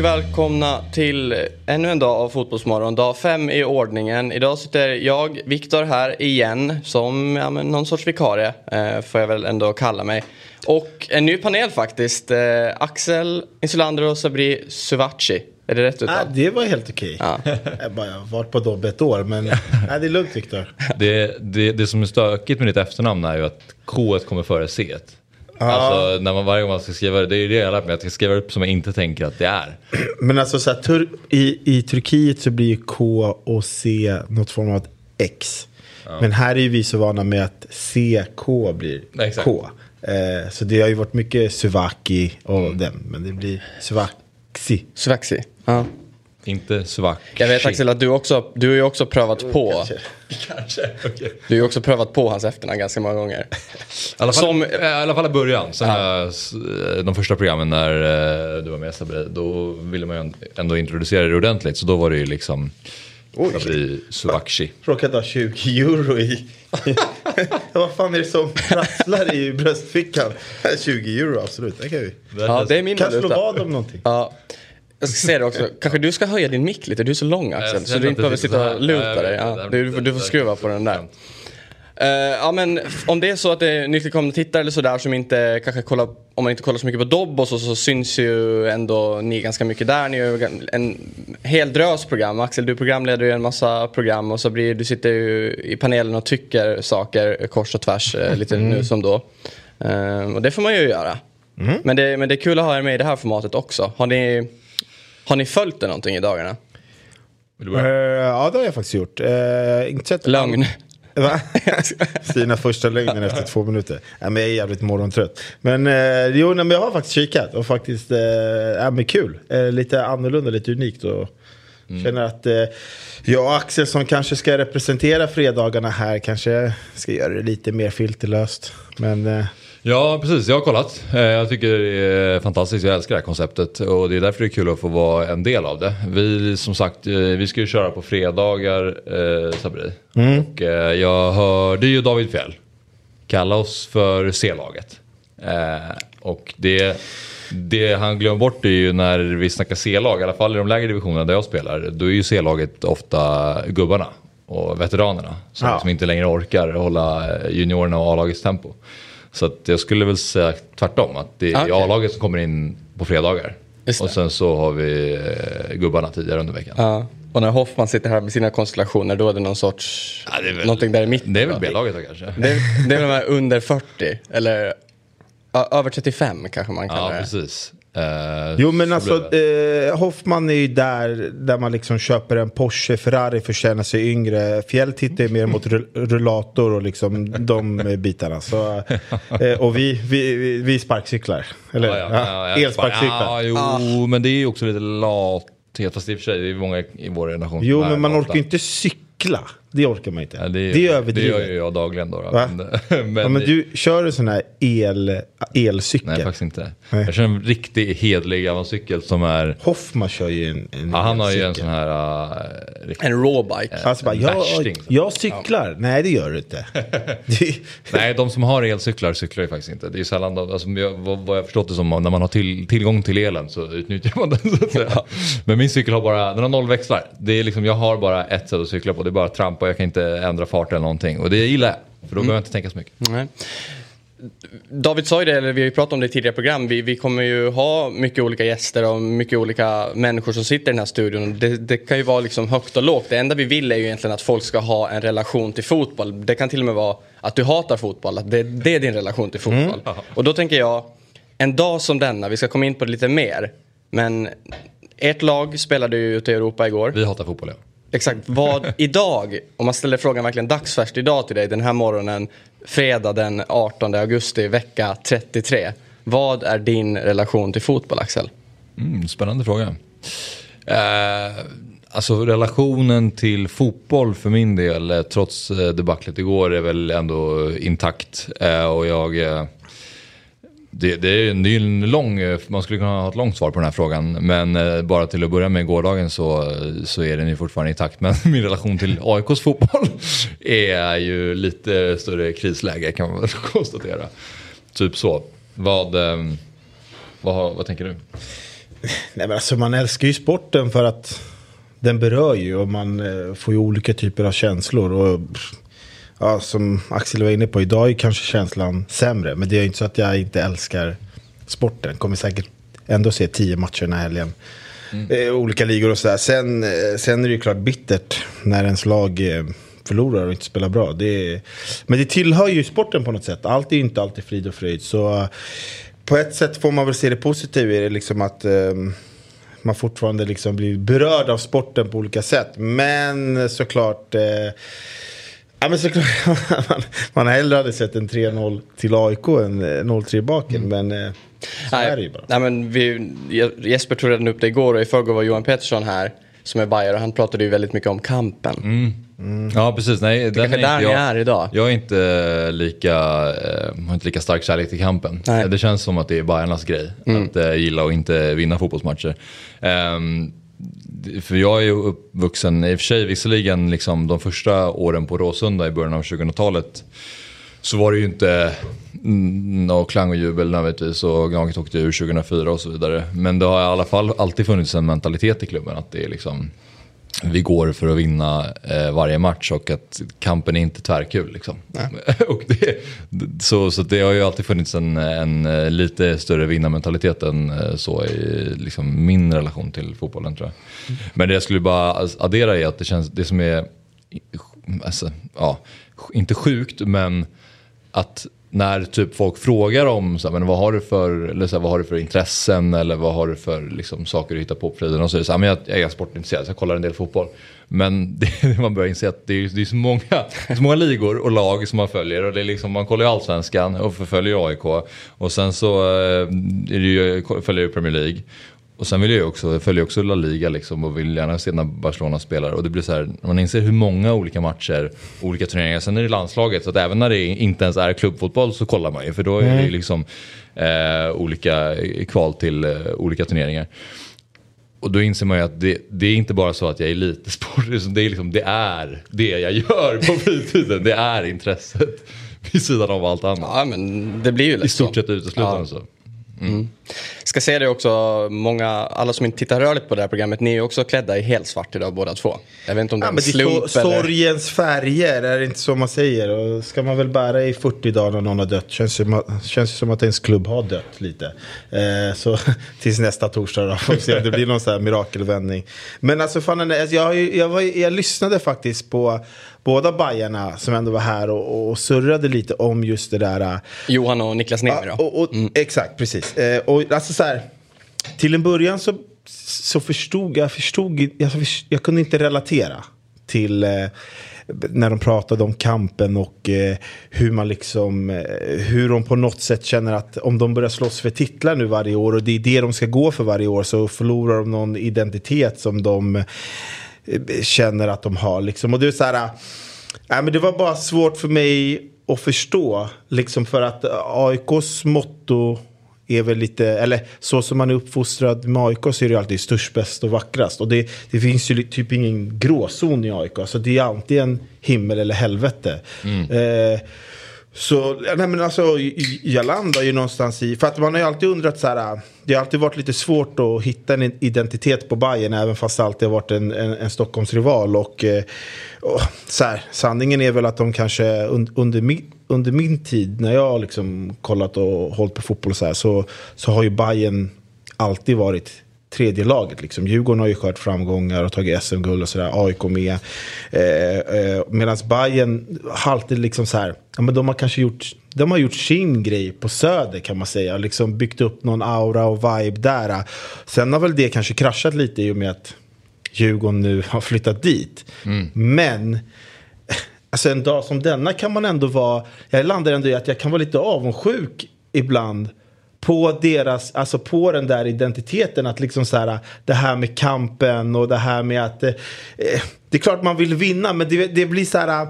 Och välkomna till ännu en dag av Fotbollsmorgon. Dag fem i ordningen. Idag sitter jag, Viktor, här igen som ja, men någon sorts vikarie, eh, får jag väl ändå kalla mig. Och en ny panel faktiskt. Eh, Axel Insulander och Sabri Suvaci. Är det rätt Ah, uttal? det var helt okej. Ja. Jag bara, jag har varit på Dobb ett år, men nej, det är lugnt Viktor. Det, det, det som är stökigt med ditt efternamn är ju att K kommer före C. Alltså när man varje gång man ska skriva det, det är ju det jag har lärt mig, att jag ska skriva upp som jag inte tänker att det är. Men alltså så här, tur, i, i Turkiet så blir ju K och C något form av ett X. Men här är ju vi så vana med att CK blir Exakt. K. Eh, så det har ju varit mycket Suvaki och den, men det blir Suvaxi. Suvaci. Ja. Inte svart. Jag vet Axel att du också, du har ju också prövat på. Kanske. Kanske, okej. Du har ju också prövat på hans efternamn ganska många gånger. I alla fall, Som- I alla fall i början, sen jag, s- de första programmen när eh, du var med Sabri, då ville man ju ändå introducera det ordentligt. Så då var det ju liksom Sabri Suvakci. Råkat ha 20 euro i... Vad fan är det som prasslar i bröstfickan? 20 euro, absolut. Det kan vi. Ja, det är min Kan slå valuta. vad om någonting. Ja. Jag ska säga det också, kanske du ska höja din mick lite, du är så lång Axel. Så du inte behöver sitta och luta dig. Ja, du, du får skruva på den där. Eh, ja men om det är så att det är nytillkomna tittare eller sådär som inte kanske kollar, om man inte kollar så mycket på Dobb och så, så syns ju ändå ni ganska mycket där. Ni ju en hel drös program. Axel du programleder ju en massa program och så blir du sitter ju i panelen och tycker saker kors och tvärs eh, lite nu som då. Eh, och det får man ju göra. Men, det, men det är kul att ha er med i det här formatet också. Har ni, har ni följt det någonting i dagarna? Börja? ja, det har jag faktiskt gjort. Uh, inte sett Lögn. Va? Stina första lögnen efter två minuter. Ja, men jag är jävligt morgontrött. Men, eh, jo, nej, men jag har faktiskt kikat och faktiskt, eh, ja, men kul. Eh, lite annorlunda, lite unikt. Och Känner att eh, jag och Axel som kanske ska representera fredagarna här kanske ska göra det lite mer filterlöst. Men eh, Ja, precis. Jag har kollat. Eh, Jag tycker det är fantastiskt. Jag älskar det här konceptet. Och det är därför det är kul att få vara en del av det. Vi, som sagt, eh, vi ska ju köra på fredagar, eh, Sabri. Och eh, jag hörde ju David Fjell kalla oss för C-laget. Eh, och det, det han glömmer bort är ju när vi snackar C-lag, i alla fall i de lägre divisionerna där jag spelar. Då är ju C-laget ofta gubbarna och veteranerna. Som Ja. liksom inte längre orkar hålla juniorerna och A-lagets tempo. Så att jag skulle väl säga tvärtom, att det är Okej. A-laget som kommer in på fredagar. Och sen så har vi eh, gubbarna tidigare under veckan. Ja. Och när Hoffman sitter här med sina konstellationer då är det någon sorts, Ja, det väl- någonting där i mitten. Det är väl? B-laget då kanske? Det, är- det är väl de här under 40 eller över 35 kanske man kallar Ja, det. precis. Eh, Jo men så alltså eh, Hoffman är ju där, där man liksom köper en Porsche, Ferrari för att känna sig yngre. Fjäll tittar ju mer mot rull- rullator och liksom de bitarna. Så, eh, och vi, vi, vi, sparkcyklar. Eller Ja, ja, ja, ja. elsparkcyklar. Ja, jo, men det är ju också lite lathet. Fast i och för sig, det är många i vår generation Jo men man orkar ju inte cykla. Det orkar man inte. Ja, det, det, är det överdrivet. gör ju jag dagligen då. då. Men, ja, men du kör en sån här el, elcykel. Nej, faktiskt inte. Nej. Jag kör en riktig hedlig gammal cykel som är... Hoffman kör ju en, en Ja, han har ju en sån här... Uh, riktig, En rawbike. Alltså bara, jag, värsting. jag cyklar. Nej det gör du inte. Det- Nej, de som har elcyklar cyklar ju faktiskt inte. Det är ju sällan, de, alltså, jag, vad, vad jag förstått det som, när man har till, tillgång till elen så utnyttjar man den så att säga. Men min cykel har bara, den har noll växlar. Det är liksom, jag har bara ett sätt att cykla på, det är bara att trampa, jag kan inte ändra fart eller någonting. Och det gillar jag, för då behöver jag inte tänka så mycket. Nej. David sa ju det, eller vi har ju pratat om det i tidigare program. Vi, vi kommer ju ha mycket olika gäster och mycket olika människor som sitter i den här studion. Det, det kan ju vara liksom högt och lågt. Det enda vi vill är ju egentligen att folk ska ha en relation till fotboll. Det kan till och med vara att du hatar fotboll, att det, det är din relation till fotboll. Och då tänker jag, en dag som denna, vi ska komma in på det lite mer. Men ert lag spelade ju ute i Europa igår. Vi hatar fotboll ja. Exakt, vad idag, om man ställer frågan verkligen dagsfärskt idag till dig den här morgonen, fredag den 18 augusti, vecka 33. Vad är din relation till fotboll Axel? Mm, spännande fråga. Eh, alltså relationen till fotboll för min del, eh, trots eh, debaclet igår, är väl ändå intakt. Eh, och jag... Eh, det, det, är, det är en lång, eh, man skulle kunna ha ett långt svar på den här frågan. Men eh, bara till att börja med gårdagen så, så är den ju fortfarande intakt. Men min relation till AIKs fotboll är ju lite större krisläge kan man väl konstatera. Typ så. Vad, ehm, vad, vad tänker du? Nej men alltså man älskar ju sporten för att den berör ju och man eh, får ju olika typer av känslor. Och, pff, ja, som Axel var inne på, idag är kanske känslan sämre. Men det är inte så att jag inte älskar sporten. Kommer säkert ändå se tio matcher den här helgen. Eh, olika ligor och sådär. Sen, eh, sen är det ju klart bittert när ens lag eh, förlorar och inte spelar bra. Det är, men det tillhör ju sporten på något sätt. Allt är ju inte alltid frid och fröjd. Så på ett sätt får man väl se det positiva i det. Liksom att ehm, man fortfarande liksom blir berörd av sporten på olika sätt. Men såklart. Eh, ja, men såklart man, man hellre hade sett en 3-0 till AIK än eh, 0-3 baken. Men eh, så är det ju bara. Nej, men vi, Jesper tog redan upp det igår och i förrgår var Johan Pettersson här som är Bayer och han pratade ju väldigt mycket om kampen. Ja precis, nej. Den kanske är där jag, är idag. Jag är inte lika, eh, har inte lika stark kärlek till kampen. Nej. Det känns som att det är Bajarnas grej. Att eh, gilla och inte vinna fotbollsmatcher. Det- för jag är ju uppvuxen, i och för sig visserligen liksom de första åren på Råsunda i början av 2000-talet. Så var det ju inte någon klang och jubel nödvändigtvis och Gnaget åkte ur 2004 och så vidare. Men det har i alla fall alltid funnits en mentalitet i klubben att det är liksom vi går för att vinna eh, varje match och att kampen är inte tvärkul. Liksom. och det, så, så det har ju alltid funnits en, en eh, lite större vinnarmentalitet än eh, så i liksom, min relation till fotbollen tror jag. Men det jag skulle bara addera är att det känns, det som är, alltså, ja, inte sjukt men att när typ folk frågar om så här, men vad har du för, eller så här, vad har du för intressen eller vad har du för liksom, saker du hittar på på fritiden och så är det så här, men jag, jag är sportintresserad så jag kollar en del fotboll. Men det, man börjar inse att det är, det är så, många, så många ligor och lag som man följer och det är liksom, man kollar ju allsvenskan och förföljer AIK och sen så eh, är det ju, följer ju Premier League. Och sen vill jag också, jag följer också La Liga liksom och vill gärna se när Barcelona spelar. Och det blir så här, man inser hur många olika matcher, olika turneringar. Sen är det landslaget, så att även när det inte ens är klubbfotboll så kollar man ju. För då är det ju liksom eh, olika kval till eh, olika turneringar. Och då inser man ju att det, det är inte bara så att jag är elitsport, utan det är, liksom, det är det jag gör på fritiden. Det är intresset vid sidan av allt annat. Ja men det blir ju lätt I stort så. sett uteslutande Ja. så. Ska säga det också, många, alla som inte tittar rörligt på det här programmet, ni är ju också klädda i helt svart idag båda två. Jag vet inte om det är Ja, en men det är slump så, eller... sorgens färger, är det inte så man säger? Och ska man väl bära i 40 dagar när någon har dött? Känns ju, känns ju som att ens klubb har dött lite. Eh, så tills nästa torsdag då, får se om det blir någon sån här mirakelvändning. Men alltså, fan, alltså, jag, jag, var, jag lyssnade faktiskt på båda Bajarna som ändå var här och, och surrade lite om just det där. eh, Johan och Niklas Niemi då. och, och, Exakt, precis. Eh, och alltså så här, till en början så, så förstod jag, förstod, jag, jag kunde inte relatera till eh, när de pratade om kampen och eh, hur man liksom, eh, hur de på något sätt känner att om de börjar slåss för titlar nu varje år och det är det de ska gå för varje år så förlorar de någon identitet som de eh, känner att de har. Liksom. Och det är så här, äh, Nej, men det var bara svårt för mig att förstå. Liksom för att AIKs motto är väl lite, eller så som man är uppfostrad med AIK så är det alltid störst, bäst och vackrast. Och det, det finns ju typ ingen gråzon i AIK. Så det är alltid en himmel eller helvete. Eh, så, nej men alltså, jag landar ju någonstans i, för att man har ju alltid undrat så här, det har alltid varit lite svårt att hitta en identitet på Bayern även fast det alltid har varit en, en, en Stockholmsrival. Och, eh, och så här, sanningen är väl att de kanske un, under, mi, under min tid när jag har liksom kollat och hållit på fotboll så här så, så har ju Bayern alltid varit tredje laget. Liksom. Djurgården har ju skört framgångar och tagit SM-guld och sådär. AIK med. Eh, eh, Medan Bayern har alltid liksom så här. Ja, men de har kanske gjort, de har gjort sin grej på Söder kan man säga. Liksom byggt upp någon aura och vibe där. Sen har väl det kanske kraschat lite i och med att Djurgården nu har flyttat dit. Men alltså en dag som denna kan man ändå vara, jag landar ändå i att jag kan vara lite avundsjuk ibland på deras, alltså på den där identiteten att liksom så här, det här med kampen och det här med att eh, eh det är klart man vill vinna men det, det blir så här eh,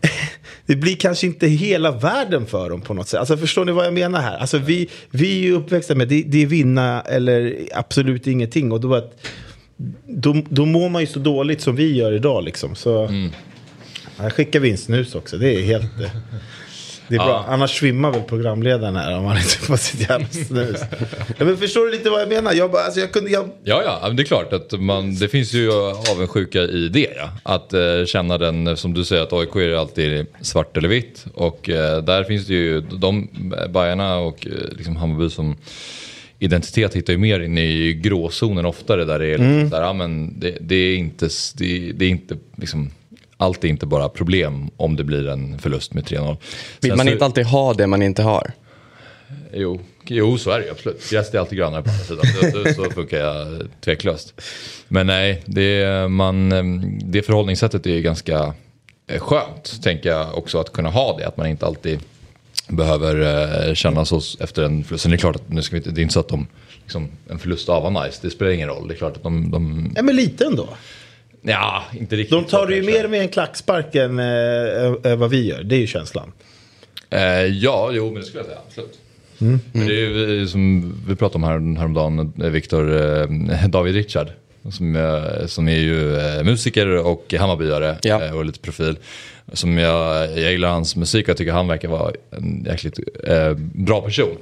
det blir kanske inte hela världen för dem på något sätt. Alltså förstår ni vad jag menar här? Alltså vi, vi är ju uppväxta med det, det är vinna eller absolut ingenting. Och då, att, då, då mår man ju så dåligt som vi gör idag liksom. Så mm jag skickar vi in snus också. Det är helt... eh, Det är bra. Annars svimmar väl programledaren här om han inte får sitt jävla snus. ja, men förstår du lite vad jag menar? Jag, bara, alltså, jag kunde, jag, Ja, ja, det är klart att man, det finns ju avundsjuka i det. Ja. Att eh, känna den, som du säger, att AIK är alltid svart eller vitt. Och eh, där finns det ju, de Bajarna och eh, liksom Hammarby som identitet hittar ju mer in i gråzonen oftare. Där det är liksom så här, ja, men det, det är inte, det, det är inte liksom, allt är inte bara problem om det blir en förlust med 3-0. Vill Sen man så- inte alltid ha det man inte har? Jo, jo så är det absolut. Gräset är alltid grönare på andra sidan. Så, funkar jag tveklöst. Men nej, det, man, det förhållningssättet är ganska eh, skönt, tänker jag också, att kunna ha det. Att man inte alltid behöver eh, känna så efter en förlust. Sen är det klart att nu ska vi inte, det är inte så att de, liksom, en förlust av var nice, det spelar ingen roll. Det är klart att de, de ja men lite ändå. Ja, inte riktigt. De tar det ju mer med en klackspark än eh, vad vi gör. Det är ju känslan. Eh, ja, jo, men det skulle jag säga. Absolut. Men det är ju eh, som vi pratade om här, häromdagen, eh, Viktor, eh, David Richard. Som, som är ju eh, musiker och Hammarbyare Ja. och lite profil. Som jag, jag gillar hans musik och jag tycker han verkar vara en jäkligt bra person.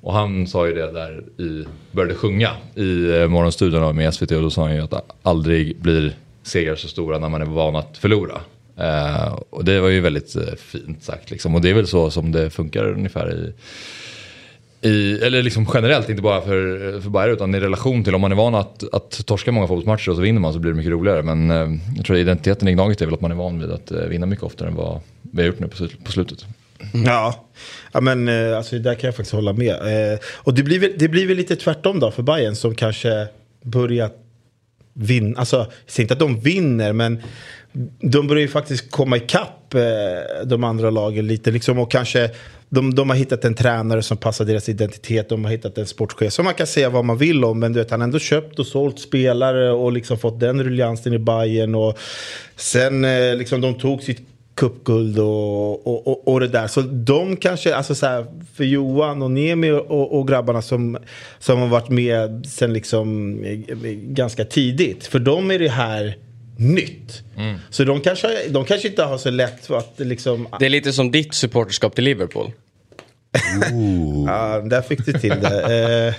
Och han sa ju det där i, började sjunga i Morgonstudion med SVT och då sa han ju att aldrig blir segrar så stora när man är van att förlora. Eh, och det var ju väldigt eh, fint sagt liksom. Och det är väl så som det funkar ungefär i, i eller liksom generellt, inte bara för, för Bayern utan i relation till om man är van att, att torska många fotbollsmatcher och så vinner man så blir det mycket roligare. Men eh, jag tror att identiteten i Gnaget är väl att man är van vid att eh, vinna mycket oftare än vad vi har gjort nu på, på slutet. Ja, ja men eh, alltså, där kan jag faktiskt hålla med. Eh, och det blir, väl, det blir väl lite tvärtom då för Bayern som kanske börjat vinna. Alltså, jag säger inte att de vinner, men de börjar ju faktiskt komma ikapp eh, de andra lagen lite. Liksom, och kanske de, de har hittat en tränare som passar deras identitet. De har hittat en sportchef som man kan säga vad man vill om. Men du vet, han har ändå köpt och sålt spelare och liksom fått den ruljansen i Bayern och Sen eh, liksom de tog sitt cupguld och, och, och, och det där. Så de kanske, alltså så här, för Johan och Nemi och, och grabbarna som, som har varit med sen liksom ganska tidigt. För dem är det här nytt. Så de kanske, de kanske inte har så lätt för att liksom... Det är lite som ditt supporterskap till Liverpool. Ja, där fick du till det. Eh,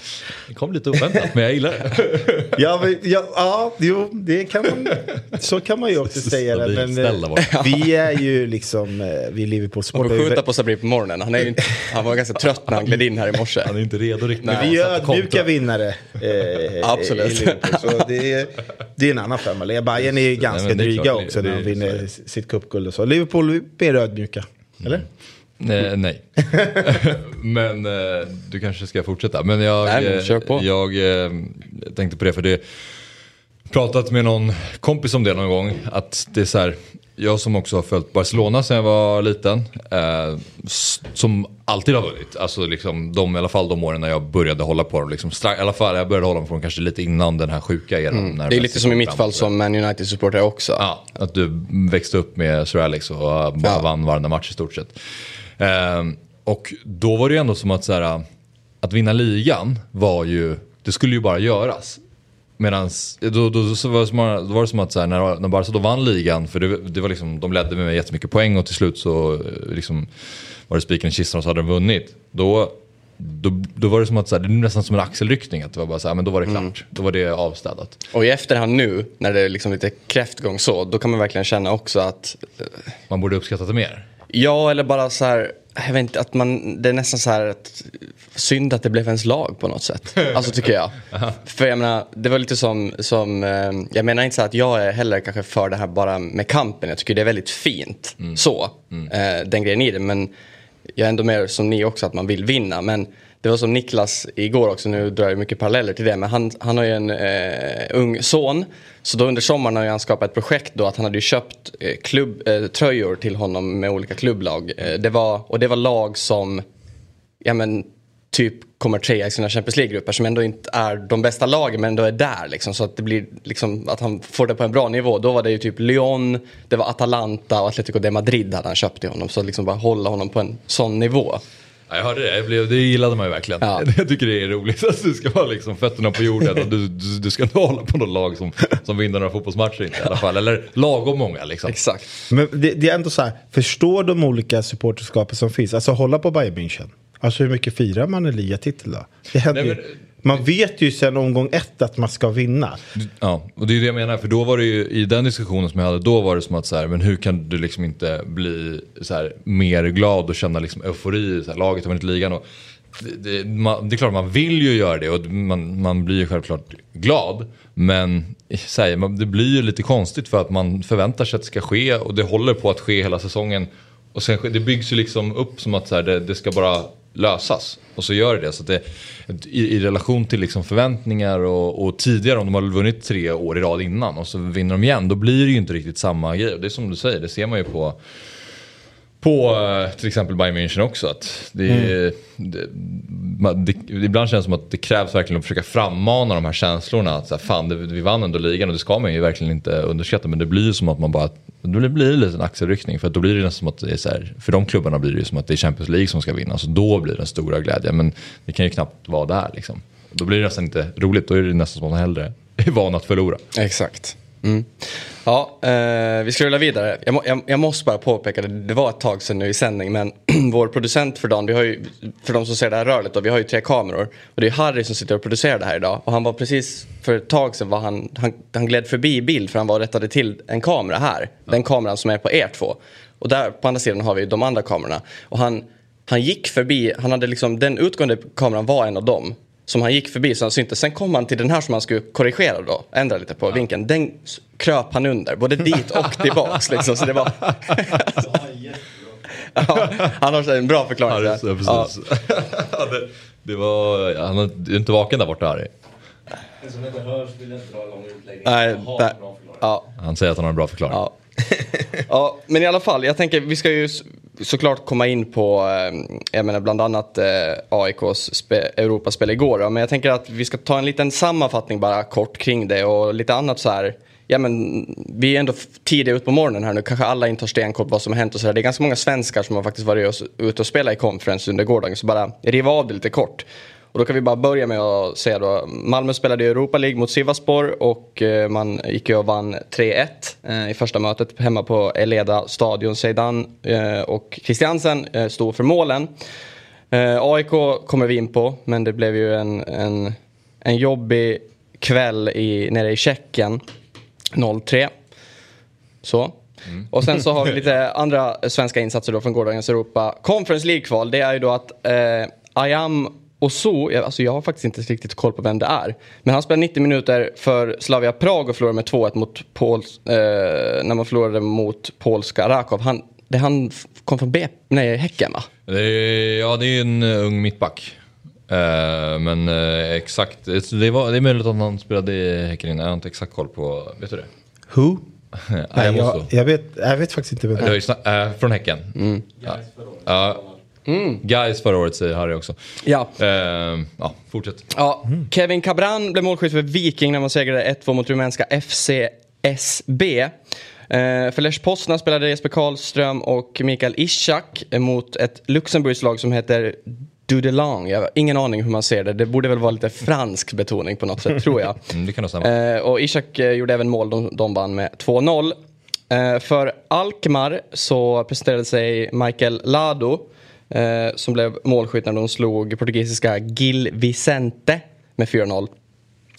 Det kom lite oväntat men jag gillar det. ja, men, ja, ja, jo, det kan man, så kan man ju också säga det. Men, eh, vi är ju liksom, eh, vi är Och Liverpool-supportrar. skjuta på Sabri på morgonen. Han, är ju inte, han var ganska trött när han gled in här i morse. Han är inte redo riktigt. Men vi är ödmjuka vinnare. Eh, Absolut. Så det, är, det är en annan femma. Bayern är ju ganska är dryga klart, också när de vinner sitt cupguld och så. Liverpool är mer ödmjuka. Eller? Nej. nej. men eh, du kanske ska fortsätta. Men jag, Nej, men eh, kör på. jag eh, tänkte på det för det. Pratat med någon kompis om det någon gång. Att det är så här. Jag som också har följt Barcelona sedan jag var liten. Eh, som alltid har vunnit. Alltså liksom de, i alla fall de åren när jag började hålla på dem. Liksom, I alla fall jag började hålla på dem kanske lite innan den här sjuka eran. när Mm. Det är Messi lite som i mitt fall som Man United-supporter också. Ja, att du växte upp med Sir Alex och bara Ja. vann varenda match i stort sett. Ehm, och då var det ju ändå som att så här, att vinna ligan var ju, det skulle ju bara göras. Medan då, då, så var det som, då var det som att så här, när, när Barca då vann ligan, för det, det var liksom, de ledde med jättemycket poäng och till slut så eh, liksom, var det spiken i kistan och så hade de vunnit. Då, då, då var det som att så här, det är nästan som en axelryckning, att det var bara så här, men då var det klart. Då var det avstädat. Och i efterhand nu, när det är liksom lite kräftgång så, då kan man verkligen känna också att... eh, Man borde uppskatta det mer. Ja, eller bara så här, jag vet inte, att man, det är nästan så här att, synd att det blev ens lag på något sätt. Alltså tycker jag. För jag menar, det var lite som, som eh, jag menar inte så att jag är heller kanske för det här bara med kampen. Jag tycker det är väldigt fint, så, eh, den grejen i det. Men jag är ändå mer som ni också, att man vill vinna. Men det var som Niklas igår också, nu drar jag mycket paralleller till det, men han, han har ju en eh, ung son. Så då under sommaren har ju han skapat ett projekt då att han hade ju köpt eh, klubb, eh, tröjor till honom med olika klubblag. Eh, det var, och det var lag som, ja men typ kommer trea i sina Champions League-grupper som ändå inte är de bästa lagen men ändå är där liksom. Så att det blir liksom att han får det på en bra nivå. Då var det ju typ Lyon, det var Atalanta och Atletico de Madrid hade han köpt till honom. Så att liksom bara hålla honom på en sån nivå. Ja, jag hörde det, jag blev, det gillade man ju verkligen. Ja. Jag tycker det är roligt att du ska vara liksom fötterna på jorden och du, du, du ska inte hålla på något lag som, som vinner några fotbollsmatcher inte, i alla fall. Eller lagom många liksom. Exakt. Men det, det är ändå så här, förstår de olika supporterskapen som finns? Alltså hålla på Bayern München. Alltså hur mycket firar man en ligatitel då? Det händer Nej, men- man vet ju sen omgång ett att man ska vinna. Ja, och det är det jag menar, för då var det ju i den diskussionen som jag hade, då var det som att så här, men hur kan du liksom inte bli så här, mer glad och känna liksom eufori, så här, laget har vunnit ligan och det, det, man, det är klart man vill ju göra det och man, man blir ju självklart glad. Men så här, det blir ju lite konstigt för att man förväntar sig att det ska ske och det håller på att ske hela säsongen. Och sen, det byggs ju liksom upp som att så här, det, det ska bara lösas. Och så gör det det. Så att det i, I relation till liksom förväntningar och, och tidigare om de har vunnit tre år i rad innan och så vinner de igen. Då blir det ju inte riktigt samma grej. Och det är som du säger, det ser man ju på på eh, till exempel Bayern München också. Att det, är- det, man, det, ibland känns det som att det krävs verkligen att försöka frammana de här känslorna. Att så här, fan, det, vi vann ändå ligan och det ska man ju verkligen inte underskatta. Men det blir ju som att man bara, det blir lite en axelryckning. För då blir det nästan som att det är så här, för de klubbarna blir det ju som att det är Champions League som ska vinna. Så då blir det den stora glädjen. Men det kan ju knappt vara där liksom. Då blir det nästan inte roligt. Då är det nästan som att man hellre är van att förlora. Exakt. Mm. Ja, eh, vi ska rulla vidare. Jag, må, jag, jag måste bara påpeka, det, det var ett tag sedan nu i sändning, men vår producent för dagen, vi har ju, för de som ser det här rörligt, då, vi har ju tre kameror. Och det är Harry som sitter och producerar det här idag. Och han var precis, för ett tag sedan var han, han, han gled förbi bild för han var och rättade till en kamera här. Den kameran som är på er två. Och där på andra sidan har vi de andra kamerorna. Och han, han gick förbi, han hade liksom, den utgående kameran var en av dem. Som han gick förbi så han syntes. Sen kom han till den här som han skulle korrigera då. Ändra lite på vinkeln. Den kröp han under. Både dit och tillbaks liksom. Så det var... ja, han har en bra förklaring. Ja, det, Ja. Ja, det, det var, han är inte vaken där borta Harry. En som inte hörs vill inte dra lång utläggning. Nej, där- en bra förklaring. Ja, Han säger att han har en bra förklaring. Ja. ja, men i alla fall, jag tänker vi ska ju såklart komma in på, eh, jag menar bland annat eh, AIKs spe, Europaspel igår. Men jag tänker att vi ska ta en liten sammanfattning bara kort kring det och lite annat så här. Ja men vi är ändå tidiga tidigt ut på morgonen här nu, kanske alla inte har stenkoll på vad som har hänt och så där. Det är ganska många svenskar som har faktiskt varit ute och spelat i conference under gårdagen, så bara riva av det lite kort. Och då kan vi bara börja med att säga då, Malmö spelade i Europa League mot Sivasspor och eh, man gick ju och vann 3-1 eh, i första mötet hemma på Eleda stadion. Zeidan eh, och Christiansen stod för målen. AIK kommer vi in på, men det blev ju en, en, en jobbig kväll i, nere i Tjeckien. 0-3. Så. Och sen så har vi lite andra svenska insatser då från gårdagens Europa. Conference League-kval, det är ju då att eh, Ayam Osu, jag, alltså jag har faktiskt inte riktigt koll på vem det är. Men han spelade 90 minuter för Slavia Prag och förlorade med 2-1 mot Pols, eh, när man förlorade mot polska Rakov. Han, det han kom från B, nej, Häcken va? Det är, ja, det är en uh, ung mittback. Eh, men eh, exakt, det, var, det är möjligt att han spelade i Häcken innan. Jag har inte exakt koll på, vet du det? Who? Nej, jag jag, vet, jag vet faktiskt inte vem Det är. eh, från Häcken. Ja. Ja. Guys förra året säger Harry också. Ja. Eh, ja, fortsätt. Ja, Kevin Cabran blev målskytt för Viking när man segrade 1-2 mot rumänska FCSB. Eh, för Lech Poznan spelade Jesper Karlström och Mikael Ishak mot ett Luxemburgs lag som heter Dudelang. Jag har ingen aning hur man ser det. Det borde väl vara lite fransk betoning på något sätt, tror jag. Mm, det kan nog stämma. Eh, och Ishak eh, gjorde även mål, de, de vann med 2-0. Eh, för Alkmaar så presenterade sig Michael Lado eh, som blev målskytt när de slog portugisiska Gil Vicente med 4-0.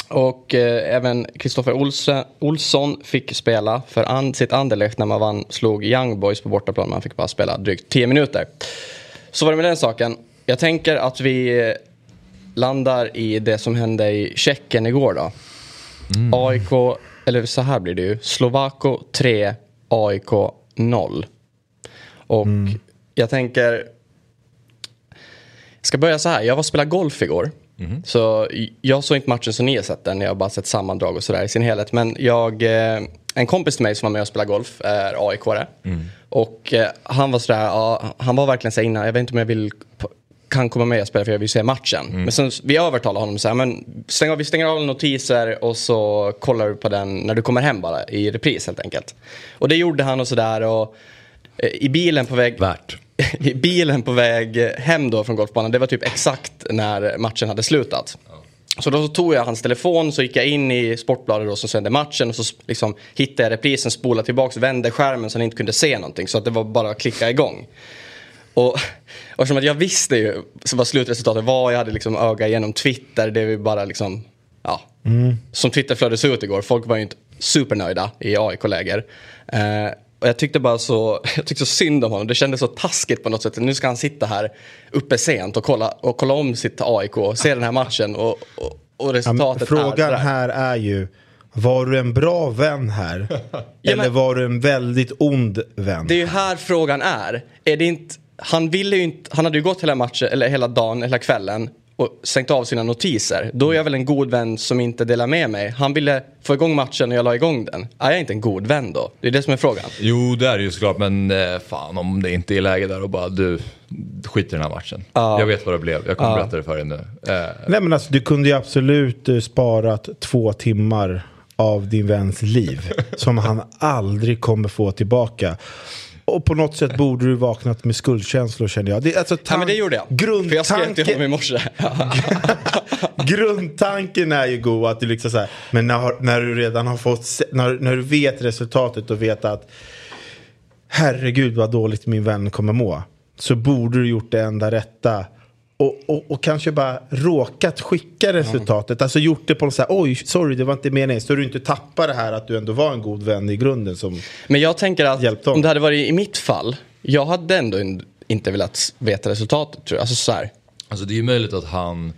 Och eh, även Kristoffer Olsson fick spela för an- sitt Anderlecht när man vann, slog Young Boys på bortaplan. Man fick bara spela drygt 10 minuter. Så var det med den saken. Jag tänker att vi eh, landar i det som hände i Tjeckien igår då. AIK, eller så här blir det ju. Slovako 3, AIK 0. Och jag tänker, ska börja så här. Jag var och spelade golf igår. Så jag såg inte matchen som ni har sett den. Jag har bara sett sammandrag och sådär i sin helhet. Men jag, eh, en kompis till mig som var med och spelade golf är aik -are. Och eh, han var sådär, ja, han var verkligen så här innan, jag vet inte om jag vill kan komma med och spela för jag vill se matchen. Men sen, vi övertalade honom så här, men stäng vi stänger av notiser och så kollar du på den när du kommer hem bara i repris helt enkelt. Och det gjorde han och sådär och eh, i bilen på väg Värt. I bilen på väg hem då från golfbanan, det var typ exakt när matchen hade slutat. Så då tog jag hans telefon, så gick jag in i Sportbladet då som sände matchen och så liksom hittade jag reprisen, spolade tillbaka, vände skärmen så han inte kunde se någonting. Så att det var bara att klicka igång. Och, och eftersom att jag visste ju vad slutresultatet var, jag hade liksom öga genom Twitter, det var ju bara liksom, ja, som Twitterflödet såg ut igår. Folk var ju inte supernöjda i AIK-läger. Eh, och jag tyckte bara så, jag tyckte så synd om honom. Det kändes så taskigt på något sätt. Nu ska han sitta här uppe sent och kolla, och kolla om sitt AIK, se den här matchen och, och, och Ja, resultatet är Frågan sådär. här är ju, var du en bra vän här? Ja, eller men- var du en väldigt ond vän? Det är ju här frågan är. är det inte, han, ville inte, han hade ju gått hela matchen, eller hela dagen, hela kvällen och stängt av sina notiser. Då är jag väl en god vän som inte delar med mig. Han ville få igång matchen och jag la igång den. Är jag inte en god vän då? Det är det som är frågan. Jo, det är det ju såklart, men eh, fan om det inte är läge där och bara du, skit i den här matchen. Jag vet vad det blev, jag kommer berätta det för dig nu. Eh, Nej men alltså du kunde ju absolut eh, sparat två timmar av din väns liv. som han aldrig kommer få tillbaka. Och på något sätt borde du vaknat med skuldkänslor känner jag. Det, alltså, Ja, men det gjorde jag. För jag skrev till honom i morse. grundtanken är ju god att du liksom så här, men när, när du redan har fått, när, när du vet resultatet och vet att herregud vad dåligt min vän kommer må. Så borde du gjort det enda rätta. Och, och, och kanske bara råkat skicka resultatet. Alltså gjort det på något så här, oj, sorry, det var inte meningen. Så du inte tappar det här att du ändå var en god vän i grunden. Som, Men jag tänker att om det hade varit i mitt fall, jag hade ändå in- inte velat veta resultatet tror jag. Alltså så här. alltså det är ju möjligt att han...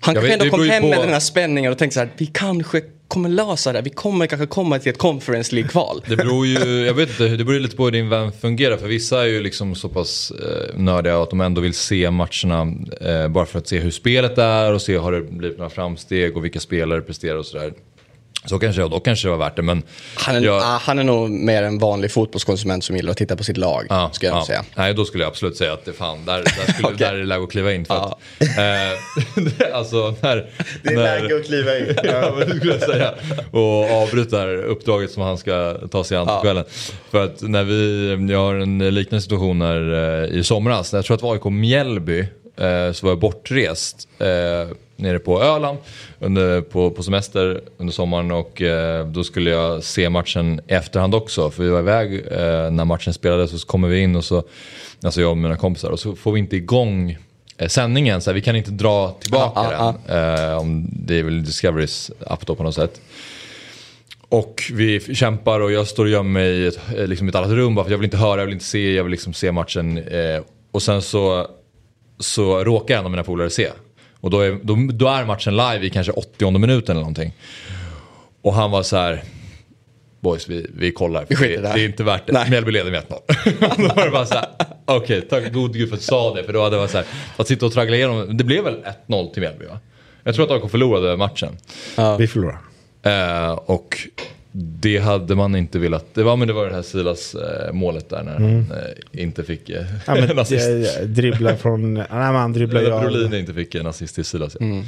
Han kanske vet, ändå kom hem på- med den här spänningen och tänkte så här, vi kanske kommer lösa det. Vi kommer kanske komma till ett conference League-kval. Det beror ju, jag vet inte, det beror lite på hur din vän fungerar. För vissa är ju liksom så pass eh, nördiga att de ändå vill se matcherna eh, bara för att se hur spelet är och se har det blivit några framsteg och vilka spelare presterar och sådär. Så kanske, och då kanske det var värt det. Men Han är, jag- ah, han är nog mer en vanlig fotbollskonsument som gillar att titta på sitt lag, Ja, ska jag ja. säga. Nej, då skulle jag absolut säga att det fan, där, där, skulle, Okej. där är det läge att kliva in. För att, eh, alltså, när, det är när, läge att kliva in. Ja, men skulle jag säga. Och avbryta uppdraget som han ska ta sig an på kvällen. För att när vi, jag har en liknande situation här eh, i somras. Jag tror att det var AIK Mjällby. Eh, så var jag bortrest eh, nere på Öland under, på, på semester under sommaren. Och eh, då skulle jag se matchen i efterhand också. För vi var iväg eh, när matchen spelades. Och så kommer vi in och så, alltså jag och mina kompisar. Och så får vi inte igång eh, sändningen. Så här, vi kan inte dra tillbaka Ja, ja, den. Eh, om det är väl Discoverys app då på något sätt. Och vi kämpar och jag står och gömmer mig i ett, liksom ett annat rum bara för jag vill inte höra, jag vill inte se, jag vill liksom se matchen. Eh, och sen så, så råkar en av mina polare se. Och då är, då, då är matchen live i kanske 80 minuten eller någonting. Och han var så här. Boys, vi, vi kollar. För Vi det, det här." det är inte värt det. Nej. Mjällby leder med 1-0. då var det bara så här. Okej, tack gode gud för att du sa det. För då hade det varit så här. Att sitta och traggla igenom. Det blev väl 1-0 till Mjällby va? Jag tror att AIK förlorade matchen. Vi förlorar. Eh, och det hade man inte velat. Det var, men det var det här Silas eh, målet där när han eh, inte fick eh, Ja, en assist. dribblar från... Nej, men han dribblar ju. Brolin inte fick en assist till Silas. Ja. Nej,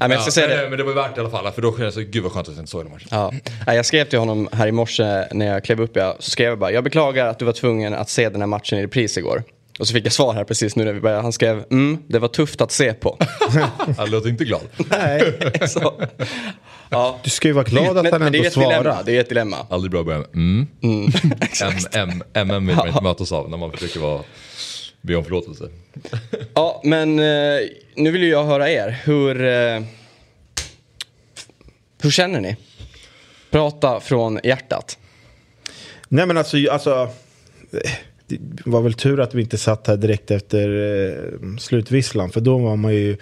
men jag ska säga det. men det var värt i alla fall. För då kände jag så, gud vad skönt att jag inte såg hela matchen. Ja. Nej, Jag skrev till honom här i morse när jag klev upp. Jag, så skrev jag bara, jag beklagar att du var tvungen att se den här matchen i repris igår. Och så fick jag svar här precis nu när vi började. Han skrev, mm, det var tufft att se på. Han låter inte glad. Nej, så, ja. du ska ju vara glad att men, han men det är ändå ett dilemma. svarar. Det är ett dilemma. Aldrig bra att börja med mm. Exakt. M, M, MM vill man inte mötas av när man försöker vara, be om förlåtelse. Ja, men eh, nu vill ju jag höra er. Hur... Eh, Hur känner ni? Prata från hjärtat. Nej men alltså, alltså det var väl tur att vi inte satt här direkt efter eh, slutvisslan. För då var man ju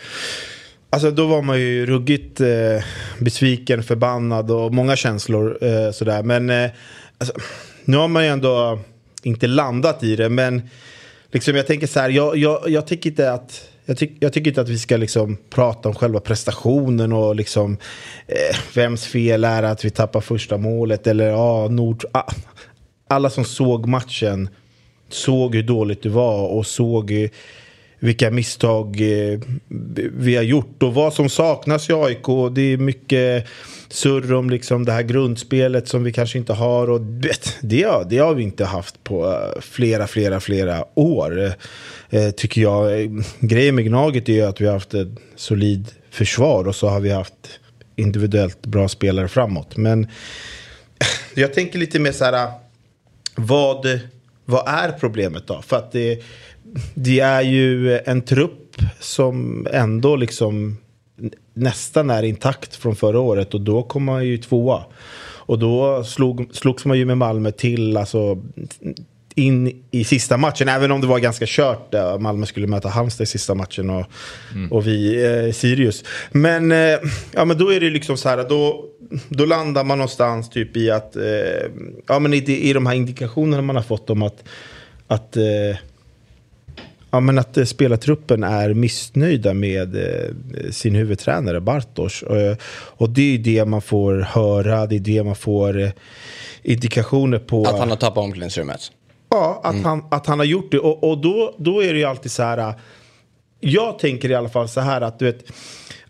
Alltså då var man ju ruggigt eh, besviken, förbannad och många känslor. Eh, sådär. Men eh, alltså, nu har man ju ändå inte landat i det. Men liksom, jag tänker så här, jag, jag, jag tycker inte att jag, tyck, jag tycker inte att vi ska liksom prata om själva prestationen och liksom eh, vems fel är att vi tappar första målet eller ja, Nord... Ah, alla som såg matchen såg hur dåligt det var och såg eh, vilka misstag eh, vi har gjort och vad som saknas i AIK. Det är mycket surr om liksom det här grundspelet som vi kanske inte har. Och det, har, det har vi inte haft på eh, flera, flera, flera år. Tycker jag. Grejen med Gnaget är ju att vi har haft ett solid försvar och så har vi haft individuellt bra spelare framåt. Men jag tänker lite mer så här. Vad, vad är problemet då? För att det, det är ju en trupp som ändå liksom nästan är intakt från förra året och då kom man ju tvåa. Och då slog, slogs man ju med Malmö till alltså, in i sista matchen, även om det var ganska kört. Malmö skulle möta Halmstad i sista matchen och, mm. och vi eh, Sirius. Men, eh, ja, men då är det liksom så här, då, då landar man någonstans typ i att, eh, ja men i, i de här indikationerna man har fått om att, att eh, Ja, men att eh, spelartruppen är missnöjda med eh, sin huvudtränare Bartos. Eh, och det är det man får höra, det är det man får eh, indikationer på. Att han har tappat omklädningsrummet? Ja, att, mm. han, att han har gjort det. Och, och då, då är det ju alltid så här. Jag tänker i alla fall så här att du vet.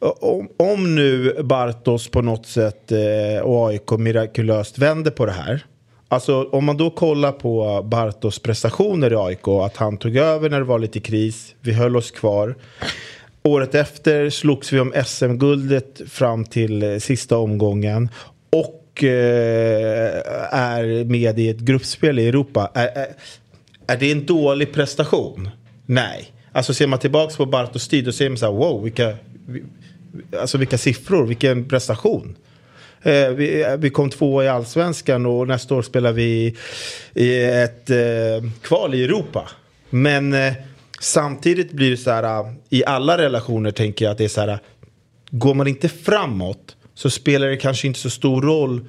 Om, om nu Bartos på något sätt eh, och AIK mirakulöst vänder på det här. Alltså om man då kollar på Bartos prestationer i AIK, att han tog över när det var lite kris, vi höll oss kvar. Året efter slogs vi om SM-guldet fram till eh, sista omgången. Och eh, är med i ett gruppspel i Europa. Är, är, är, det en dålig prestation? Nej. Alltså ser man tillbaka på Bartos tid då ser man så här, wow, vilka, alltså vilka siffror, vilken prestation. Eh, vi, eh, vi, kom två i allsvenskan och nästa år spelar vi i ett eh, kval i Europa. Men eh, samtidigt blir det så här, eh, i alla relationer tänker jag att det är så här, eh, går man inte framåt så spelar det kanske inte så stor roll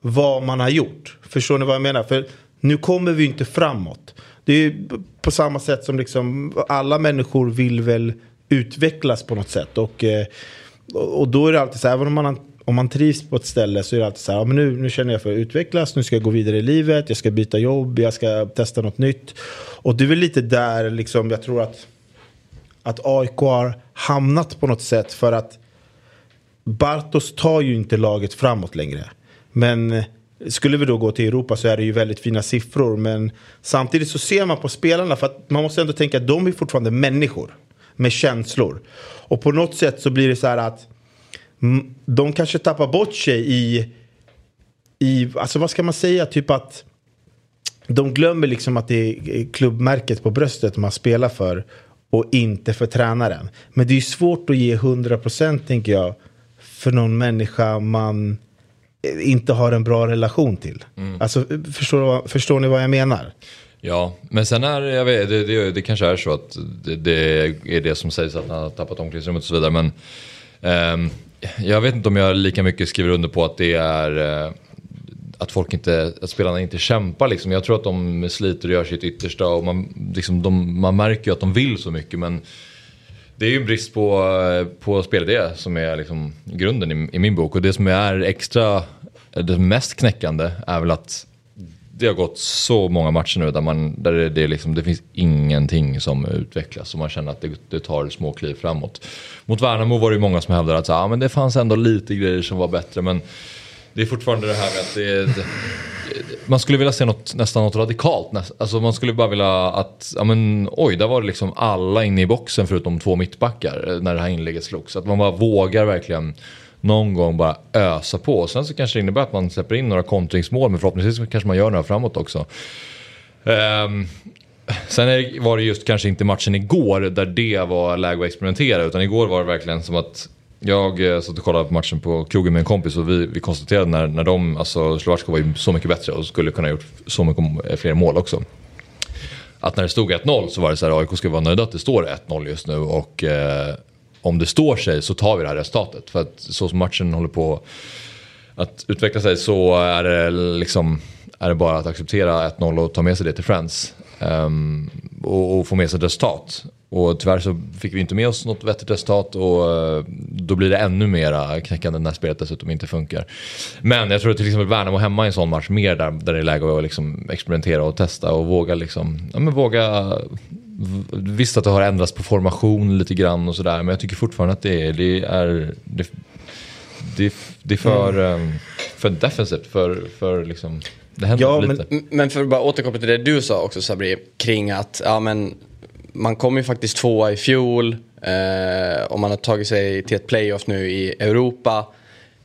vad man har gjort. Förstår ni vad jag menar? För nu kommer vi inte framåt. Det är på samma sätt som liksom alla människor vill väl utvecklas på något sätt. Och, eh, och då är det alltid så här, även om man om man trivs på ett ställe så är det alltid så här, ja, men nu, nu känner jag för att utvecklas, nu ska jag gå vidare i livet, jag ska byta jobb, jag ska testa något nytt. Och det är väl lite där liksom, jag tror att, att AIK har hamnat på något sätt för att Bartos tar ju inte laget framåt längre. Men eh, skulle vi då gå till Europa så är det ju väldigt fina siffror. Men samtidigt så ser man på spelarna, för att man måste ändå tänka att de är fortfarande människor med känslor. Och på något sätt så blir det så här att de kanske tappar bort sig i, i, alltså vad ska man säga, typ att de glömmer liksom att det är klubbmärket på bröstet man spelar för och inte för tränaren. Men det är svårt att ge 100% tänker jag för någon människa man inte har en bra relation till. Mm. Alltså, förstår, förstår ni vad jag menar? Ja, men sen är jag vet, det, det, det kanske är så att det, det, är det som sägs att han har tappat omklädningsrummet och så vidare. Men um, jag vet inte om jag lika mycket skriver under på att det är uh, att folk inte, att spelarna inte kämpar liksom. Jag tror att de sliter och gör sitt yttersta och man, liksom, de, man märker ju att de vill så mycket men det är ju en brist på, eh, på spelidé som är liksom grunden i, i, min bok och det som är extra, det mest knäckande är väl att det har gått så många matcher nu där, man, där det, det, liksom, det finns ingenting som utvecklas och man känner att det, det tar små kliv framåt. Mot Värnamo var det många som hävdade att så, ah, men det fanns ändå lite grejer som var bättre men det är fortfarande det här med att det, det man skulle vilja se något, nästan något radikalt. Alltså man skulle bara vilja att, ja men oj, där var det liksom alla inne i boxen förutom två mittbackar eh, när det här inlägget slogs. Att man bara vågar verkligen någon gång bara ösa på. Sen så kanske det innebär att man släpper in några kontringsmål men förhoppningsvis kanske man gör några framåt också. Um, sen var det just kanske inte matchen igår där det var läge att experimentera utan igår var det verkligen som att Jag eh, satt och kollade på matchen på krogen med en kompis och vi, vi konstaterade när, när de, alltså Slovacko var ju så mycket bättre och skulle kunna ha gjort så mycket eh, fler mål också. Att när det stod 1-0 så var det så här, AIK ska vara nöjda att det står 1-0 just nu och eh, om det står sig så tar vi det här resultatet. För att så som matchen håller på att utveckla sig så är det liksom är det bara att acceptera 1-0 och ta med sig det till Friends. Um, och, och, få med sig ett resultat. Och tyvärr så fick vi inte med oss något vettigt resultat och uh, då blir det ännu mera knäckande när spelet dessutom inte funkar. Men jag tror att till exempel Värnamo hemma i en sån match mer där, där det är läge att liksom experimentera och testa och våga liksom, ja men våga Visst att det har ändrats på formation lite grann och sådär men jag tycker fortfarande att det är, det är, det, det, det är för, mm. um, för defensivt, för, för liksom det händer ja, lite. Men, men för att bara återkoppla till det du sa också Sabri, kring att ja, men, man kom ju faktiskt tvåa i fjol eh, och man har tagit sig till ett playoff nu i Europa.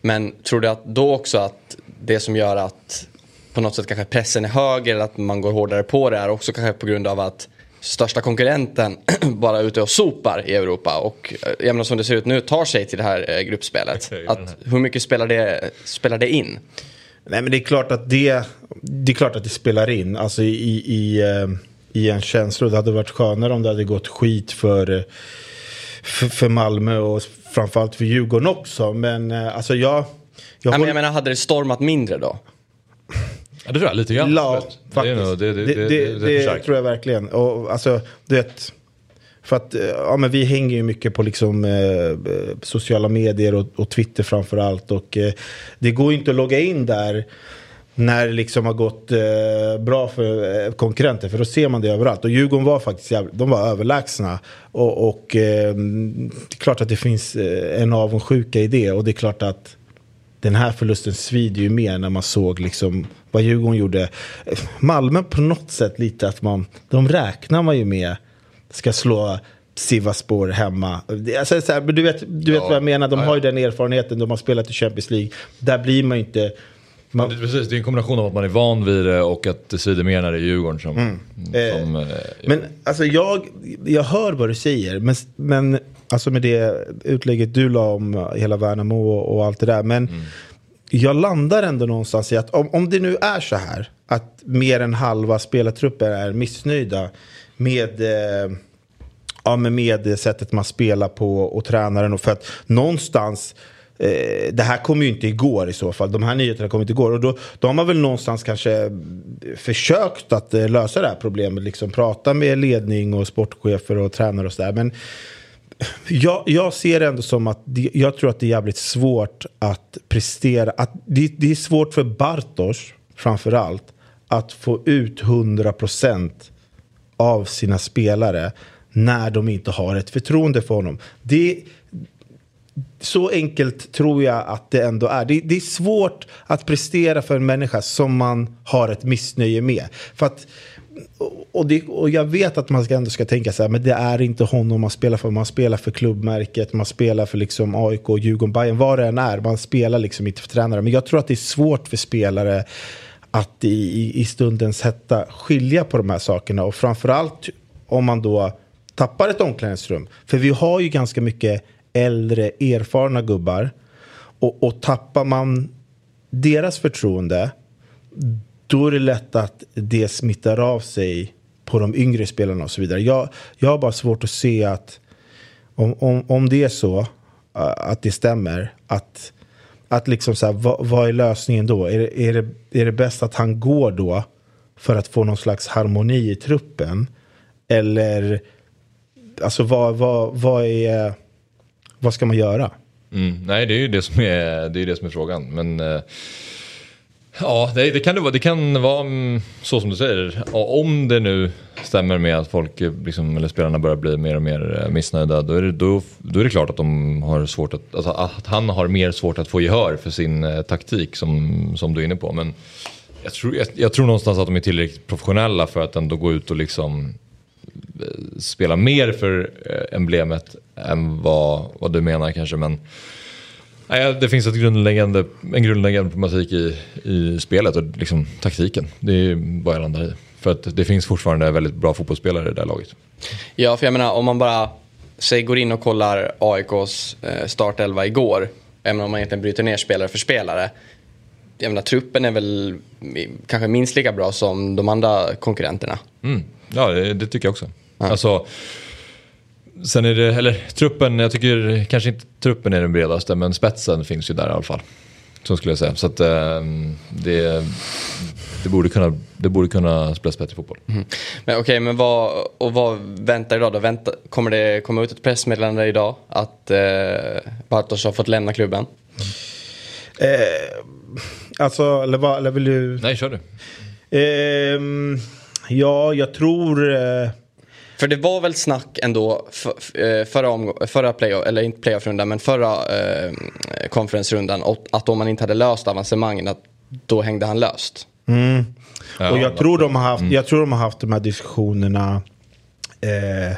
Men tror du att då också att det som gör att på något sätt kanske pressen är högre eller att man går hårdare på det är också kanske på grund av att största konkurrenten bara ute och sopar i Europa och eh, jag menar, som det ser ut nu tar sig till det här eh, gruppspelet. Att, hur mycket spelar det, spelar det in? Nej men det är klart att det, det, är klart att det spelar in. Alltså i, i, eh, i en känsla. Det hade varit skönare om det hade gått skit för, för, för Malmö och framförallt för Djurgården också. Men alltså jag... Jag, ja, håller... men jag menar, hade det stormat mindre då? Ja, det tror jag lite grann. Ja, faktiskt. Det, det, det, det, tror jag verkligen. Och, alltså, det, för att ja, men vi hänger ju mycket på liksom, eh, sociala medier och, och Twitter framför allt. Och eh, det går ju inte att logga in där när det liksom har gått eh, bra för eh, konkurrenter. För då ser man det överallt. Och Djurgården var faktiskt de var överlägsna. Och, och eh, det är klart att det finns eh, en avundsjuka i det. Och det är klart att den här förlusten svider ju mer när man såg liksom vad Djurgården gjorde. Malmö på något sätt lite att man, de räknar man ju med ska slå Sivaspor hemma. Alltså, så här, du vet, du vet ja, vad jag menar, de ja, har ju den erfarenheten, de har spelat i Champions League. Där blir man ju inte... Man... Det, precis, det är en kombination av att man är van vid det och att det svider mer när det är Djurgården som... Mm. som eh, men alltså jag, jag hör vad du säger, men, men alltså med det utlägget du la om hela Värnamo och, och allt det där. Men mm jag landar ändå någonstans i att om, om det nu är så här att mer än halva spelartruppen är missnöjda med, eh, ja, med sättet man spelar på och tränaren. Och för att någonstans eh, det här kom ju inte igår i så fall. De här nyheterna kom inte igår. Och då, då har man väl någonstans kanske eh, försökt att eh, lösa det här problemet. Liksom prata med ledning och sportchefer och tränare och sådär. Men jag, jag ser det ändå som att det, jag tror att det är jävligt svårt att prestera. Att det, det är svårt för Bartos framför allt att få ut 100 procent av sina spelare när de inte har ett förtroende för honom. Det, så enkelt tror jag att det ändå är. Det, det, är svårt att prestera för en människa som man har ett missnöje med. För att, och, det, och jag vet att man ska ändå ska tänka så här, men det är inte honom man spelar för. Man spelar för klubbmärket, man spelar för liksom AIK, Djurgården, Bayern, vad det än är. Man spelar liksom inte för tränare. Men jag tror att det är svårt för spelare att i, i stundens hetta skilja på de här sakerna. Och framförallt om man då tappar ett omklädningsrum. För vi har ju ganska mycket äldre erfarna gubbar. Och, och tappar man deras förtroende då är det lätt att det smittar av sig på de yngre spelarna och så vidare. Jag, jag har bara svårt att se att om, om, om det är så att det stämmer att att liksom så här, vad, vad, är lösningen då? Är det, är, det, är det bäst att han går då för att få någon slags harmoni i truppen? Eller alltså vad, vad, vad, är, vad ska man göra? Mm, nej, det är ju det som är, det är, det som är frågan. Men eh, Ja, det, det, kan det, vara, det kan vara mm, så som du säger. Om det nu stämmer med att folk, eh, liksom, eller spelarna börjar bli mer och mer eh, missnöjda, då är det, då, då är det klart att, de har svårt att, alltså, att han har mer svårt att få gehör för sin eh, taktik som, som du är inne på. Men jag tror, jag, jag, tror någonstans att de är tillräckligt professionella för att ändå gå ut och liksom eh, spela mer för eh, emblemet än vad, vad du menar kanske. Men Nej, det finns ett grundläggande, en grundläggande problematik i, i spelet och liksom taktiken. Det är vad jag landar i. För att det finns fortfarande väldigt bra fotbollsspelare i det här laget. Ja, för jag menar om man bara säg går in och kollar AIKs eh, startelva igår, även om man egentligen bryter ner spelare för spelare. Jag menar, truppen är väl kanske minst lika bra som de andra konkurrenterna. Mm. Ja, det, det tycker jag också. Alltså, sen är det, eller truppen, jag tycker kanske inte truppen är den bredaste, men spetsen finns ju där i alla fall. Så skulle jag säga. Så att eh, det, det, borde kunna, det borde kunna spelas bättre fotboll. Men okej, men vad, och vad väntar idag då? Vänta, kommer det komma ut ett pressmeddelande idag att eh, Bartosz har fått lämna klubben? Eh, alltså, eller, vad, eller vill du? Nej, kör du. Ehm, ja, jag tror... För det var väl snack ändå för, eh, förra, omgå- förra playoff, eller inte playoff-rundan, men förra eh, konferensrundan att om man inte hade löst avancemangen, att då hängde han löst. Ja, och jag tror, de har haft, jag tror de har haft de här diskussionerna eh,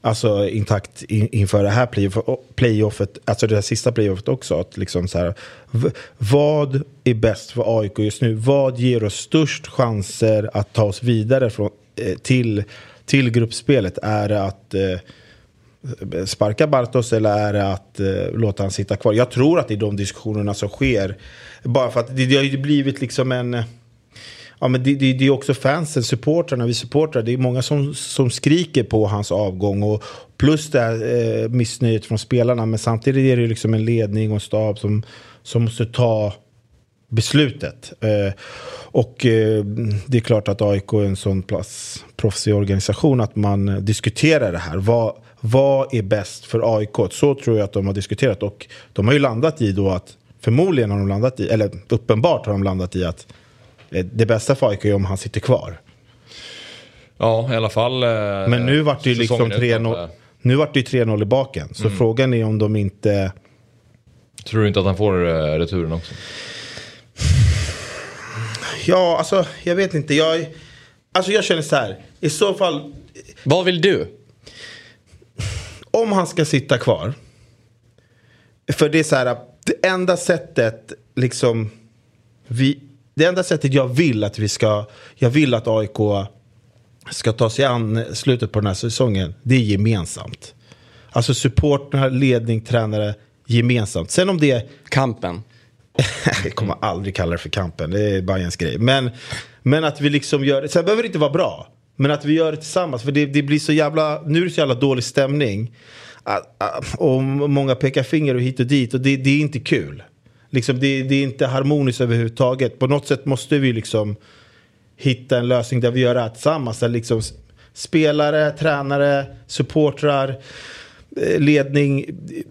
alltså intakt in, inför det här playoff, playoffet, alltså det här sista playoffet också. Att liksom så här, v, vad är bäst för AIK just nu? Vad ger oss störst chanser att ta oss vidare från, eh, till, till gruppspelet? Är det att eh, sparka Bartos eller är det att eh, låta han sitta kvar? Jag tror att det är de diskussionerna som sker. Bara för att det, det har ju blivit liksom en... Ja, men det, det, det är också fansen, supportrarna, vi supportrar. Det är många som, som skriker på hans avgång. Och plus det här eh, missnöjet från spelarna. Men samtidigt är det liksom en ledning och en stab som, som måste ta beslutet. Eh, och eh, det är klart att AIK är en sån plats, proffsig organisation att man diskuterar det här. Vad, vad är bäst för AIK? Så tror jag att de har diskuterat. Och de har ju landat i då att, förmodligen har de landat i, eller uppenbart har de landat i att eh, det bästa för AIK är om han sitter kvar. Ja, i alla fall. eh, Men nu vart det ju liksom säsongen ut, 3-0 nu vart det ju 3-0 i baken. Så frågan är om de inte... Tror du inte att han får returen också? Ja, alltså jag vet inte. Jag, alltså jag känner så här. I så fall, Vad vill du? om han ska sitta kvar. För det är så här, det enda sättet liksom. Vi, det enda sättet jag vill att vi ska, jag vill att AIK ska ta sig an slutet på den här säsongen. Det är gemensamt. Alltså supportrar, ledning, tränare gemensamt. Sen om det är Kampen. jag kommer aldrig kalla det för kampen, det är Bajens grej. Men, men att vi liksom gör det, sen behöver det inte vara bra. Men att vi gör det tillsammans, för det, det blir så jävla, nu är det så jävla dålig stämning. Ah, ah, och många pekar finger och hit och dit och det, det är inte kul. Liksom det, det är inte harmoniskt överhuvudtaget. På något sätt måste vi liksom hitta en lösning där vi gör det här tillsammans. Där liksom spelare, tränare, supportrar, ledning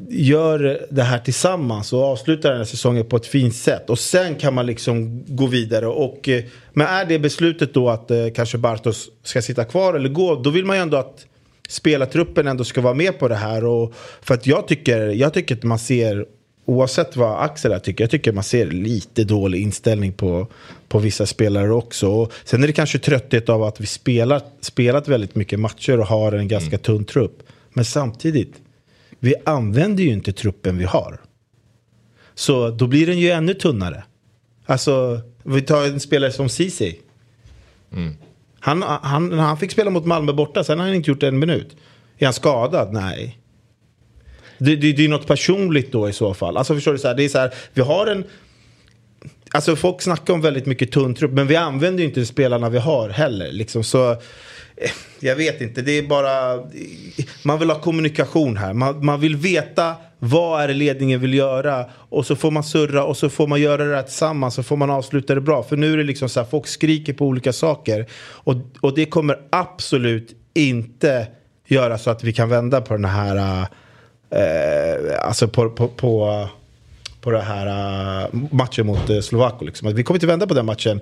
gör det här tillsammans och avslutar den här säsongen på ett fint sätt. Och sen kan man liksom gå vidare. Och, eh, men är det beslutet då att eh, kanske Bartos ska sitta kvar eller gå, då vill man ju ändå att spelartruppen ändå ska vara med på det här. Och, för att jag tycker, jag tycker att man ser, oavsett vad Axel här tycker, jag tycker man ser lite dålig inställning på, på vissa spelare också. Och sen är det kanske trötthet av att vi spelat, spelat väldigt mycket matcher och har en ganska tunn trupp. Men samtidigt, vi använder ju inte truppen vi har. Så då blir den ju ännu tunnare. Alltså, vi tar en spelare som Ceesay. Han, han, han fick spela mot Malmö borta, sen har han inte gjort en minut. Är han skadad? Nej. Det, det, det är något personligt då i så fall. Alltså förstår du, så här, det är så här, vi har en... Alltså folk snackar om väldigt mycket tunn trupp, men vi använder ju inte spelarna vi har heller. Liksom, så, Eh, jag vet inte, det är bara... Man vill ha kommunikation här. Man, man vill veta vad är det ledningen vill göra. Och så får man surra och så får man göra det här tillsammans. Så får man avsluta det bra. För nu är det liksom så här, folk skriker på olika saker. Och, och det kommer absolut inte göra så att vi kan vända på den här... Eh, alltså på, på, på, på det här eh, matchen mot eh, Slovako. Liksom. Vi kommer inte vända på den matchen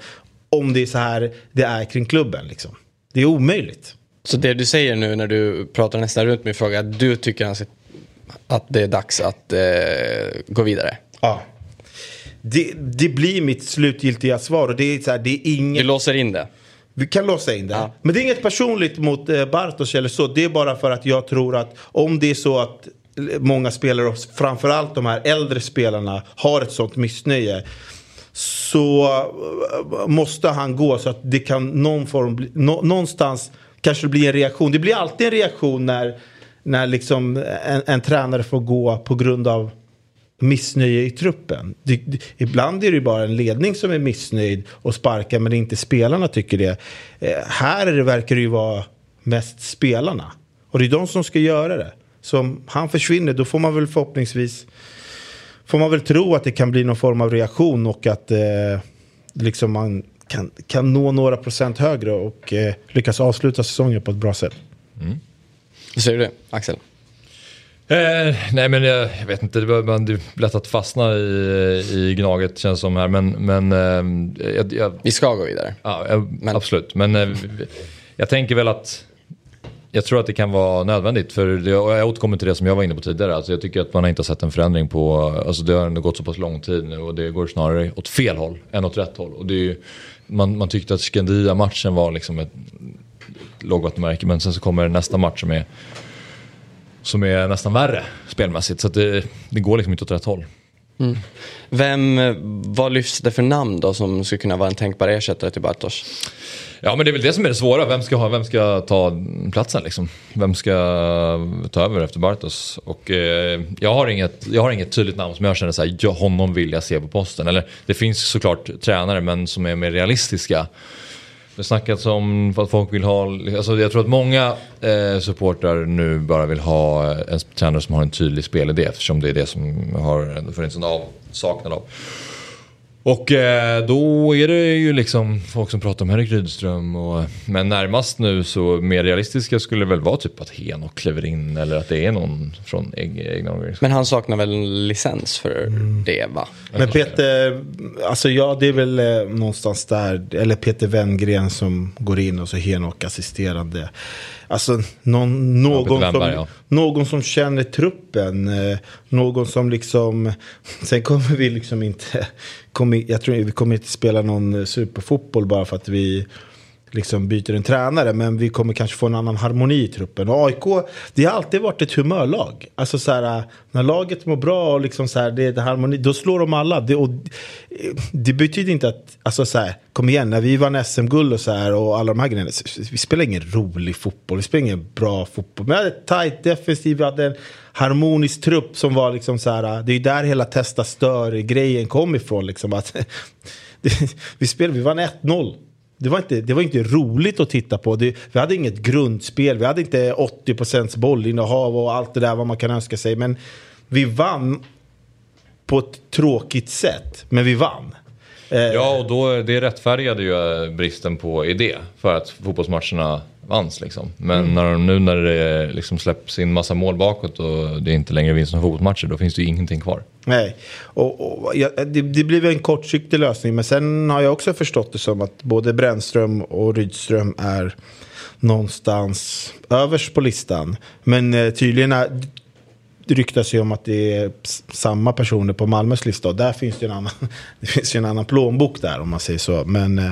om det är så här det är kring klubben. Liksom. Det är omöjligt. Så det du säger nu när du pratar nästan runt min fråga, att du tycker att det är dags att eh, gå vidare? Ja. Det, det blir mitt slutgiltiga svar. Och det är, så här, det är Du inget... låser in det? Vi kan låsa in det. Ja. Men det är inget personligt mot eh, Bartos eller så. Det är bara för att jag tror att om det är så att många spelare, framförallt de här äldre spelarna, har ett sånt missnöje. Så eh, måste han gå så att det kan någon form, nå, någonstans kanske det blir en reaktion. Det blir alltid en reaktion när när liksom en, en tränare får gå på grund av missnöje i truppen. Det, det, ibland är det ju bara en ledning som är missnöjd och sparkar men inte spelarna tycker det. Eh, här är det, verkar det ju vara mest spelarna. Och det är de som ska göra det. Så om han försvinner då får man väl förhoppningsvis får man väl tro att det kan bli någon form av reaktion och att eh, liksom man kan, kan nå några procent högre och eh, lyckas avsluta säsongen på ett bra sätt. Hur säger du Axel? Eh, nej men jag, jag vet inte, det det är lätt att fastna i, i Gnaget känns som här. Men, men eh, jag, jag, Vi ska gå vidare. ja, jag, Men- absolut. Men eh, jag tänker väl att jag tror att det kan vara nödvändigt. För det, och jag återkommer till det som jag var inne på tidigare. Alltså jag tycker att man inte har sett en förändring på, alltså det har ändå gått så pass lång tid nu och det går snarare åt fel håll än åt rätt håll. Och det är ju, man, man tyckte att Skandia-matchen var liksom ett lågvattenmärke men sen så kommer nästa match som är som är nästan värre spelmässigt. Så att det, det går liksom inte åt rätt håll. Mm. Vem, eh, vad lyfts det för namn då som skulle kunna vara en tänkbar ersättare till Bartosz? Ja men det är väl det som är det svåra. Vem ska, ha, vem ska ta platsen liksom? Vem ska ta över efter Bartos? Och eh, jag, har inget, jag har inget tydligt namn som jag känner såhär, honom vill jag se på posten. Eller det finns såklart tränare men som är mer realistiska. Det snackas om att folk vill ha, alltså jag tror att många eh, supportrar nu bara vill ha en tränare som har en tydlig spelidé eftersom det är det som har funnits en avsaknad av. Och eh, då är det ju liksom folk som pratar om Henrik Rydström. Och, men närmast nu så mer realistiska skulle det väl vara typ att Henok kliver in eller att det är någon från eg- egna organisationer. Men han saknar väl en licens för det va? Men Peter, alltså ja det är väl eh, någonstans där, eller Peter Wenngren som går in och så Henok assisterande. Alltså någon, någon, Wennberg, som, ja. någon som känner truppen, eh, någon som liksom, sen kommer vi liksom inte, kommer, jag tror vi kommer inte spela någon eh, superfotboll bara för att vi liksom byter en tränare. Men vi kommer kanske få en annan harmoni i truppen. Och AIK, det har alltid varit ett humörlag. Alltså så här, när laget mår bra och liksom så här, det är harmoni, då slår de alla. Det, och, det betyder inte att, alltså så här, kom igen, när vi vann SM-guld och så här och alla de här grejerna. Vi spelar ingen rolig fotboll, vi spelar ingen bra fotboll. Men vi hade ett tajt defensiv, vi hade en harmonisk trupp som var liksom så här, det är ju där hela testa stör-grejen kom ifrån. Liksom, att, det, vi spelade, vi vann 1-0. Det var, inte, det var inte roligt att titta på. Det, vi hade inget grundspel. Vi hade inte 80% bollinnehav och allt det där vad man kan önska sig. Men vi vann på ett tråkigt sätt. Men vi vann. Eh, ja och då, det rättfärdigade ju eh, bristen på idé för att fotbollsmatcherna vanns liksom. Men Mm. när de, nu när det liksom släpps in massa mål bakåt och det inte längre vinns några fotbollsmatcher då finns det ju ingenting kvar. Nej, och, och, ja, det, det blir väl en kortsiktig lösning. Men sen har jag också förstått det som att både Brännström och Rydström är någonstans överst på listan. Men eh, tydligen är, det ryktas ju om att det är samma personer på Malmös lista. Och där finns det en annan, det finns ju en annan plånbok där om man säger så. Men eh,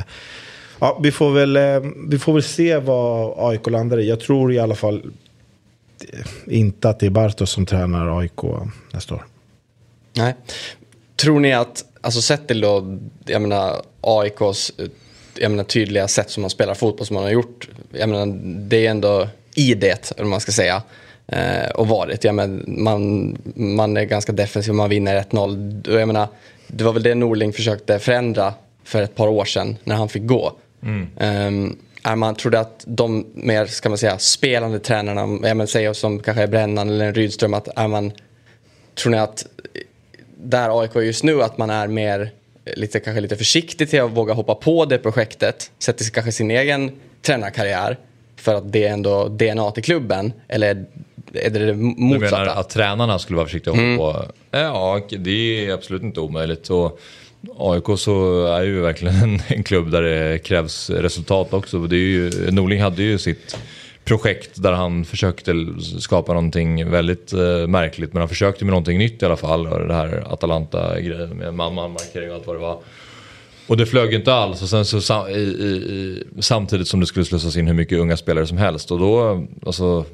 ja, vi, får väl, eh, vi får väl se vad AIK landar i. Jag tror i alla fall inte att det är Bartos som tränar AIK nästa år. Nej. Tror ni att, alltså sett till då, jag menar AIKs jag menar, tydliga sätt som man spelar fotboll som man har gjort. Jag menar, det är ändå i det, eller vad man ska säga. Eh, och varit. Jag menar, man, man är ganska defensiv och man vinner 1-0. Jag menar, det var väl det Norling försökte förändra för ett par år sedan när han fick gå. Ehm, är man, tror du att de mer, ska man säga, spelande tränarna, jag menar, säger som kanske är Brännan eller en Rydström, att är man, tror ni att där AIK är just nu att man är mer eh, lite, kanske lite försiktig till att våga hoppa på det projektet. Sätter sig kanske sin egen tränarkarriär för att det är ändå DNA till klubben. Eller är det det Du motsatta? menar att tränarna skulle vara försiktiga mm. på? Ja, det är absolut inte omöjligt. Och AIK så är ju verkligen en, en klubb där det krävs resultat också. Det är ju, Norling hade ju sitt projekt där han försökte skapa någonting väldigt eh, märkligt. Men han försökte med någonting nytt i alla fall. Det här Atalanta-grejen med man-man-markering och allt vad det var. Och det flög inte alls. Och sen så i, i, samtidigt som det skulle slussas in hur mycket unga spelare som helst. Och då, alltså,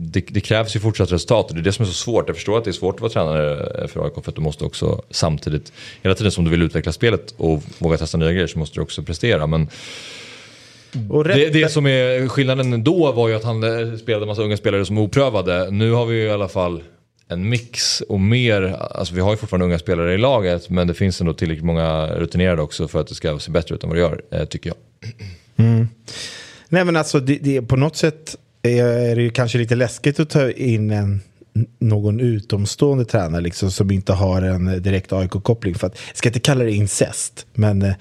det, det krävs ju fortsatt resultat och det är det som är så svårt. Jag förstår att det är svårt att vara tränare för AIK för att du måste också samtidigt, hela tiden som du vill utveckla spelet och våga testa nya grejer så måste du också prestera. Men rätt, Det, det som är skillnaden då var ju att han eh, spelade en massa unga spelare som oprövade. Nu har vi ju i alla fall en mix och mer, alltså vi har ju fortfarande unga spelare i laget men det finns ändå tillräckligt många rutinerade också för att det ska se bättre ut än vad det gör, eh, tycker jag. Nej men alltså det, det, på något sätt är det ju kanske lite läskigt att ta in en någon utomstående tränare liksom, som inte har en direkt AIK-koppling. För att, jag ska inte kalla det incest, men eh,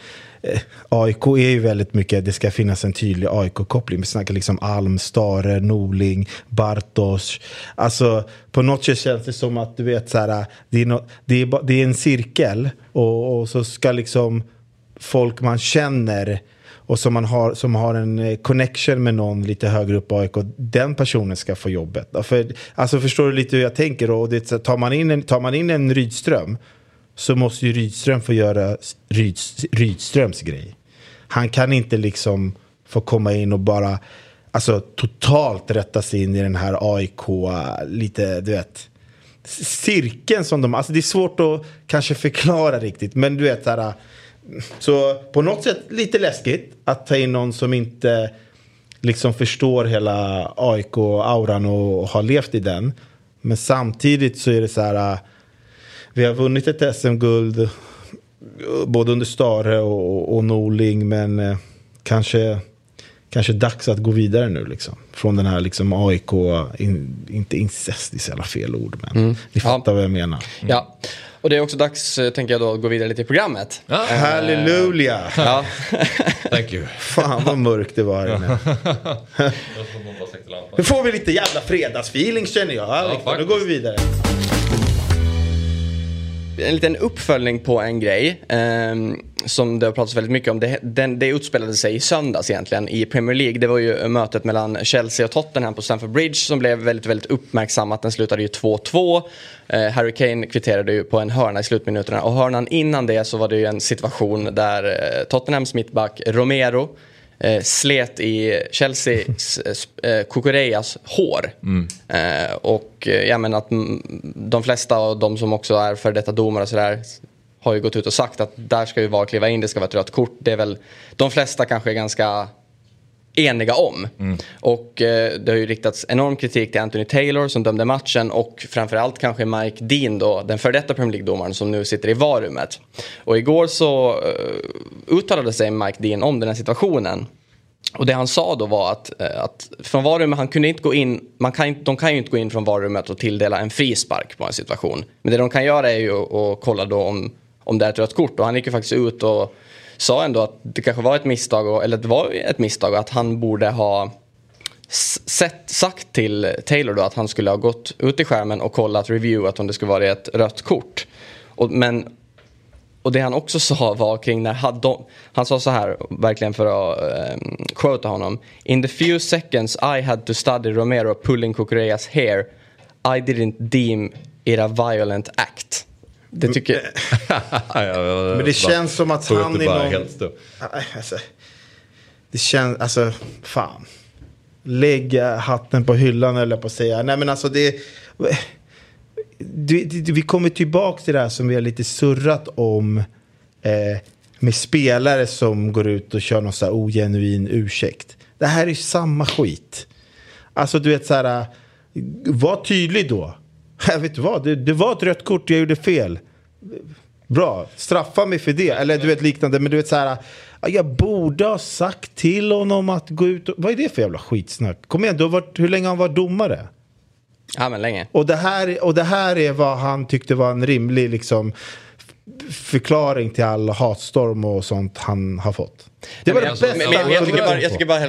AIK är ju väldigt mycket, det ska finnas en tydlig AIK-koppling. Vi snackar liksom Alm, Stare, Norling, Bartos. Alltså på något sätt känns det som att du vet så här, det är, no, det är, det är en cirkel och, och så ska liksom folk man känner och som, man har, som har en eh, connection med någon lite högre upp i AIK, den personen ska få jobbet. För, alltså förstår du lite hur jag tänker? Och det, tar, man in en, tar man in en Rydström så måste ju Rydström få göra Ryds, Rydströms grej. Han kan inte liksom få komma in och bara alltså, totalt rätta sig in i den här AIK, lite, du vet, cirkeln som de, alltså det är svårt att kanske förklara riktigt, men du vet så här, så på något sätt lite läskigt att ta in någon som inte liksom förstår hela AIK-auran och har levt i den. Men samtidigt så är det så här, äh, vi har vunnit ett SM-guld äh, både under Stare och, och Norling, men eh, kanske, kanske dags att gå vidare nu liksom. Från den här liksom AIK, in, inte incest, det är så jävla fel ord, men ni fattar vad jag menar. Ja, och det är också dags, eh, tänker jag då, att gå vidare lite i programmet. Ja. Halleluja! Ja. Thank you. Fan vad mörkt det var här inne. Nu får vi lite jävla fredagsfeeling känner jag. Ja, nu faktiskt. går vi vidare. en liten uppföljning på en grej ehm, som det har pratats väldigt mycket om. Det, den, det utspelade sig i söndags egentligen i Premier League. Det var ju mötet mellan Chelsea och Tottenham på Stamford Bridge som blev väldigt, väldigt uppmärksammat. Den slutade ju 2-2. Eh, Harry Kane kvitterade ju på en hörna i slutminuterna och hörnan innan det så var det ju en situation där eh, Tottenhams mittback Romero eh, slet i Chelseas eh, Kukureyas hår. Eh, och eh, jag menar att mm, de flesta av de som också är för detta domare och sådär har ju gått ut och sagt att där ska ju VAR kliva in, det ska vara ett rött kort. Det är väl de flesta kanske är ganska eniga om. Och eh, det har ju riktats enorm kritik till Anthony Taylor som dömde matchen och framförallt kanske Mike Dean då, den före detta Premier League-domaren som nu sitter i VAR-rummet. Och igår så eh, uttalade sig Mike Dean om den här situationen. Och det han sa då var att, eh, att från varummet, han kunde inte gå in, man kan, de kan ju inte gå in från varummet och tilldela en frispark på en situation. Men det de kan göra är ju att kolla då om, om det är ett rött kort. Och han gick ju faktiskt ut och sa ändå att det kanske var ett misstag, och, eller det var ett misstag och att han borde ha sett, sagt till Taylor då att han skulle ha gått ut i skärmen och kollat, reviewat om det skulle vara ett rött kort. Och, men och det han också sa var kring när de, han sa så här, verkligen för att ehm, um, quota honom. In the few seconds I had to study Romero pulling Cucureas hair I didn't deem it a violent act. Det tycker Men det känns som att han är någon... Nej, Alltså, det känns, alltså, fan. Lägga hatten på hyllan eller på att säga. Nej men alltså det... Vi kommer tillbaka till det här som vi har lite surrat om. Eh, med spelare som går ut och kör någon så här ogenuin ursäkt. Det här är ju samma skit. Alltså du vet så här. Var tydlig då. Jag vet du vad, det, det var ett rött kort, jag gjorde fel. Bra, straffa mig för det. Eller du vet liknande. Men du vet så här. Jag borde ha sagt till honom att gå ut och... Vad är det för jävla skitsnack? Kom igen, du har varit, hur länge har han varit domare? Ja men länge. Och det, här, och det här är vad han tyckte var en rimlig liksom, förklaring till all hatstorm och sånt han har fått. Det var det alltså, bästa men, men, han jag, tycker bara, jag tycker bara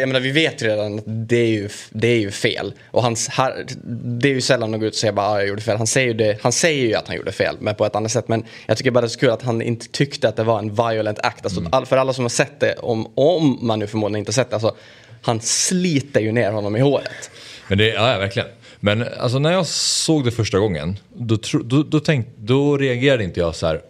jag menar vi vet redan att det är ju, det är ju fel. Och hans, här, det är ju sällan de går ut och säger bara ah, jag gjorde fel. Han säger, ju det, han säger ju att han gjorde fel, men på ett annat sätt. Men jag tycker bara det är så kul att han inte tyckte att det var en violent act. Alltså, all, för alla som har sett det, om, om man nu förmodligen inte har sett det, alltså, han sliter ju ner honom i håret. Men det, ja, verkligen. Men alltså när jag såg det första gången, då, då, då, tänk, då reagerade inte jag så här,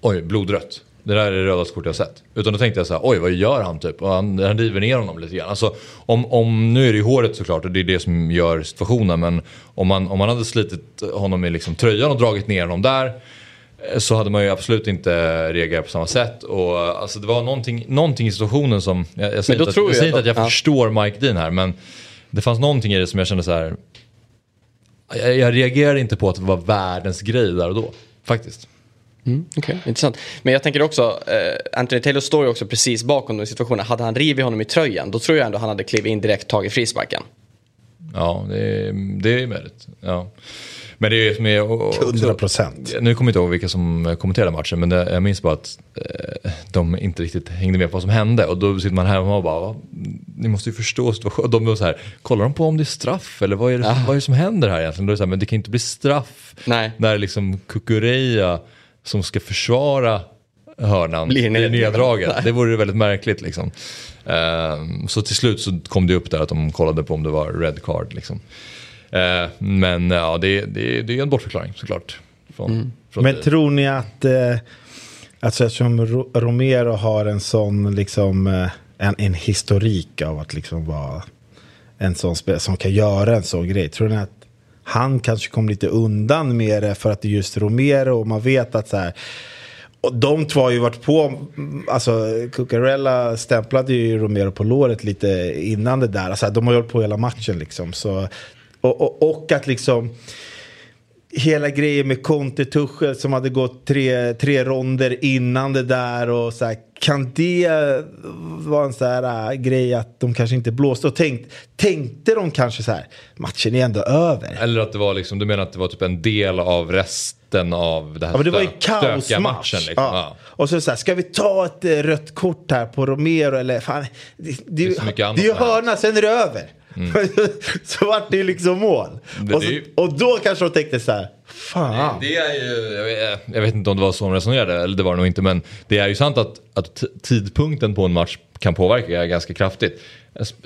oj, blodrött. Det där är det rödaste kort jag sett. Utan då tänkte jag så här, oj vad gör han typ? Och han, han river ner honom lite grann. Alltså, om, om, nu är det ju håret såklart och det är det som gör situationen. Men om man, om man hade slitit honom i liksom tröjan och dragit ner honom där. eh, så hade man ju absolut inte reagerat på samma sätt. Och, eh, alltså, det var någonting, någonting i situationen som, jag, jag säger, inte, att, tror jag jag säger inte att- att jag ja. förstår Mike Dean här men det fanns någonting i det som jag kände så här. Jag, jag reagerade inte på att det var världens grej där och då. Faktiskt. Okej, intressant. Men jag tänker också, eh, Anthony Taylor står ju också precis bakom den situationen. Hade han rivit honom i tröjan, då tror jag ändå han hade klivit in direkt, tagit frisparken. Ja, det är, det är möjligt. Ja. Men det är ju som är... och- och- 100%. Nu kommer jag inte ihåg vilka som kommenterade matchen men det, jag minns bara att eh, de inte riktigt hängde med på vad som hände. Och då sitter man hemma och bara, "Va? ni måste ju förstå situationen. De var så här, kollar de på om det är straff eller vad är det, vad är det som händer här egentligen? Då är det så här, men det kan inte bli straff Nej. när liksom Kukureya som ska försvara hörnan Blir neddragen. Det vore väldigt märkligt liksom. Ehm, så till slut så kom det upp där att de kollade på om det var red card liksom. Eh, men ja, det, det, det är en bortförklaring såklart. Från, från Men det. tror ni att, eh, alltså eftersom Ro- Romero har en sån liksom, eh, en, en historik av att liksom vara en sån spelare som kan göra en sån grej. Tror ni att han kanske kom lite undan med det för att det är just Romero och man vet att så här och de två har ju varit på, alltså Cucurella stämplade ju Romero på låret lite innan det där. Alltså, de har ju hållit på hela matchen liksom. Så, och, och, och att liksom hela grejen med Conte Tuchel som hade gått tre, tre ronder innan det där och så här, kan det vara en så här äh, grej att de kanske inte blåste och tänkt, tänkte de kanske så här matchen är ändå över. Eller att det var liksom, du menar att det var typ en del av resten av det här Ja, men det var ju kaosmatch. Liksom. Ja. Ja. Och så, så här, ska vi ta ett eh, rött kort här på Romero eller fan. Det, det, är det är ju hörna, sen är det över. så vart det ju liksom mål. Det- och, det så, ju- och då kanske de tänkte så här, fan. Det är ju, jag vet, jag vet inte om det var så de resonerade, eller det var det nog inte, men det är ju sant att, att tidpunkten på en match kan påverka ganska kraftigt.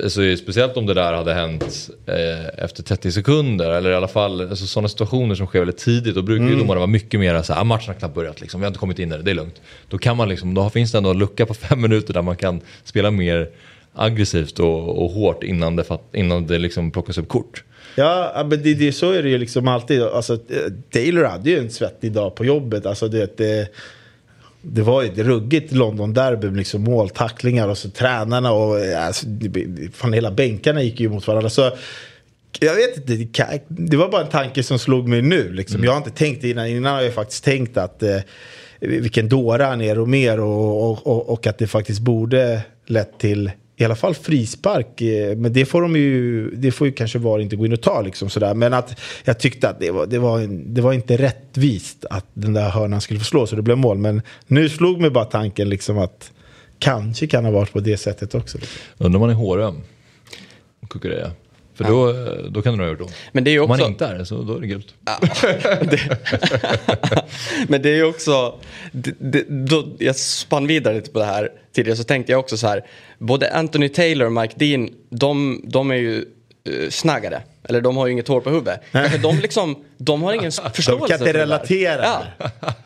Alltså, speciellt om det där hade hänt eh, efter 30 sekunder, eller i alla fall alltså, sådana situationer som sker väldigt tidigt. Då brukar ju domarna vara mycket mer så här, ah, matchen har knappt börjat, liksom, vi har inte kommit in i det, det är lugnt. Då, kan man liksom, då finns det ändå en lucka på fem minuter där man kan spela mer aggressivt och, och hårt innan det, fatt, innan det liksom plockas upp kort. Ja, men det, det, så är det ju liksom alltid. Alltså, Taylor hade ju en svettig dag på jobbet. Alltså, det, det, det var ju ett ruggigt London-derby med liksom måltacklingar och så tränarna och alltså, fan, hela bänkarna gick ju mot varandra. Så, jag vet inte, det, var bara en tanke som slog mig nu. Liksom. Jag har inte tänkt innan. Innan har jag faktiskt tänkt att eh, vilken dåre han är och mer och, och, och, och att det faktiskt borde lett till i alla fall frispark. eh, Men det får de ju, det får ju kanske VAR inte gå in och ta liksom sådär. Men att jag tyckte att det var, det var, en- det var inte rättvist att den där hörnan skulle få slå så det blev mål. Men nu slog mig bara tanken liksom att kanske kan ha varit på det sättet också. Undrar om man är håröm. Kukureya. För då, då kan det nog ha gjort ont. Men det är ju Om man också- inte är det så då är det gult. Men det är ju också, det, det, då, jag spann vidare lite på det här tidigare så tänkte jag också så här, både Anthony Taylor och Mike Dean, de, de är ju uh, snaggare. Eller de har ju inget hår på huvudet. Kanske de liksom, de har ingen förståelse De kan inte för det relatera. Ja,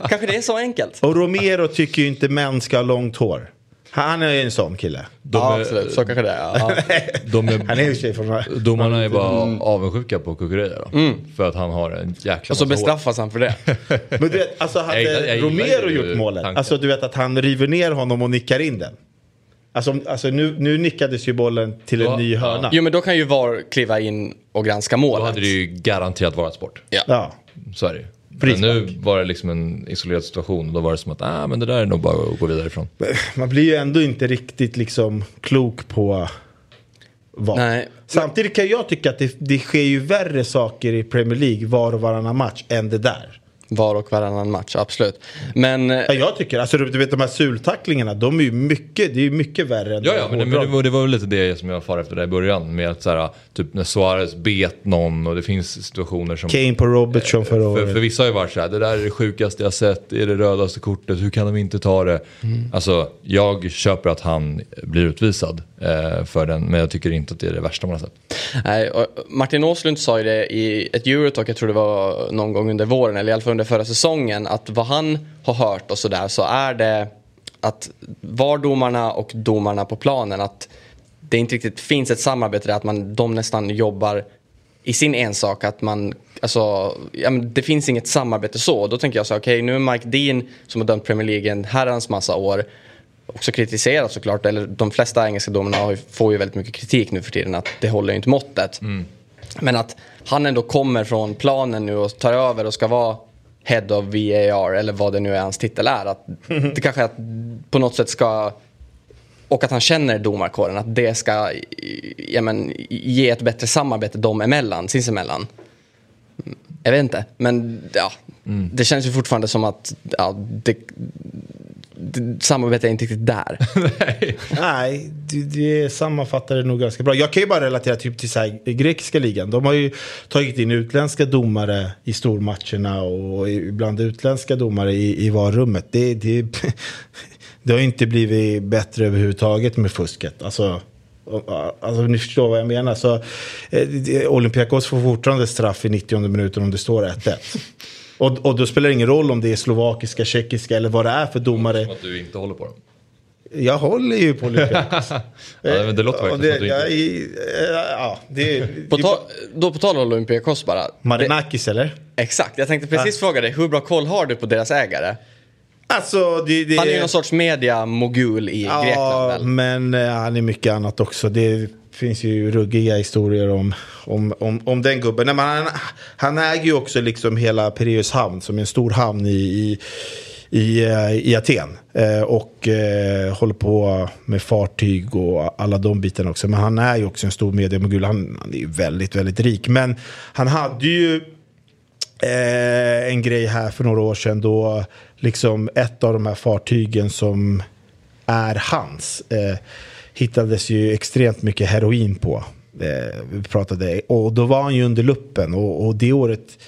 kanske det är så enkelt. Och Romero tycker ju inte män ska ha långt hår. Han är ju en sån kille. De ja, är- absolut, så kanske det är. Ja. De är, Han är ju tjej från... domarna är bara avundsjuka på Kukureya då. För att han har en jäkla Mm. Och så massa hår. bestraffas han för det. Men du vet, alltså hade Jag jag Romero gjort målet, tanken. alltså du vet att han river ner honom och nickar in den. Alltså, alltså nu, nu nickades ju bollen till en Ja, ny ja. hörna. Jo men då kan ju VAR kliva in och granska Då målet. hade det ju garanterat varit sport. Ja. Ja. Så är det ju. Men nu var det liksom en isolerad situation och då var det som att ah, men det där är nog bara att gå vidare ifrån. Man blir ju ändå inte riktigt liksom klok på vad. Nej. Samtidigt kan jag tycka att det, det sker ju värre saker i Premier League var och varannan match än det där. VAR och varannan match, absolut. Men eh, Ja, jag tycker, alltså du, du vet de här sultacklingarna, de är ju mycket, det är mycket värre än Ja, ja, men, det, men det, var, det var väl lite det som jag far efter där i början. Med att så här, typ när Suarez bet någon och det finns situationer som... Kane på Robertson förra För, året. för vissa har ju varit så här, det där är det sjukaste jag sett, det är det rödaste kortet, hur kan de inte ta det? Alltså, jag köper att han blir utvisad eh, för den, men jag tycker inte att det är det värsta man har sett. Nej, och Martin Åslund sa ju det i ett Eurotalk, jag tror det var någon gång under våren eller i alla fall under förra säsongen, att vad han har hört och sådär så är det att VAR-domarna och domarna på planen, att det inte riktigt finns ett samarbete där, att man, de nästan jobbar i sin ensak, att man, alltså, ja, men det finns inget samarbete så. Då tänker jag så okej nu är Mike Dean som har dömt Premier League en herrans massa år också kritiserat såklart, eller de flesta engelska domarna får ju väldigt mycket kritik nu för tiden att det håller ju inte måttet. Men att han ändå kommer från planen nu och tar över och ska vara Head of VAR eller vad det nu är hans titel är. Att det kanske att på något sätt ska och att han känner domarkåren, att det ska ja, men, ge ett bättre samarbete dem emellan, sinsemellan. Mm, Jag vet inte, men ja, det känns ju fortfarande som att ja, det, samarbetet är inte riktigt där. Nej, det, det sammanfattar det nog ganska bra. Jag kan ju bara relatera typ till så här, grekiska ligan. De har ju tagit in utländska domare i stormatcherna och ibland utländska domare i, i varummet. Det, det, det har ju inte blivit bättre överhuvudtaget med fusket. Alltså, Alltså ni förstår vad jag menar. Så, eh, Olympiakos får fortfarande straff i 90 minuten om det står 1-1. Och, och då spelar det ingen roll om det är slovakiska, tjeckiska eller vad det är för domare. Som att du inte håller på dem. Jag håller ju på Olympiakos. Ja, men det låter verkligen som att du jag, inte... är- ja, det, På det, ta, då på tal om Olympiakos bara. Det, Marinakis eller? exakt, jag tänkte precis fråga dig, hur bra koll har du på deras ägare? Alltså, det, det, Han är ju någon sorts media-mogul i Grekland Ja, väl? men eh, han är mycket annat också. Det finns ju ruggiga historier om, om, om, om den gubben. Nej, men han, han äger ju också liksom hela Pireus hamn som är en stor hamn i, i, i, eh, i Aten. Eh, och eh, håller på med fartyg och alla de bitarna också. Men han är ju också en stor mediemogul Han, han är ju väldigt, väldigt rik. Men han hade ju eh, en grej här för några år sedan då liksom ett av de här fartygen som är hans eh, hittades ju extremt mycket heroin på. Eh, vi pratade, och då var han ju under luppen och, och det året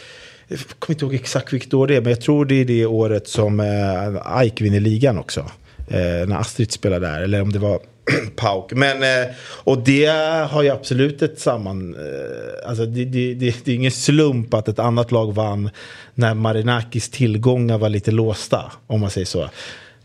jag kommer inte ihåg exakt vilket år det är, men jag tror det är det året som eh, Ike vinner ligan också. Eh, när Astrid spelade där, eller om det var Pauk. Men, eh, och det har ju absolut ett samman... Eh, alltså det, det, det, det är ingen slump att ett annat lag vann när Marinakis tillgångar var lite låsta, om man säger så.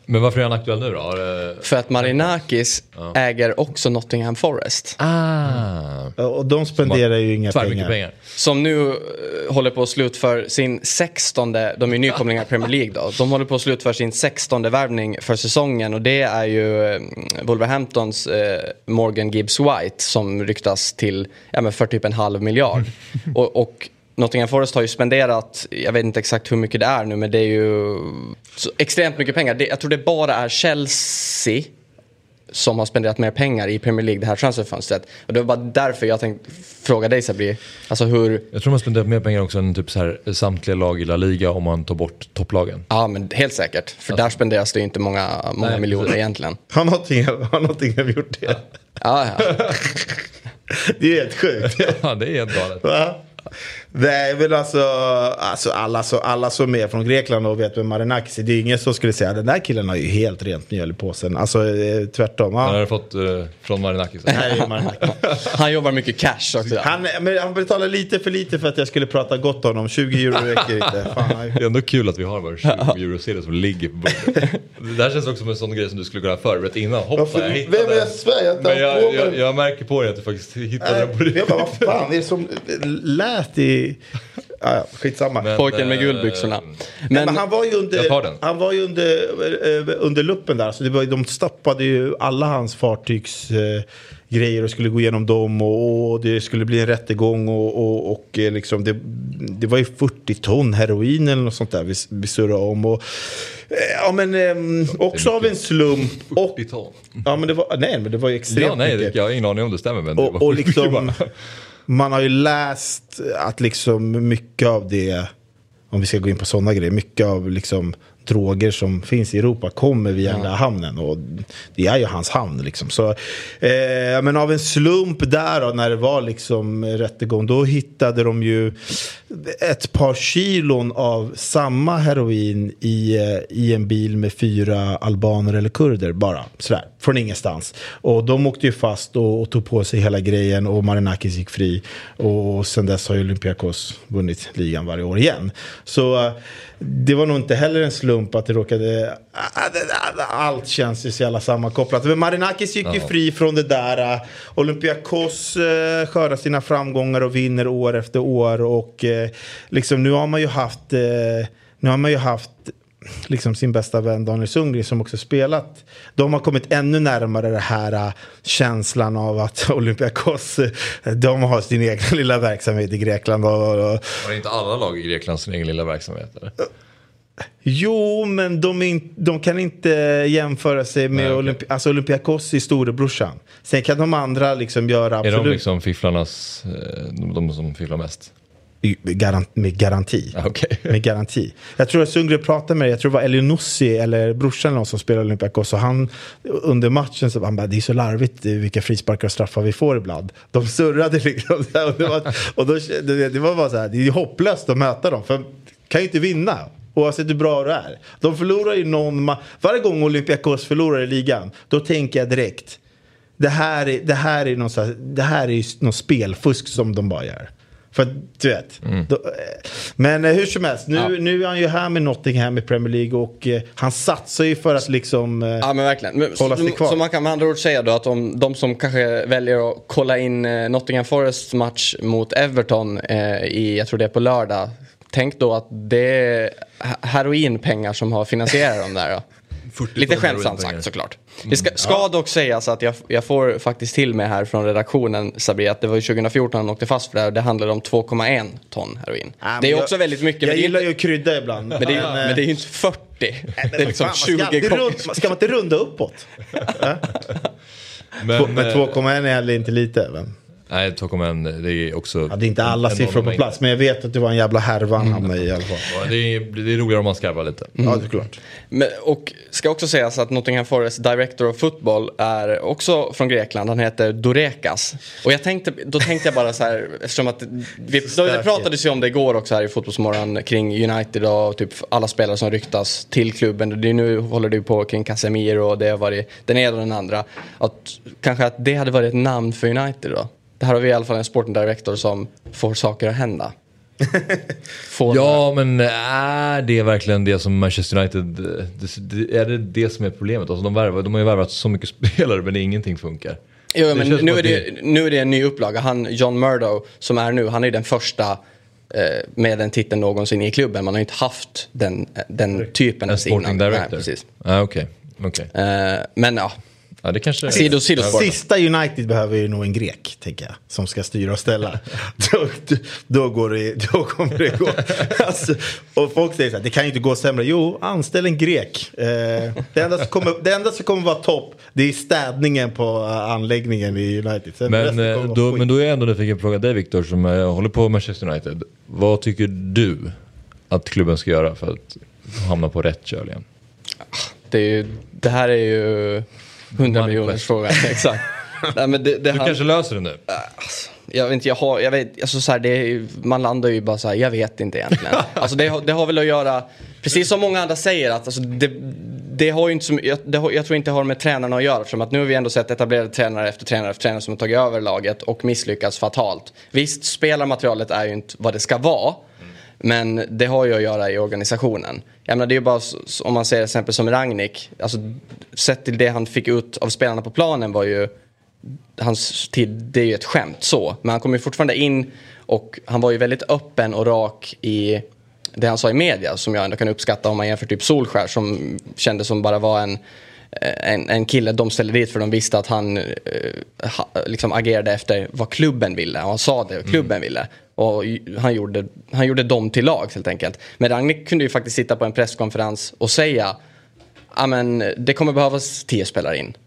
Men varför är han aktuell nu då? Har det- För att Marinakis äger också Nottingham Forest. Ah. Och de spenderar ju inga pengar. pengar. Som nu eh, håller på att slutföra sin sextonde, de är nykomlingar i Premier League då. De håller på att slutföra sin sextonde värvning för säsongen och det är ju eh, Wolverhamptons eh, Morgan Gibbs White som ryktas till, ja men för typ en halv miljard. och, och Nottingham Forest har ju spenderat, jag vet inte exakt hur mycket det är nu men det är ju så extremt mycket pengar. Det, jag tror det bara är Chelsea som har spenderat mer pengar i Premier League det här transferfönstret. Och det var bara därför jag tänkte fråga dig Sabri, alltså hur, Jag tror man spenderar mer pengar också än typ så här, samtliga lag i La Liga om man tar bort topplagen. Ja, men helt säkert. För där spenderas det ju inte många, många Nej, miljoner precis. egentligen. Har någonting, har någonting gjort det? Ja, ja. Det är helt sjukt. Ja, det är helt galet. Va? Nej, men alltså, alltså alla, så, alla som är från Grekland och vet vem Marinakis är, det är ingen som skulle säga den där killen har ju helt rent mjöl i påsen. Alltså eh, tvärtom. Han Ja, har fått eh, från Marinakis. det är ju Marinakis. Han jobbar mycket cash också. Han, men han betalar lite för lite för att jag skulle prata gott om honom. 20 euro räcker inte. Fan, han- Det är ändå kul att vi har vår 20 euro-serie som ligger på bordet. Det här känns också som en sån grej som du skulle kunna förberett innan. Varför- jag vem hittade är jag svär? Jag Men jag, jag, jag märker på dig att du faktiskt hittade den på Nej, Jag bara, riktigt. vad fan är det som lät i... Ja, ja, skitsamma. Men, Pojken med eh, guldbyxorna. Men, Men, men han var ju under, han var ju under, eh, under luppen där. Så det var, de stoppade ju alla hans fartygs eh, grejer och skulle gå igenom dem och, och det skulle bli en rättegång och, och, och eh, liksom det, det var ju 40 ton heroin eller något sånt där vi, vi surrade om. Och, eh, ja men ehm, också av en slump. Och, 40 ton. ja men det var, nej men det var ju extremt Ja, nej, mycket. det, jag har ingen aning om det stämmer. Men det Och, var och liksom. Man har ju läst att liksom mycket av det, om vi ska gå in på sådana grejer, mycket av liksom droger som finns i Europa kommer via den där hamnen. Och det är ju hans hamn liksom. Så, eh, men av en slump där då, när det var liksom rättegång, då hittade de ju ett par kilon av samma heroin i, eh, i en bil med fyra albaner eller kurder bara. Sådär, från ingenstans. Och de åkte ju fast och, och tog på sig hela grejen och Marinakis gick fri. Och sen dess har ju Olympiakos vunnit ligan varje år igen. Så eh, det var nog inte heller en slump att det råkade... ah, Allt känns ju så jävla sammankopplat. Men Marinakis gick ju Ja. fri från det där. eh, Olympiakos eh, skördar sina framgångar och vinner år efter år. Och eh, liksom nu har man ju haft... Eh, nu har man ju haft liksom sin bästa vän Daniel Sundgren som också spelat. De har kommit ännu närmare det här eh, känslan av att Olympiakos, eh, de har sin egen lilla verksamhet i Grekland. Och, och, Var det inte alla lag i Grekland sin egen lilla verksamhet? Eller? Jo, men de, är in, de kan inte jämföra sig med Nej, okej. Olympi, alltså Olympiakos i storebrorsan. Sen kan de andra liksom göra Är absolut de liksom fifflarnas, eh, de som fifflar mest? Garan, med garanti. Ja, Okej. Med garanti. Jag tror att Sundgren pratade med jag tror det var Elionossi eller brorsan eller någon som spelar Olympiakos. Och han under matchen så han bara, det är så larvigt eh, vilka frisparkar och straffar vi får ibland. De surrade liksom. Och det var, och då, det, var bara så här, det är hopplöst att möta dem. För de kan ju inte vinna. Oavsett hur bra du är. De förlorar ju någon Varje gång Olympiakos förlorar i ligan, då tänker jag direkt. Det här är, det här är, någon, här, det här är någon spelfusk som de bara gör. För att, du vet. Då, eh, men eh, hur som helst, nu, Ja. nu är han ju här med Nottingham i Premier League och eh, han satsar ju för att liksom... Eh, Ja men verkligen. Men, Hålla sig kvar. så man kan med andra ord säga då att om de som kanske väljer att kolla in eh, Nottingham Forests match mot Everton eh, i, jag tror det är på lördag. Tänk då att det är he- heroinpengar som har finansierat dem där då. 40 Lite skämtsamt sagt såklart. Det ska, ska dock sägas att jag, jag får faktiskt till mig här från redaktionen Sabri att det var ju 2014 han åkte fast för det här och det handlade om 2,1 ton heroin. Ja, det är jag- också väldigt mycket. Jag men det är gillar ju att krydda ibland. men det, är, eh, men det är ju inte 40. nej, men Det är liksom fan, man 20 ska, rund, ska man inte runda uppåt? Men, Men eh, 2,1 är heller inte lite. Men. Nej, 2,1 det är också... Ja, det är inte alla en siffror på plats, men jag vet att det var en jävla härva han hamnade i i alla fall. mängd. Det är, det är roligare om man skarvar lite. Ja, det är klart. Men, och ska också sägas att Nottingham Forest Director of Football är också från Grekland. Han heter Dorekas. Och jag tänkte, då tänkte jag bara så här, eftersom att vi, då, det pratades ju om det igår också här i Fotbollsmorgon kring United och typ alla spelare som ryktas till klubben. Det är nu håller du på kring Casemiro och det har varit den ena och den andra. Att, kanske att det hade varit ett namn för United då. Det här har vi i alla fall en sporting director som får saker att hända. Ja, men är det verkligen det som Manchester United... eh, Det, det, är det det som är problemet? Alltså de, värvar, de har ju värvat så mycket spelare men ingenting funkar. Jo, men nu är, det, nu är det en ny upplaga. Han, John Murdo, som är nu, han är den första eh, med den titeln någonsin i klubben. Man har inte haft den, den typen En sporting innan. Nej, director? precis. Ah, Okej, okej. Eh, men ja, Ja, det kanske... sido, sidospår. Sista United behöver ju nog en grek, tänker jag, som ska styra och ställa. då, då, går det, då kommer det gå. Alltså, och folk säger så här, det kan ju inte gå sämre. Jo, anställ en grek. Eh, det, enda som kommer, det enda som kommer vara topp, det är städningen på eh, anläggningen i United. Sen Men, eh, då, men då är jag ändå nyfiken på fråga dig Viktor som eh, håller på Manchester United. Vad tycker du att klubben ska göra för att hamna på rätt köl igen? Det, är ju, det här är ju 100 Money miljoners fråga. Exakt. Nej, men det, det Du han- kanske löser det nu? Jag vet inte, jag har, jag vet, alltså så här, det är, man landar ju bara så här, jag vet inte egentligen. Alltså det, har- det har väl att göra, precis som många andra säger, att alltså det, det har ju inte så, my- jag, det har, jag tror inte det har med tränarna att göra. Eftersom att nu har vi ändå sett etablerade tränare efter tränare efter tränare som har tagit över laget och misslyckats fatalt. Visst, spelarmaterialet är ju inte vad det ska vara. Men det har ju att göra i organisationen. Jag menar, det är ju bara om man till exempel som Rangnick. Alltså, sett till det han fick ut av spelarna på planen var ju hans tid, det är ju ett skämt så. Men han kom ju fortfarande in och han var ju väldigt öppen och rak i det han sa i media som jag ändå kan uppskatta om man jämför typ Solskär som kändes som bara var en, eh, en, en kille de ställde dit för de visste att han eh, ha, liksom agerade efter vad klubben ville och han sa det klubben ville. Och han gjorde, han gjorde dem till lag helt enkelt. Men Rangnick kunde ju faktiskt sitta på en presskonferens och säga ja men det kommer behövas tio spelare in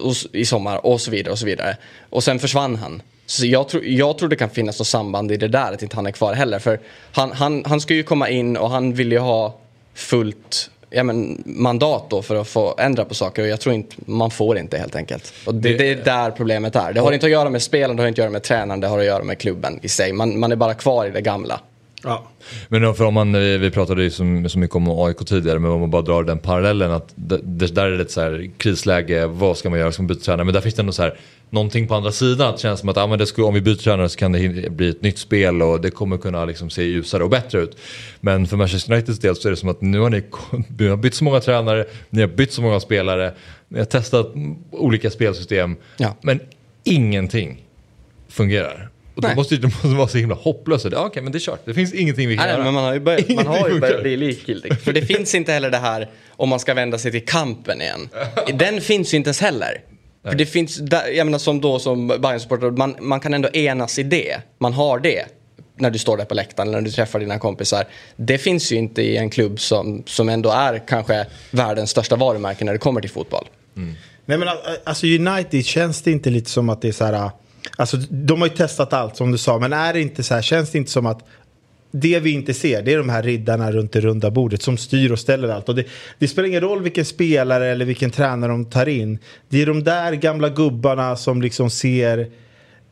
och, i sommar och så vidare och så vidare. Och sen försvann han. Så jag, tror jag tror det kan finnas något samband i det där att inte han är kvar heller. För han, han, han ska ju komma in och han vill ju ha fullt ja, men, mandat då för att få ändra på saker och jag tror inte man får inte helt enkelt. Och det, Det- är där problemet är. Det har inte att göra med spelen, det har inte att göra med tränaren, det har att göra med klubben i sig. Man, man är bara kvar i det gamla. Ja. Men för om man, vi pratade ju så, så mycket om AIK tidigare, men om man bara drar den parallellen att det, där är det ett så här krisläge, vad ska man göra, ska man byta tränare? Men där finns det ändå så här, någonting på andra sidan, att det känns som att ah, men det skulle, om vi byter tränare så kan det bli ett nytt spel och det kommer kunna liksom se ljusare och bättre ut. Men för Manchester Uniteds del så är det som att nu har ni, ni har bytt så många tränare, ni har bytt så många spelare, ni har testat olika spelsystem, Ja. men ingenting fungerar. Och då måste ju- det måste vara så himla hopplöst. Ja, Okej, men det är kört. Det finns ingenting vi kan Nej, göra. men man har ju börjat, man har ju börjat bli likgiltig. För det finns inte heller det här om man ska vända sig till kampen igen. Den finns ju inte ens heller. För det finns, jag menar som då som Bayern-supporter, man, man kan ändå enas i det. Man har det när du står där på läktaren eller när du träffar dina kompisar. Det finns ju inte i en klubb som, som ändå är kanske världens största varumärke när det kommer till fotboll. Nej men ä- alltså United känns det inte lite som att det är så här. Alltså de har ju testat allt som du sa. Men är det inte så här, känns det inte som att det vi inte ser, det är de här riddarna runt det runda bordet som styr och ställer allt. Och det, det spelar ingen roll vilken spelare eller vilken tränare de tar in. Det är de där gamla gubbarna som liksom ser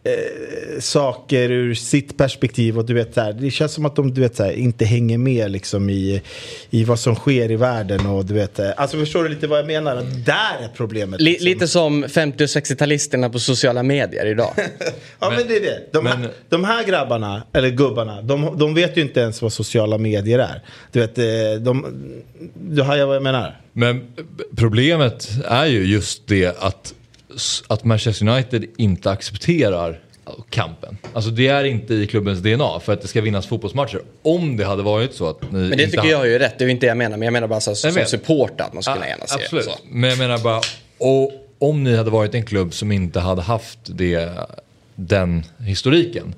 eh, saker ur sitt perspektiv. Och du vet, så här, det känns som att de du vet, så här, inte hänger med liksom, i, i vad som sker i världen. Och, du vet, eh, alltså, förstår du lite vad jag menar? Att Där är problemet. Li, liksom. lite som 50 och 60-talisterna på sociala medier idag. Ja men, det är det. De, men- här, de här grabbarna, eller gubbarna, de, de vet ju inte ens vad sociala medier är. Du vet, eh, de, du hajar vad jag menar? Men problemet är ju just det att, att Manchester United inte accepterar kampen. Alltså det är inte i klubbens DNA för att det ska vinnas fotbollsmatcher. Om det hade varit så att ni Men det inte tycker hade- jag är ju rätt, det är inte det jag menar. Men jag menar bara så, som vet. supporter att man skulle enas i det. Absolut, Så. men jag menar bara, och om ni hade varit en klubb som inte hade haft det, den historiken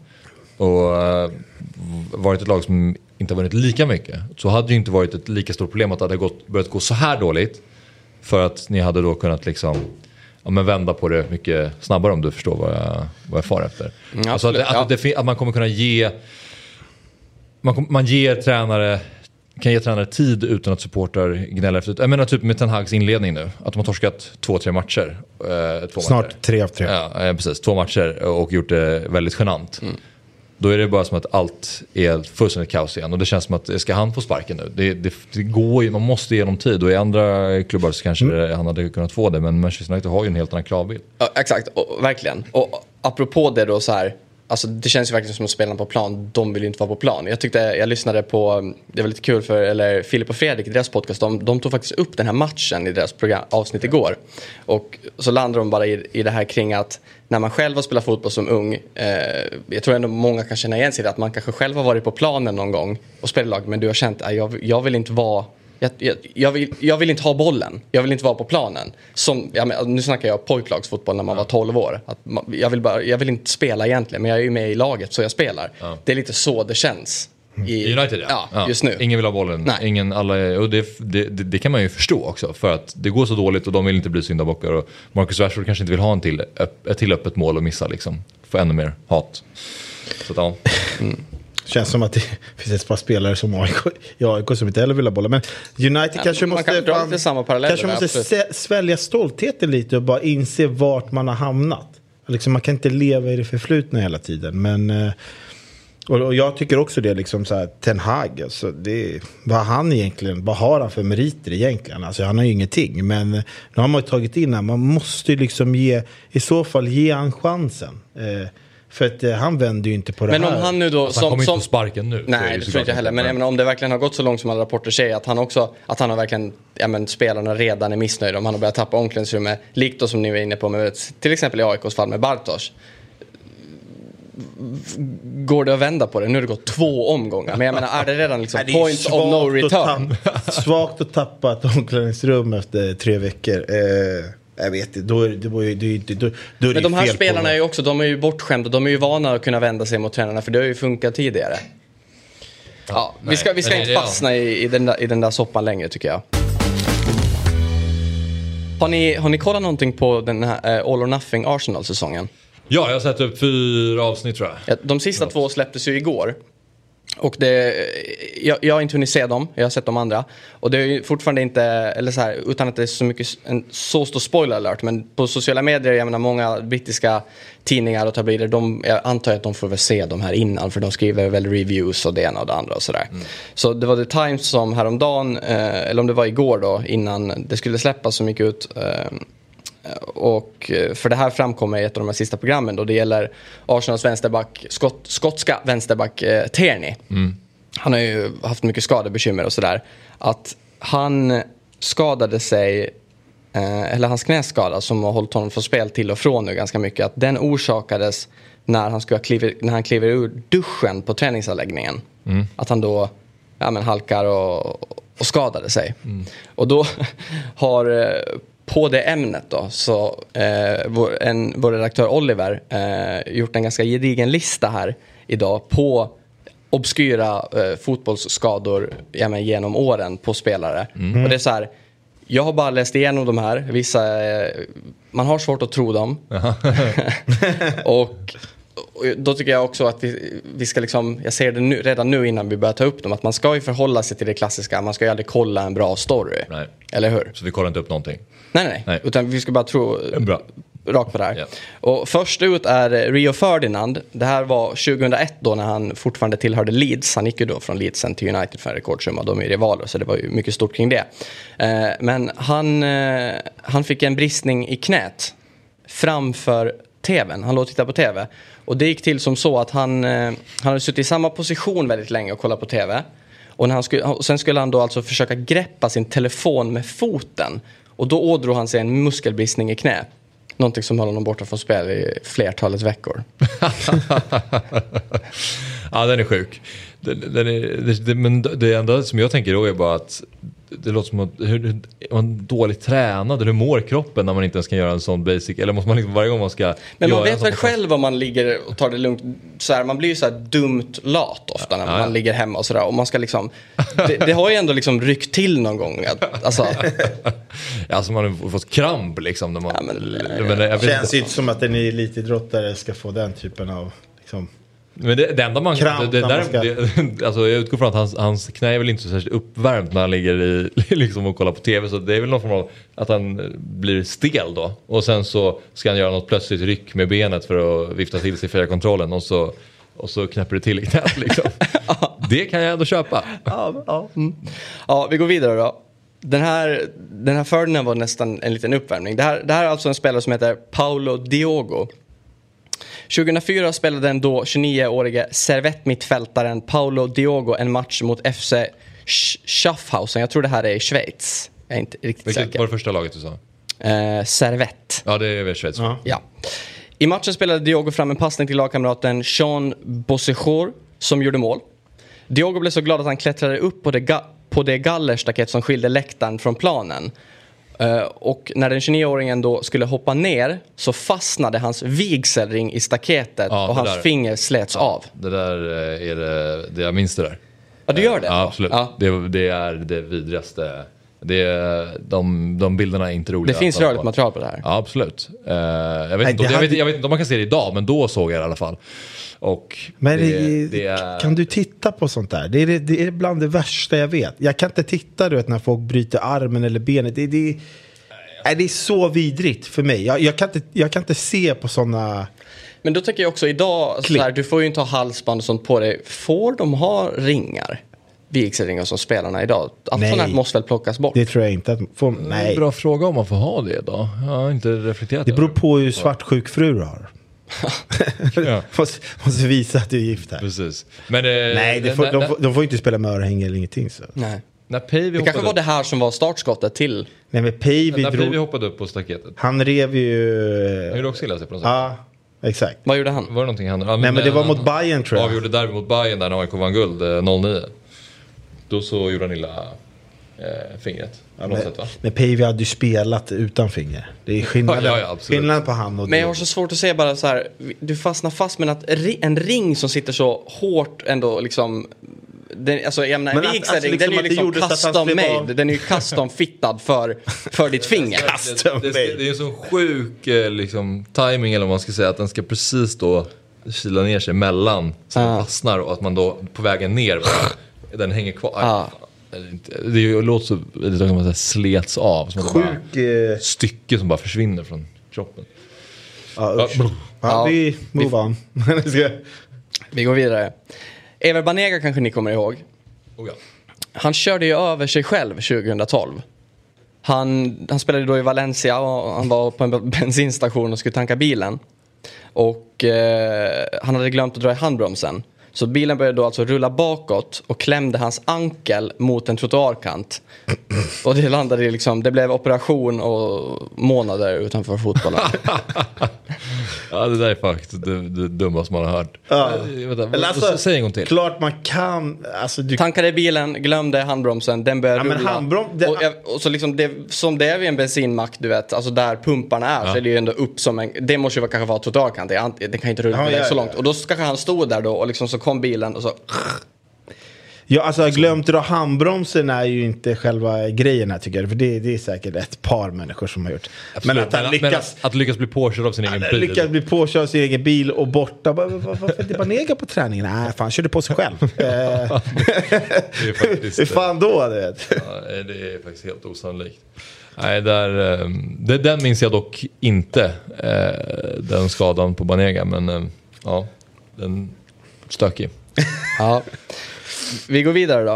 och eh, varit ett lag som inte har vunnit lika mycket så hade det inte varit ett lika stort problem att det hade gått, börjat gå så här dåligt för att ni hade då kunnat liksom Ja, men vända på det mycket snabbare om du förstår vad jag, vad jag far efter. Mm, alltså att, att, ja. det, att man kommer kunna ge man, man ger tränare kan ge tränare tid utan att supportrar gnäller efter. Jag menar typ med Ten Hags inledning nu. Att de har torskat två, tre matcher. Eh, två Snart matcher. tre av tre. Ja, eh, precis. Två matcher och gjort det väldigt genant. Mm. Då är det bara som att allt är fullständigt kaos igen. Och det känns som att, ska han få sparken nu? Det, det, det går ju, man måste ge honom tid. Och i andra klubbar så kanske Mm. det, han hade kunnat få det. Men Manchester United har ju en helt annan kravbild. Ja, exakt, och, verkligen. Och apropå det då så här. Alltså det känns ju verkligen som att spelarna på plan, de vill ju inte vara på plan. Jag tyckte, jag lyssnade på, det var lite kul för, eller Filip och Fredrik i deras podcast, de, de tog faktiskt upp den här matchen i deras program, avsnitt igår. Och så landade de bara i, i det här kring att när man själv har spelat fotboll som ung, eh, jag tror ändå många kan känna igen sig i det, att man kanske själv har varit på planen någon gång och spelat i lag, men du har känt att jag, jag vill inte vara jag, jag, jag, vill, jag vill inte ha bollen. Jag vill inte vara på planen. Som, men, nu snackar jag pojklagsfotboll när man var 12 år. Man, jag, vill bara, jag vill inte spela egentligen, men jag är ju med i laget så jag spelar. Det är lite så det känns. I United ja. Ja, just nu. Ingen vill ha bollen. Nej. Ingen, alla och det, det, det, kan man ju förstå också. För att det går så dåligt och de vill inte bli syndabockar. Och Marcus Rashford kanske inte vill ha en till, ett till öppet mål och missa liksom. Få ännu mer hat. Så att, ja. Känns som att det finns ett par spelare som AIK, i AIK som inte heller vill ha bollen. Men United kanske man måste, kan dra lite samma kanske där, måste absolut. svälja stoltheten lite och bara inse vart man har hamnat. Liksom, man kan inte leva i det förflutna hela tiden. Men, eh, och, och jag tycker också det, liksom så här, Ten Hag, alltså, det, vad han egentligen, vad har han för meriter egentligen? Alltså, han har ju ingenting. Men nu har man ju tagit in honom, man måste ju liksom ge, i så fall ge han chansen. Eh, för att eh, han vänder ju inte på det Men här. om han nu då... Alltså, han kommer inte få sparken nu. Nej, det tror inte jag heller. Men inte. jag menar, om det verkligen har gått så långt som alla rapporter säger att han också, att han har verkligen, ja men spelarna redan är missnöjda. Om han har börjat tappa omklädningsrummet, likt då som ni var inne på med, till exempel i AIKs fall med Bartosz. Går det att vända på det? Nu har det gått två omgångar. Men jag menar, är det redan liksom Nej, det är point of no return? Att svagt att tappa ett omklädningsrum efter tre veckor. Eh, jag vet inte, då då är det, ju inte- då, då Men de här spelarna är ju också, de är ju bortskämda. De är ju vana att kunna vända sig mot tränarna för det har ju funkat tidigare. Ja, vi ska, vi ska inte fastna i, i, den där, i den där soppan längre tycker jag. Har ni, har ni kollat någonting på den här eh, All or Nothing Arsenal-säsongen? Ja, jag har sett upp fyra avsnitt tror jag. Ja, De sista två släpptes ju igår. Och det, jag, jag har inte hunnit se dem, jag har sett de andra. Och det är fortfarande inte, eller så här, utan att det är så mycket, en så stor spoiler alert, men på sociala medier, jag menar många brittiska tidningar och tabloider, de, jag antar att de får väl se de här innan, för de skriver väl reviews och det ena och det andra och sådär. Så det var The Times som häromdagen, eh, eller om det var igår då, innan det skulle släppas som gick ut, eh, och eh, för det här framkommer i ett av de här sista programmen då det gäller Arsenals vänsterback, skott, skotska vänsterback eh, Tierney. Han har ju haft mycket skadebekymmer och sådär. Att han skadade sig, eh, eller hans knäskada som har hållit honom från spel till och från nu ganska mycket. Att den orsakades när han, skulle kliver, när han kliver ur duschen på träningsanläggningen. Att han då ja, men halkar och, och skadade sig. Och då har eh, på det ämnet då så eh, vår, en, vår redaktör Oliver eh, gjort en ganska gedigen lista här idag på obskyra eh, fotbollsskador ja, men, genom åren på spelare. Och det är så här, jag har bara läst igenom de här, vissa, eh, man har svårt att tro dem. och, och då tycker jag också att vi, vi ska liksom, jag ser det nu, redan nu innan vi börjar ta upp dem, att man ska ju förhålla sig till det klassiska, man ska ju aldrig kolla en bra story. Nej. Eller hur? Så vi kollar inte upp någonting. Nej, nej, Nej. Utan vi ska bara tro Bra. rakt på det här. Ja. Och först ut är Rio Ferdinand. Det här var 2001 då när han fortfarande tillhörde Leeds. Han gick ju då från Leeds sen till United för en rekordsumma. De är ju rivaler så det var ju mycket stort kring det. Eh, men han, eh, han fick en bristning i knät framför tvn. Han låg och tittade på tv. Och det gick till som så att han, eh, han hade suttit i samma position väldigt länge och kollat på tv. Och, när han skulle, och sen skulle han då alltså försöka greppa sin telefon med foten. Och då ådrog han sig en muskelbristning i knä. Någonting som höll honom borta från spel i flertalet veckor. ja, den är sjuk. Den, den är, det, det, men det enda som jag tänker då är bara att det låter som att hur, hur, är man dåligt tränad eller hur mår kroppen när man inte ens kan göra en sån basic eller måste man liksom varje gång man ska Men man vet väl själv om man ligger och tar det lugnt. Så här, man blir ju så här dumt lat ofta när Ja, man ja. ligger hemma och sådär. Och man ska liksom, det, det har ju ändå liksom ryckt till någon gång. Att, alltså, Alltså man har fått kramp liksom. När man, Ja, men- men, jag vet Känns ju inte som att en elitidrottare ska få den typen av... Liksom, Men det, det enda man Kramp det, det där, man det, alltså Jag utgår från att hans, hans knä är väl inte så särskilt uppvärmt när han ligger i, liksom och kollar på tv. Så det är väl någon form av att han blir stel då. Och sen så ska han göra något plötsligt ryck med benet för att vifta till sig fjärrkontrollen. Och så, och så knäpper det till i knät liksom. det kan jag ändå köpa. ja, vi går vidare då. Den här, den här Ferdinand var nästan en liten uppvärmning. Det här, det här är alltså en spelare som heter Paolo Diogo. 2004 spelade den då 29-årige servettmittfältaren Paolo Diogo en match mot FC Sch- Schaffhausen. Jag tror det här är i Schweiz. Jag är inte riktigt Vilket säker. var det första laget du sa? Eh, servett. Ja det är väl Schweiz. Ja. Ja. I matchen spelade Diogo fram en passning till lagkamraten Sean Bossechor som gjorde mål. Diogo blev så glad att han klättrade upp på det, ga- på det gallerstaket som skilde läktaren från planen. Eh, och när den 29-åringen då skulle hoppa ner så fastnade hans vigselring i staketet Ja, och hans där. finger slets av. Det där eh, är det, det jag minns det där. Ja, du gör det? Ja absolut. Ja. Det, det är det vidrigaste. Det är, de, de bilderna är inte roliga. Det finns rörligt på. material på det här. Ja absolut. Eh, jag, vet Nej, inte, om- jag, vet, jag vet inte om man kan se det idag men då såg jag det i alla fall. Och men det, det, det är... kan du titta på sånt där? Det är, det, är bland det värsta jag vet. Jag kan inte titta du vet, när folk bryter armen eller benet. Det, det, nej, det är så vidrigt för mig. Jag, jag, kan, inte, jag kan inte se på sådana... Men då tänker jag också idag, så här, du får ju inte ha halsband och sånt på dig. Får de ha ringar? Vigselringar som spelarna idag? Allt Nej. sånt här måste väl plockas bort? Det tror jag inte att... Får, Det är nej. en bra fråga om man får ha det då. Jag har inte reflekterat Det beror på hur svartsjuk fru du har. Ja. måste, måste visa att du är gift här. Precis. Men, eh, Nej, det får, när, de, får, de får inte spela med örhänge eller ingenting. Så. Nej. när Päivi Det kanske hoppade, var upp- det här som var startskottet till... Nej men Päivi när Päivi drog... hoppade upp på staketet. Han rev ju... Han gjorde också illa sig på något sätt. Ja, exakt. Vad gjorde han? Var det någonting han... Ja, Nej men det var han- mot Bayern tror jag. Avgjorde derby mot Bayern där när AIK vann guld eh, 09. Då så gjorde han illa eh, fingret. På något sätt va? Men Päivi hade ju spelat utan finger. Det är skillnaden, Ja, ja, skillnaden på han och Men jag det. har så svårt att se bara så här, du fastnar fast med att en ring som sitter så hårt ändå liksom den, alltså, jag menar, Men en vigselring, alltså, den är ju liksom liksom custom made. vara- Den är ju custom fittad för, för ditt finger. Custom Det, det, det är en sån sjuk eh, liksom, timing eller vad man ska säga. Att den ska precis då kila ner sig mellan så Ja. den fastnar och att man då på vägen ner bara, den hänger kvar. Ja. Det, det det låter så lite som man här slets av. Som det bara Sjuk... Eh, stycke som bara försvinner från kroppen. ja, usch. Ja. Ja, vi move on. Vi går vidare. Ever Banega kanske ni kommer ihåg. Oh, ja. Han körde ju över sig själv 2012. Han, han spelade då i Valencia och han var på en bensinstation och skulle tanka bilen. Och eh, han hade glömt att dra i handbromsen. Så bilen började då alltså rulla bakåt och klämde hans ankel mot en trottoarkant. Och det landade i liksom, det blev operation och månader utanför fotbollen. ja, det där är faktiskt det, det dummaste man har hört. Ja. Eh, vänta, Eller alltså, säg en gång till. Klart man kan. Alltså, du, Tankade bilen, glömde handbromsen, den började Ja, men rulla. handbrom- det- och, och så liksom det, som det är vid en bensinmack, du vet, alltså där pumparna är, så är det ju ändå upp som en, det måste ju kanske vara trottoarkant, det kan ju inte rulla Ja, ja, så ja. långt. Och då kanske han stod där då och liksom så kom bilen och så, ja, alltså, jag glömt dra handbromsen är ju inte själva grejen här tycker jag. För det, det är säkert ett par människor som har gjort. Men att han lyckas. att, att lyckas bli påkörd av sin egen bil. lyckas bli påkörd av sin egen bil och borta. Varför inte Banega på träningen? Nej, fan, körde på sig själv. Eh, Det är faktiskt, Hur fan då? Du vet? Ja, det är faktiskt helt osannolikt. Nej, där, eh, det, den minns jag dock inte. eh, Den skadan på Banega, men eh, ja, den stökig. ja. Vi går vidare då.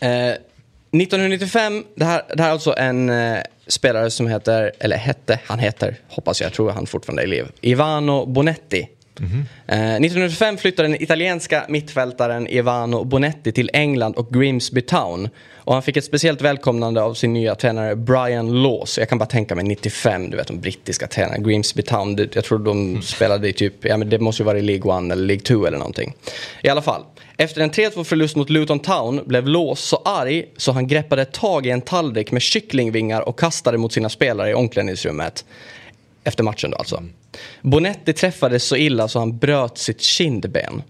Eh, 1995, det här, det här är alltså en eh, spelare som heter, eller hette, han heter, hoppas jag, jag tror han fortfarande är i liv, Ivano Bonetti. Eh, 1995 flyttade den italienska mittfältaren Ivano Bonetti till England och Grimsby Town. Och han fick ett speciellt välkomnande av sin nya tränare Brian Laws. Jag kan bara tänka mig 95, du vet de brittiska tränarna. Grimsby Town, jag tror de spelade i typ, ja men det måste ju vara i League 1 eller League 2 eller någonting. I alla fall. Efter en 3-2 förlust mot Luton Town blev Laws så arg så han greppade tag i en tallrik med kycklingvingar och kastade mot sina spelare i omklädningsrummet. Efter matchen då alltså. Bonetti träffades så illa så han bröt sitt kindben.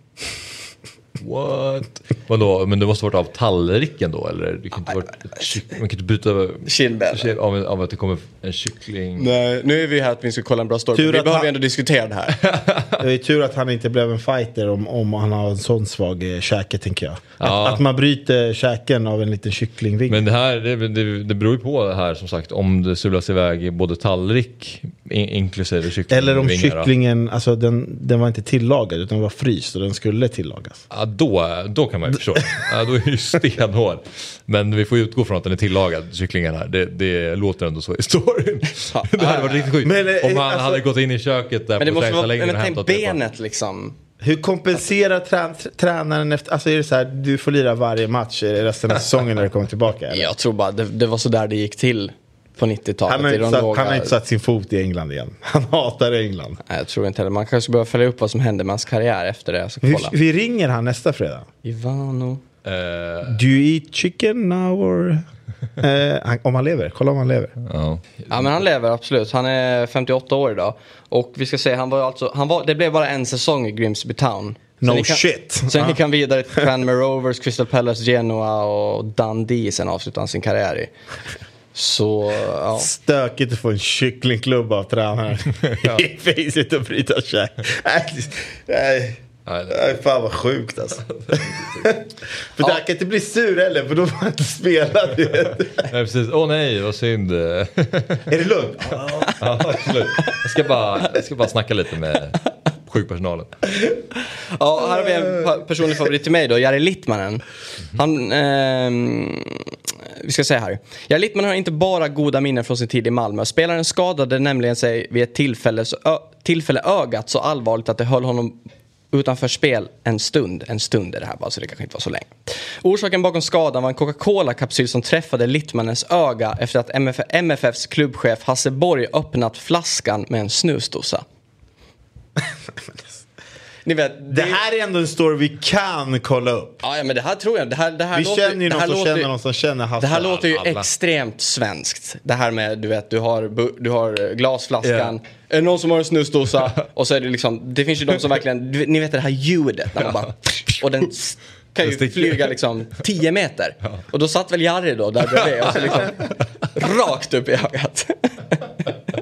What? Vadå, men det måste varit av tallriken då eller? Det kan inte varit kyck- man kan inte byta över- Kindben. av, av att det kommer en kyckling. Nej, nu är vi här att vi ska kolla en bra story. Tur vi behöver han- ändå diskutera det här. Det är tur att han inte blev en fighter om, om han har en sån svag eh, käke tänker jag. Ja. Att, att man bryter käken av en liten kycklingving. Men det här, det, det, det beror ju på det här som sagt om det sulas iväg både tallrik in, inklusive kyckling. Eller om kycklingen, alltså den, den var inte tillagad utan var fryst och den skulle tillagas. Ja, då, då kan man ju förstå. Ja, då är det ju stenhård. Men vi får utgå från att den är tillagad, kycklingen här. Det, det låter ändå så i storyn. det hade varit riktigt sjukt. Men, eh, Om han alltså- hade gått in i köket där Men det på träningsanläggningen och tänk hämtat det. bara- benet liksom. Hur kompenserar trä, tr- tränaren efter, alltså är det så här, du får lira varje match i resten av säsongen när du kommer tillbaka? Eller? Jag tror bara det, det var så där det gick till på 90-talet. Han, har inte satt, låga- han har inte satt sin fot i England igen. Han hatar England. Nej, jag tror inte heller. Man kanske behöver följa upp vad som hände med hans karriär efter det. Så Vi, kolla. vi ringer han nästa fredag. Ivano. Eh, Do you eat chicken now or? Eh, han, om han lever, kolla om han lever. ja. Ja men han lever absolut. Han är 58 år idag. Och vi ska säga, han var alltså, han var, det blev bara en säsong i Grimsby Town. No gick han, shit. Sen gick han vidare till Tranmere Rovers, Crystal Palace, Genoa och Dundee. Sen avslutade han sin karriär i. Så, ja. Stökigt att få en kycklingklubb av tränaren i facet och bryta käk. Nej, nej. Nej, det- Nej, fan vad sjukt alltså. för där kan inte bli sur heller för då får man inte spela. Ja, precis. Åh nej, vad synd. Är det lugnt? ja, absolut. Jag ska, bara, jag ska bara snacka lite med sjukpersonalen. ja, här har vi en personlig favorit till mig då, Jari Littmanen. Han, eh, vi ska säga här. Jari Littmanen har inte bara goda minnen från sin tid i Malmö. Spelaren skadade nämligen sig vid ett tillfälle, så, ö, tillfälle ögat så allvarligt att det höll honom utanför spel en stund. En stund är det här bara, så det kanske inte var så länge. Orsaken bakom skadan var en Coca-Cola-kapsyl som träffade Littmanens öga efter att MFFs klubbchef Hasse Borg öppnat flaskan med en snusdosa. Ni vet, Det här är ändå en story vi kan kolla upp. Ja, ja, men det här tror jag. Det här, det här Vi låter, känner ju det någon som låter, känner någon som känner Hasse. Det här låter ju alla. extremt svenskt. Det här med, du vet, du har, du har glasflaskan. Är det någon som har en snusdosa? Och så är det liksom, det finns ju de som verkligen, ni vet det här ljudet när man bara, och den kan ju flyga liksom 10 meter. Och då satt väl Jari då där bredvid och så liksom rakt upp i ögat.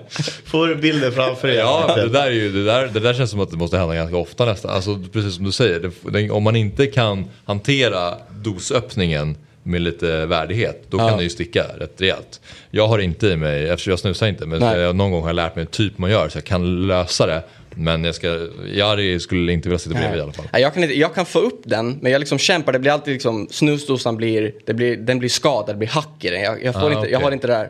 får du bilden framför dig. Ja, det där, är ju, det, där, det där känns som att det måste hända ganska ofta nästan. Alltså, precis som du säger, det, det, om man inte kan hantera dosöppningen med lite värdighet, då kan det ju sticka rätt rejält. Jag har inte i mig, eftersom jag snusar inte, men Nej. jag, någon gång har jag lärt mig typ man gör så jag kan lösa det. Men jag ska, Jari skulle inte vilja sitta bredvid i alla fall. Nej, Jag kan, inte, jag kan få upp den, men jag liksom kämpar. Det blir alltid liksom, snusdosan blir, det blir, den blir skadad, det blir hack i den. Jag, jag, får Ah, inte, jag okej. har inte det där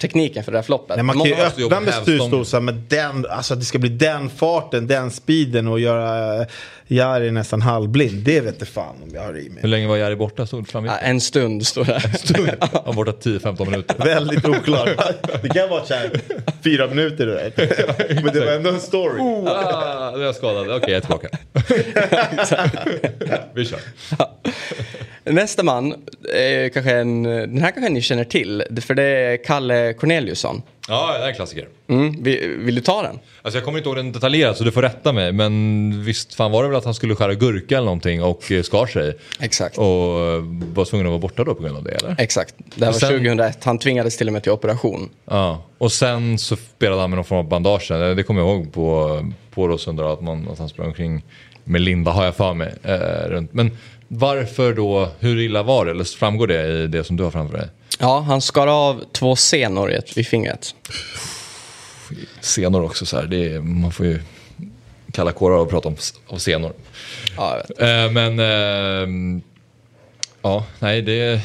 tekniken för det där floppet. Nej, man kan ju öppna med snusdosan med den, alltså att det ska bli den farten, den speeden och göra uh, Jari nästan halvblind. Det vet inte fan om jag har i mig. Hur länge var Jari borta? Stod fram Ja, en stund står det. Han var borta 10-15 minuter. Väldigt oklart. Det kan vara så här fyra minuter. Right? Men det var ändå en story. Ah, nu är jag skadad. Okej, jag är tillbaka. Vi kör. Nästa man, är kanske en, den här kanske ni känner till. För det är Kalle Corneliusson. Ja, det är en klassiker. Mm, vill, vill du ta den? Alltså jag kommer inte ihåg den detaljerat så du får rätta mig. Men visst fan var det väl att han skulle skära gurka eller någonting och eh, skar sig. Exakt. Och eh, var tvungen att vara borta då på grund av det eller? Exakt. Det här var sen- 2001. Han tvingades till och med till operation. Ja. Och sen så spelade han med någon form av bandage. Det kommer jag ihåg på, på Rosunda att, man, att han sprang omkring med linda har jag för mig. Eh, runt. Men varför då, hur illa var det? Eller framgår det i det som du har framför dig? Ja, han skar av två senor vid fingret. Senor också så här, det är, man får ju kalla kårar och prata om, om senor. Ja, jag. Eh, men ehm, ja, nej det,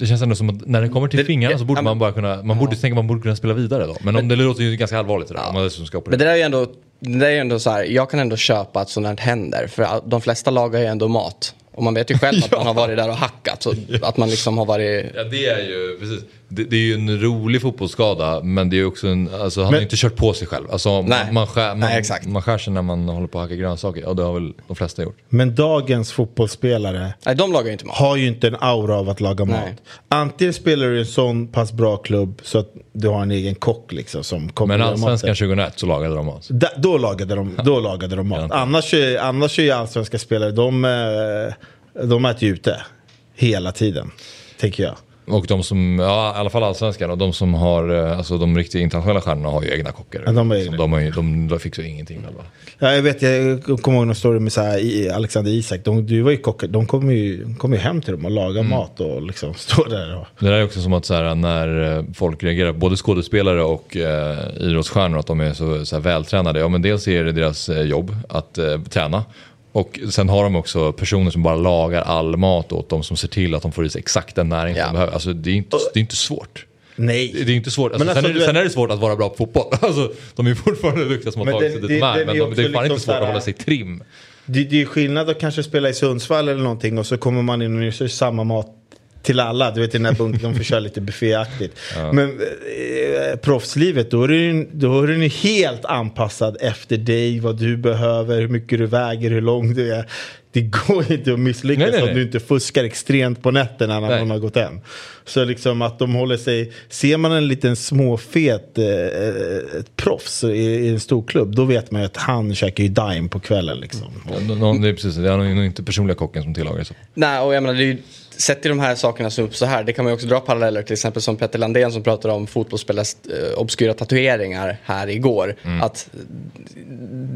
det känns ändå som att när det kommer till Det- fingrarna så borde ja, man bara kunna, man borde tänka att man borde kunna spela vidare då. Men, om det låter ju ganska allvarligt det där, om man ska Men det där är ju ändå, det är ju ändå så här, jag kan ändå köpa att sånt här händer. För de flesta lagar ju ändå mat. Och man vet ju själv att man har varit där och hackat. Så att man liksom har varit... Ja det är ju, precis. Det, det är ju en rolig fotbollsskada men det är också en, alltså han har Men- ju inte kört på sig själv. Alltså Nej. man, skär, man, Nej, exakt. man skär sig när man håller på att hacka grönsaker. Ja det har väl de flesta gjort. Men dagens fotbollsspelare Nej, de lagar inte mat. har ju inte en aura av att laga mat. Nej. Antingen spelar du i en sån pass bra klubb så att du har en egen kock liksom som kommer Men allsvenskan 2001 så lagade de mat. Da, då, lagade de, då lagade de mat. Annars, är- annars är ju allsvenska spelare, de, eh, de äter ju ute. Hela tiden. Tänker jag. Och de som, ja i alla fall allsvenskan och de som har, eh, alltså de riktiga internationella stjärnorna har ju egna kockar. Ja, de egna. de, har ju, de, de fixar ju ingenting själva. Ja, jag vet, jag kommer ihåg någon story med så här, Alexander Isak. De, du var ju kock, de kommer ju, kom ju hem till dem och lagar Mm. mat och liksom står där. Och, Det där är också som att så här, när eh, folk reagerar, både skådespelare och eh, idrottsstjärnor, att de är så, så här, vältränade. Ja men dels är det deras eh, jobb att eh, träna. Och sen har de också personer som bara lagar all mat åt dem, som ser till att de får i sig exakt den näring Ja. de behöver. Alltså det är inte, det är inte svårt. nej. Det är inte svårt. Alltså, Men sen, alltså, är, det- sen är det svårt att vara bra på fotboll. Alltså, de är fortfarande duktiga som har tagit det- sig dit de är. Men det är fan liksom inte svårt att hålla sig trim. Det, det är skillnad att kanske spela i Sundsvall eller någonting och så kommer man in och det samma mat till alla. Du vet i den här bunken, de får köra lite bufféaktigt. Men eh, proffslivet, då är, den, då är den helt anpassad efter dig, vad du behöver, hur mycket du väger, hur lång du är. Det går inte att misslyckas Nej, nej, om du inte fuskar extremt på nätterna när Nej. någon har gått hem. Så liksom att de håller sig, ser man en liten småfet eh, ett proffs i, i en stor klubb, då vet man ju att han käkar ju dime på kvällen liksom. Ja, någon- Det är precis, det är nog inte personliga kocken som tillagar så. Nej, och jag menar, det är ju, sett till de här sakerna som upp så här, det kan man ju också dra paralleller till exempel som Petter Landén som pratade om fotbollsspelares eh, obskyra tatueringar här igår. Att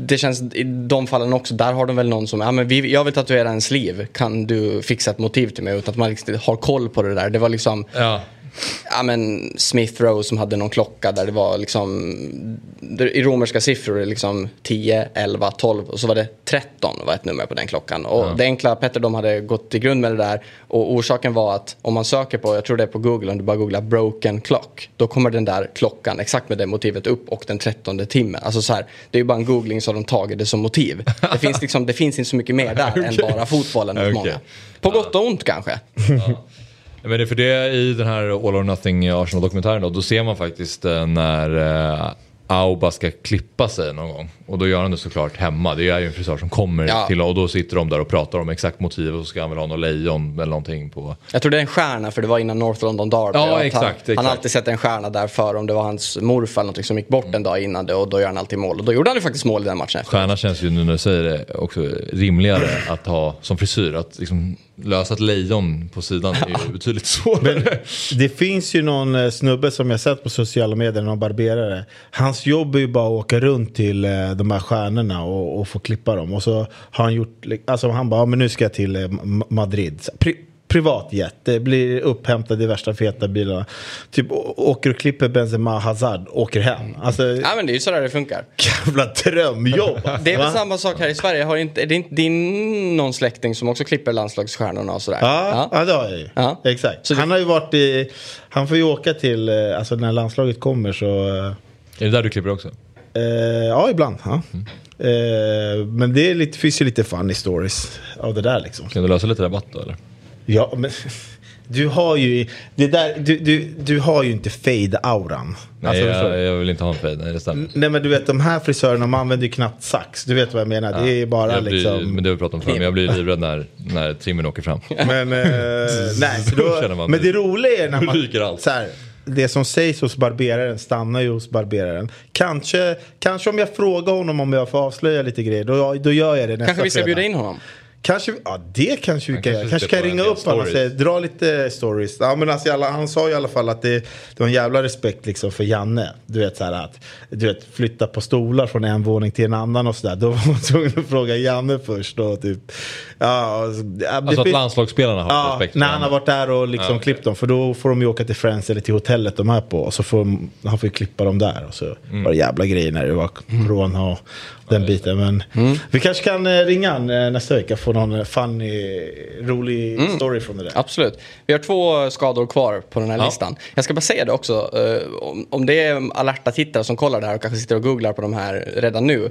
det känns i de fallen också, där har de väl någon som, ja men vi, jag vill tatuera en sleeve, kan du fixa ett motiv till mig? Utan att man liksom har koll på det där. Det var liksom, Ja. Ja men Smith Rowe som hade någon klocka där det var liksom i romerska siffror liksom 10, 11, 12 och så var det 13 var ett nummer på den klockan. Och det enkla Petter de hade gått till grund med det där och orsaken var att om man söker på, jag tror det är på Google, om du bara googlar broken clock, då kommer den där klockan exakt med det motivet upp och den 13 timmen. Alltså så här, det är ju bara en googling så de tagit det som motiv. Det finns, liksom, det finns inte så mycket mer där än bara fotbollen Okej. många. På gott och ont kanske. Men det är för det i den här All or Nothing Arsenal-dokumentären då, då ser man faktiskt eh, när eh, Auba ska klippa sig någon gång. Och då gör han det såklart hemma. Det är ju en frisör som kommer Ja. till och då sitter de där och pratar om exakt motiv och så ska han väl ha något lejon eller någonting på. Jag tror det är en stjärna för det var innan North London Derby. Ja, exakt, han, exakt. han har alltid sett en stjärna där för om det var hans morfar eller någonting som gick bort en dag innan det och då gör han alltid mål. Och då gjorde han ju faktiskt mål i den matchen efter. Stjärna känns ju nu när du säger det också rimligare att ha som frisyr. Att liksom lösa ett lejon på sidan är ju betydligt svårare. Det finns ju någon eh, snubbe som jag sett på sociala medier, någon barberare. Hans jobb är ju bara att åka runt till eh, de här stjärnorna och, och få klippa dem. Och så har han gjort, alltså han bara, ja, men nu ska jag till eh, Ma- Madrid. Så, privatjet, det blir upphämtad i värsta feta bilarna. Typ åker och klipper Benzema Hazard, åker hem. Alltså Ja men det är ju sådär det funkar. jävla drömjobb. alltså, Det är väl va? samma sak här i Sverige. Har inte, är det inte din någon släkting som också klipper landslagsstjärnorna och sådär? Ja, ja. det har jag ju. Ja. Exakt. Så Han har ju varit i, han får ju åka till, eh, alltså när landslaget kommer så eh, Är det där du klipper också? Eh, ja, ibland. Ja. Eh, men det är lite, finns ju lite funny stories av det där liksom. Kan du lösa lite rabatt då eller? Ja, men du har ju, det där, du, du, du har ju inte fade-auran. Nej, Alltså, jag, jag vill inte ha en fade, nej det stämmer. Nej men du vet de här frisörerna de använder ju knappt sax. Du vet vad jag menar. Det är bara jag blir, liksom. Men det har vi pratat om förr, men jag blir livrädd när, när trimmen åker fram. Men, eh, nej, då, man men det. det roliga är när man... Ryker allt. Så här, det som sägs hos barberaren stannar ju hos barberaren. Kanske, kanske om jag frågar honom om jag får avslöja lite grejer, då, då gör jag det nästa Kanske vi ska fredag. bjuda in honom? Kanske, ja det kanske vi kan kanske. Kanske kan på ringa upp honom och säga, dra lite stories. Ja, men alltså, alla, han sa i alla fall att det, det var en jävla respekt liksom för Janne. Du vet så här att du vet, flytta på stolar från en våning till en annan och sådär. Då var man tvungen att fråga Janne först. Och typ, ja, ja, det Alltså att landslagsspelarna har Ja, respekt när han har varit där och liksom Ja, okej. klippt dem. För då får de ju åka till Friends eller till hotellet de är på. Och så får de, han får ju klippa dem där. Och så Mm. var det jävla grejer när det var corona och den biten. Men vi kanske kan eh, ringa han eh, nästa vecka och få någon eh, funny, rolig Mm. story från det där. Absolut. Vi har två skador kvar på den här Ja. listan. Jag ska bara säga det också. om, om det är alerta tittare som kollar det här och kanske sitter och googlar på de här redan nu.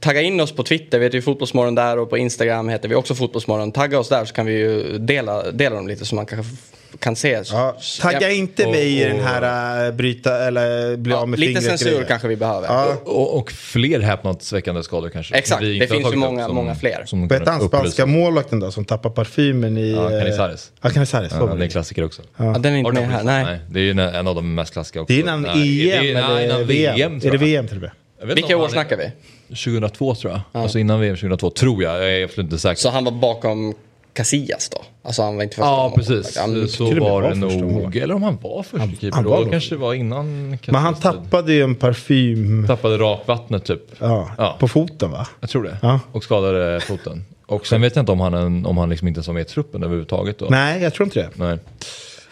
Tagga in oss på Twitter, vi heter ju Fotbollsmorgon där och på Instagram heter vi också Fotbollsmorgon. Tagga oss där så kan vi ju dela, dela dem lite så man kanske kan se. Ja, tagga Ja, inte och- mig i den här äh, bryta eller bli ja, av med Lite fingret censur grejen. kanske vi behöver. Ja. Och, och fler häpnadsväckande skador kanske. Exakt, det finns ju många- som- många fler. Hette han spanska målvakten då som tappar parfymen i... Ja, eh, Canizares. Ja, Canizares. Ja, var det är en klassiker också. Ja, den är inte med här. Nej. Nej, det är ju en, en av de mest klassiska också. Det är innan EM är- eller VM? Är det. VM till och med? Vilka år snackar vi? 2002 tror jag. Alltså innan VM 2002 tror jag. Jag är absolut inte säker. Så han var bakom Casillas då? Alltså han var inte första Ja, precis. Ja, men- så var var det nog. Eller om han var första keeper han då. var Då nog kanske det var innan. Men han Casillas tappade ju en parfym Tappade rakvattnet typ. ja, Ja. på foten va? Jag tror det. Ja. Och skadade foten. Och sen vet jag inte om han, om han liksom inte ens var med i truppen överhuvudtaget då. Nej, jag tror inte det. Nej.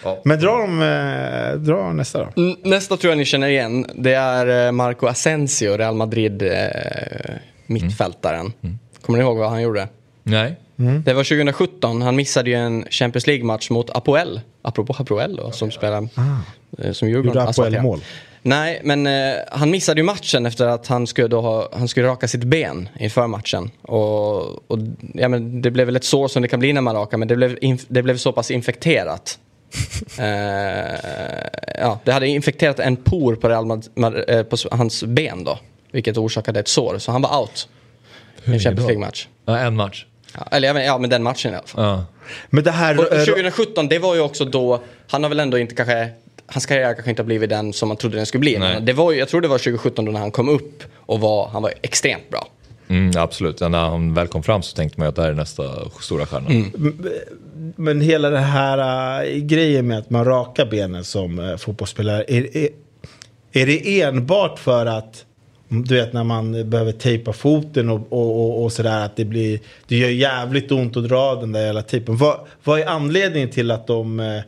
Ja. Men dra, dem, eh, dra nästa då. N- Nästa tror jag ni känner igen. Det är eh, Marco Asensio, Real Madrid eh, mittfältaren. Kommer ni ihåg vad han gjorde? Nej. Det var 2017. Han missade ju en Champions League-match mot Apoel. Apropå Apoel då, som spelar eh, som Djurgården. Gjorde Apoel mål? Nej, men eh, han missade ju matchen efter att han skulle, då ha, han skulle raka sitt ben inför matchen. Och, och, ja, men det blev väl ett sår som det kan bli när man rakar, men det blev, inf- det blev så pass infekterat. Eh, ja, det hade infekterat en por på, Real Mad- Mad- eh, på hans ben då. Vilket orsakade ett sår, så han var out. I en Champions League-match. Ja, en match. Ja, eller vet- ja, men den matchen i alla fall. Ja. Men det här... Och eh, 2017, det var ju också då, han har väl ändå inte kanske, hans karriär kanske inte har blivit den som man trodde den skulle bli. Nej. Men det var ju, jag tror det var 2017 då när han kom upp och var, han var extremt bra. Mm, absolut. Ja, när han väl kom fram så tänkte man ju att det här är nästa stora stjärna. Men hela den här äh, grejen med att man rakar benen som äh, fotbollsspelare. Är, är, är det enbart för att du vet när man behöver tejpa foten och, och, och, och sådär att det blir det gör jävligt ont att dra den där jävla tejpen. Vad, vad är anledningen till att de, äh,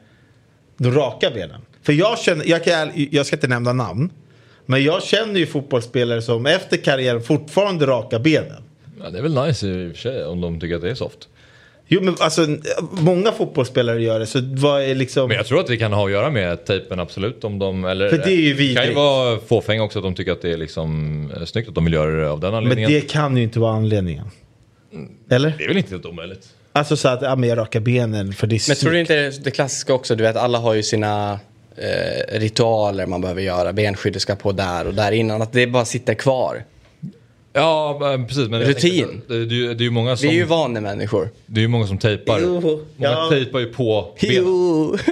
de rakar benen? För jag känner, jag, kan, jag ska inte nämna namn. Men jag känner ju fotbollsspelare som efter karriären fortfarande rakar benen. Ja, det är väl nice i och för sig om de tycker att det är soft. Jo men alltså många fotbollsspelare gör det så vad är liksom... Men jag tror att det kan ha att göra med tejpen absolut. Om de, eller, För det är ju kan ju vidrigt. vara fåfänga också att de tycker att det är liksom eh, snyggt att de vill göra det av den Men anledningen. det kan ju inte vara anledningen. Eller? Det är väl inte helt omöjligt. Alltså så att, ja men jag rakar benen för det är Men tror du inte det, det klassiska också, du vet alla har ju sina eh, ritualer man behöver göra. Benskyddet ska på där och där innan, att det bara sitter kvar. Ja, men precis. Men Rutin. tänkte Det, det, är ju- det är ju många som, Vi är ju vanemänniskor. det är ju många som tejpar. Jo, Många ja. tejpar ju på benen. Jo.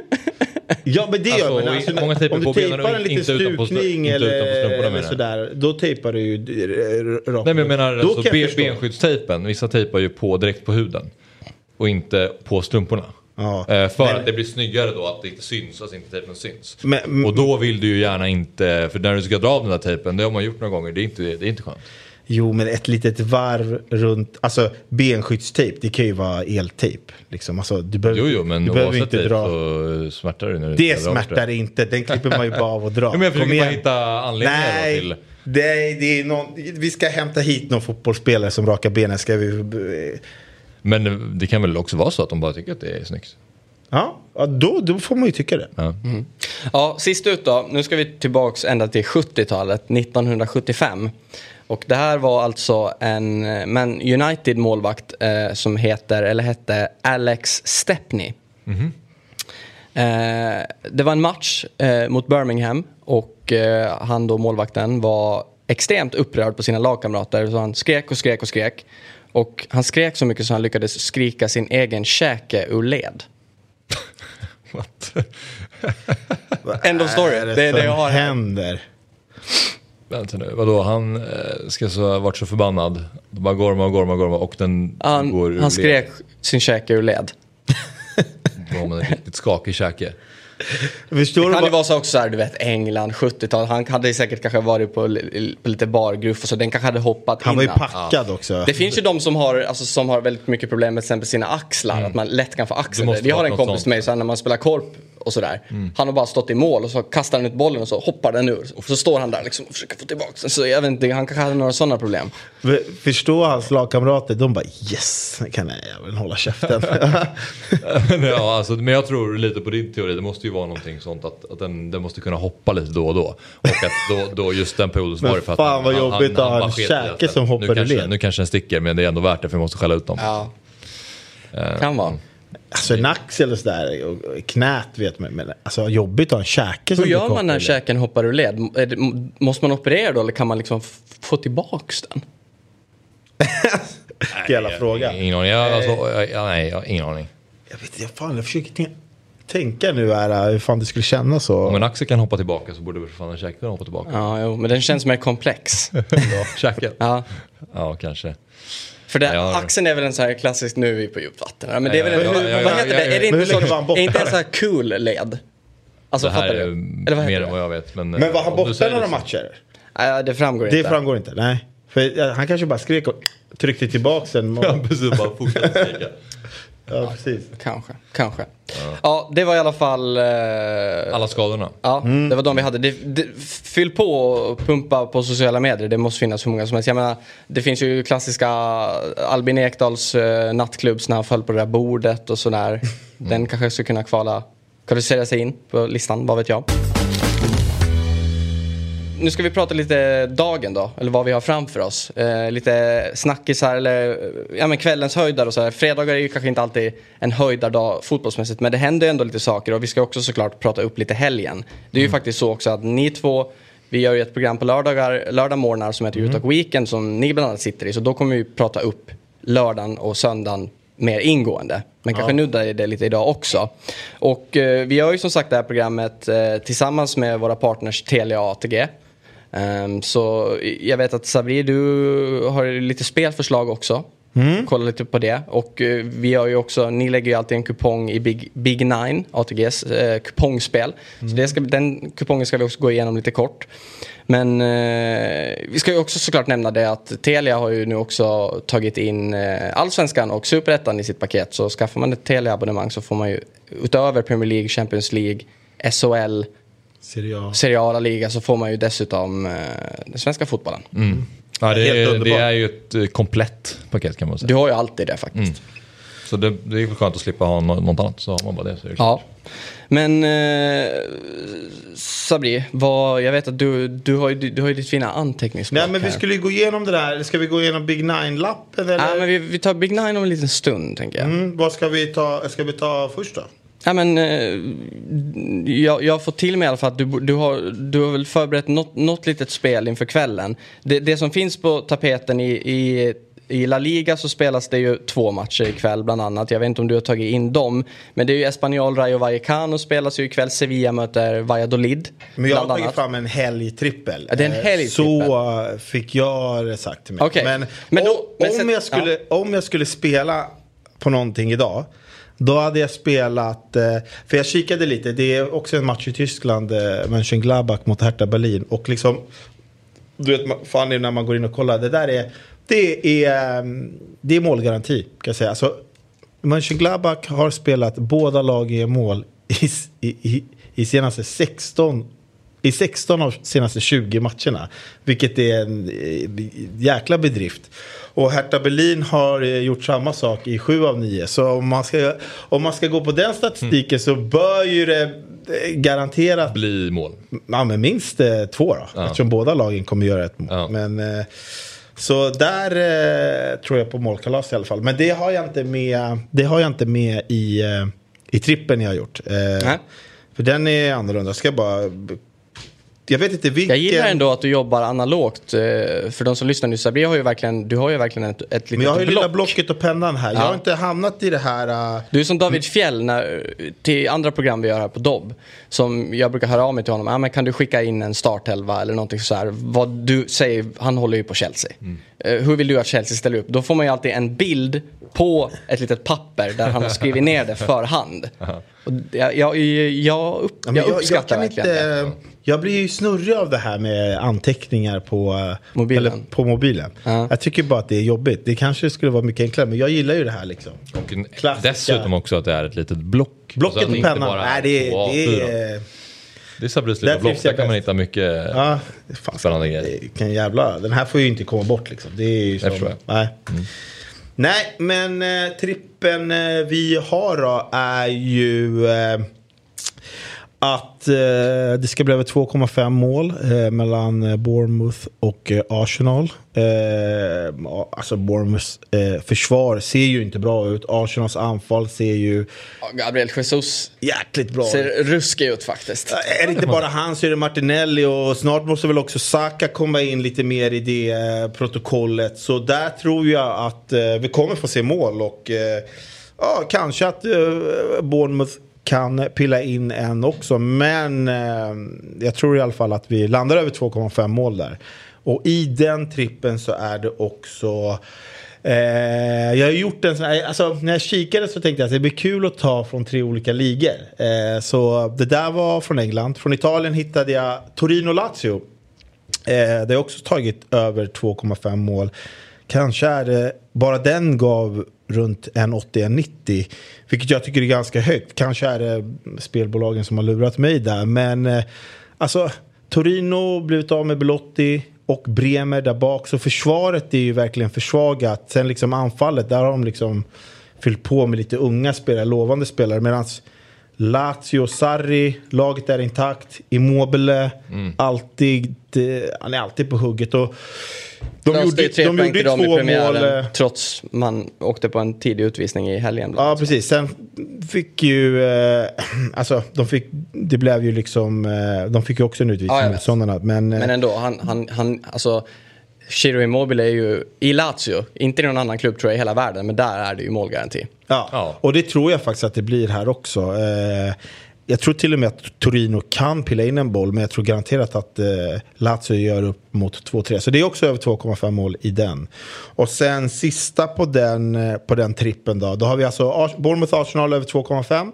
Ja men det Alltså, gör man. Alltså, många tejpar om du på benen tejpar en liten stukning inte eller, utanpå eller sådär. Då tejpar du ju rakt Nej men jag menar Då alltså, ben, benskyddstejpen, vissa tejpar ju på direkt på huden. Och inte på strumporna. Ja. Eh, för Men- att det blir snyggare då att det inte syns, alltså inte tejpen syns. Men- och då vill du ju gärna inte, för när du ska dra av den där tejpen, det har man gjort några gånger, det är inte, det är inte skönt. Jo, men ett litet varv runt, alltså benskyddstejp, det kan ju vara eltejp. Liksom. Alltså, du behöver, Jo, jo, men du behöver inte dra. så smärtar det när du Det smärtar inte, den klipper man ju bara av och dra. Ja, men jag försöker bara hitta anledningar Nej, till... det, är- det är någon, vi ska hämta hit någon fotbollsspelare som rakar benen. Ska vi, Men det kan väl också vara så att de bara tycker att det är snyggt. ja, då, då får man ju tycka det. Ja. Ja, sist ut då. Nu ska vi tillbaks ända till 70-talet, 1975. Och det här var alltså en Man United målvakt eh, som heter, eller hette Alex Stepney. Eh, det var en match eh, mot Birmingham och eh, han då, målvakten, var extremt upprörd på sina lagkamrater. Så han skrek och skrek och skrek. Och han skrek så mycket så han lyckades skrika sin egen käke ur led. What? End of story. Vad Det är det jag har här. händer? Vänta nu, vadå? Han eh, ska så ha varit så förbannad. De bara gorma och gorma och gorma och den går Han, ur han led. skrek sin käke ur led. Då har man en riktigt skakig käke. Förstår Det kan ju vara så också här, du vet England, 70-tal. Han hade säkert kanske varit på, på lite bargruff och så. Den kanske hade hoppat han var ju innan. packad också. Det finns ju de som har, alltså, som har väldigt mycket problem med till exempel sina axlar. Att man lätt kan få axlar. Vi har en kompis med mig så här, när man spelar korp och sådär. Han har bara stått i mål och så kastar han ut bollen och så hoppar den ur. Och så står han där liksom och försöker få tillbaka den. Så jag vet inte, han kanske hade några sådana problem. För- Förstå hans lagkamrater, de bara yes, nu kan jag väl hålla käften. Men ja, alltså, men jag tror lite på din teori. Det måste ju vara någonting sånt att, att den, den måste kunna hoppa lite då och då. Och att då, då just den perioden så var det för att fan, vad jobbigt att ha en käke som hoppar nu kanske, led. nu kanske den sticker men det är ändå värt det för vi måste skälla ut dem. Ja. Eh, Kan vara. alltså en axel och sådär, och knät vet man. Men alltså jobbigt att ha en käke som Hur gör man när käken hoppar ur led? Måste man operera då eller kan man liksom få tillbaks den? Jävla fråga. Ingen aning. Jag, alltså, jag, jag, nej, jag har ingen aning. Jag vet inte, fan jag försöker tän- tänka nu här, hur fan det skulle kännas så. Om en axel kan hoppa tillbaka så borde väl för fan en käke kunna hoppa tillbaka. Ja, jo, men den känns mer komplex. Ja, käken? Ja. Ja, kanske. För det, Ja. axeln är väl en så här klassisk, nu är vi på djupt vatten. Men det är väl en, Ja, ja, vad heter det? Är det inte, så, han är en så här cool led? Alltså Det här fattar är du? Eller vad mer än vad det? jag vet. Men, Men var han om du borta några det matcher? Nej, det framgår Det inte. framgår inte, nej. För eh, han kanske bara skrek och tryckte tillbaks den. Ja, precis. Bara fortsätt skrika. Ja, precis. Kanske, kanske. Ja. det var i alla fall... eh, Alla skadorna. Ja, det var de vi hade. Det, det, fyll på och pumpa på sociala medier. Det måste finnas hur många som helst. Jag menar, det finns ju klassiska Albin Ekdals uh, nattklubbs när han föll på det där bordet och sådär. Den kanske skulle kunna kvala, kvalificera sig in på listan, vad vet jag. Nu ska vi prata lite dagen då, eller vad vi har framför oss. Eh, lite snackisar eller ja, men kvällens höjdar och så här. Fredagar är ju kanske inte alltid en höjdardag fotbollsmässigt men det händer ju ändå lite saker och vi ska också såklart prata upp lite helgen. Det är ju faktiskt så också att ni två, vi gör ju ett program på lördagar, lördagmorgnar som heter Utalk Weekend som ni bland annat sitter i så då kommer vi prata upp lördagen och söndagen mer ingående. Men kanske nudda i det lite idag också. Och eh, vi gör ju som sagt det här programmet eh, tillsammans med våra partners Telia och ATG. Ehm, så jag vet att Sabri, du har lite spelförslag också. Kolla lite på det. Och eh, vi har ju också, ni lägger ju alltid en kupong i Big, Big Nine, ATGs eh, kupongspel. Så det ska, den kupongen ska vi också gå igenom lite kort. Men eh, vi ska ju också såklart nämna det att Telia har ju nu också tagit in Allsvenskan och Superettan i sitt paket. Så skaffar man ett Telia-abonnemang så får man ju utöver Premier League, Champions League, SHL, Serie A. Serie A La Liga så får man ju dessutom eh, den svenska fotbollen. Ja, det, är, det är ju ett eh, komplett paket kan man säga. Du har ju alltid det faktiskt. Så det, det är väl skönt att slippa ha nå- något annat. Så har man bara det så är det. Ja. Men eh, Sabri, vad, jag vet att du, du, har ju, du har ju ditt fina anteckningsblock Nej men vi här. skulle ju gå igenom det där. Ska vi gå igenom Big Nine-lappen eller? Ja, men vi, vi tar Big Nine om en liten stund tänker jag. mm, vad ska vi ta? Ska vi ta först då? Ja, men, eh, jag, jag har fått till mig i alla fall att du, du, har, du har väl förberett något, något litet spel inför kvällen. Det, det som finns på tapeten i, i, i La Liga så spelas det ju två matcher ikväll bland annat. Jag vet inte om du har tagit in dem. Men det är ju Espanyol Rayo Vallecano spelas ju ikväll. Sevilla möter Valladolid. Men jag har tagit annat. fram en helgtrippel. Ja, det är en Eh, helgtrippel. Så eh, fick jag det sagt till mig. Okej. Men, Men då- om, men om, jag skulle, om jag skulle spela på någonting idag. Då hade jag spelat, eh, för jag kikade lite, det är också en match i Tyskland, eh, Mönchengladbach mot Hertha Berlin. Och liksom, du vet Fanny när man går in och kollar, det där är, det är, mm, det är målgaranti kan jag säga. Alltså, Mönchengladbach har spelat båda lag i mål i, i, i, i senaste 16 i 16 av senaste 20 matcherna. Vilket är en eh, jäkla bedrift. Och Hertha Berlin har eh, gjort samma sak i 7 av 9. Så om man ska, om man ska gå på den statistiken så bör ju det eh, garanterat Bli mål. ja, men minst eh, två då. Ja. Eftersom båda lagen kommer göra ett mål. Ja. Men, eh, så där eh, tror jag på målkalas i alla fall. Men det har jag inte med, det har jag inte med i, eh, i trippen jag har gjort. Eh, Nej. för den är annorlunda. Jag ska bara... Jag vet inte vilken... Jag gillar ändå att du jobbar analogt. eh, För de som lyssnar nu, Sabri har ju verkligen, du har ju verkligen ett, ett litet Men jag har ju block. lilla blocket och pennan här. Jag Ja. har inte hamnat i det här... eh, Du är som David Fjell när, till andra program vi gör här på Dobb. Som jag brukar höra av mig till honom. Ah, men kan du skicka in en startelva eller någonting så här. Vad du säger, han håller ju på Chelsea. Eh, hur vill du att Chelsea ställer upp? Då får man ju alltid en bild på ett litet papper där han har skrivit ner det för hand. Och jag, jag, jag, upp, Ja, jag uppskattar kan verkligen det. inte, Jag blir ju snurrig av det här med anteckningar på eh, Mobilen. Eller på mobilen. Ja. Jag tycker bara att det är jobbigt. Det kanske skulle vara mycket enklare. Men jag gillar ju det här liksom. Och Klassiska. dessutom också att det är ett litet block. Blocket inte pennan. bara Nej, det, två är- det A4. är... Det är Sabris Där lilla block. trivs jag Där kan man hitta mycket Ja, fan, spännande grejer. kan jävla, den här får ju inte komma bort liksom. Det är ju som, förstår jag. nej. nej, men eh, trippen eh, vi har då är ju eh, att eh, det ska bli över 2,5 mål eh, mellan eh, Bournemouth och eh, Arsenal. Eh, alltså Bournemouths eh, försvar ser ju inte bra ut. Arsenals anfall ser ju Gabriel Jesus jäkligt bra ser ruskig ut faktiskt. Är det inte bara han så är det Martinelli och snart måste väl också Saka komma in lite mer i det protokollet. Så där tror jag att vi kommer få se mål och ja, kanske att eh, Bournemouth kan pilla in en också. Men eh, jag tror i alla fall att vi landar över 2,5 mål där. Och i den trippen så är det också Eh, jag har gjort en sån här, alltså när jag kikade så tänkte jag att det blir kul att ta från tre olika ligor. Eh, så det där var från England. Från Italien hittade jag Torino-Lazio. Eh, det har också tagit över 2,5 mål. Kanske är det, bara den gav runt 1,80-1,90. Vilket jag tycker är ganska högt. Kanske är det spelbolagen som har lurat mig där. Men eh, alltså Torino blivit av med Belotti och Bremer där bak. Så försvaret är ju verkligen försvagat. Sen liksom anfallet, där har de liksom fyllt på med lite unga spelare, lovande spelare. Medan Lazio, Sarri, laget är intakt. Immobile, alltid, eh, han är alltid på hugget. Och de gjorde, ju tre de gjorde i två premiären mål. trots man åkte på en tidig utvisning i helgen. Ja, precis. Sen fick ju... Eh, alltså, de fick... Det blev ju liksom... Eh, de fick ju också en utvisning, ja, sådana. Men, eh, Men ändå, han, han, han, alltså Chiro Immobile är ju i Lazio, inte i någon annan klubb tror jag i hela världen, men där är det ju målgaranti. ja. Ja. och det tror jag faktiskt att det blir här också. Eh, jag tror till och med att Torino kan pilla in en boll, men jag tror garanterat att eh, Lazio gör upp mot 2-3. Så det är också över 2,5 mål i den. Och sen sista på den, eh, på den trippen då. Då har vi alltså Ars- Bournemouth-Arsenal över 2,5.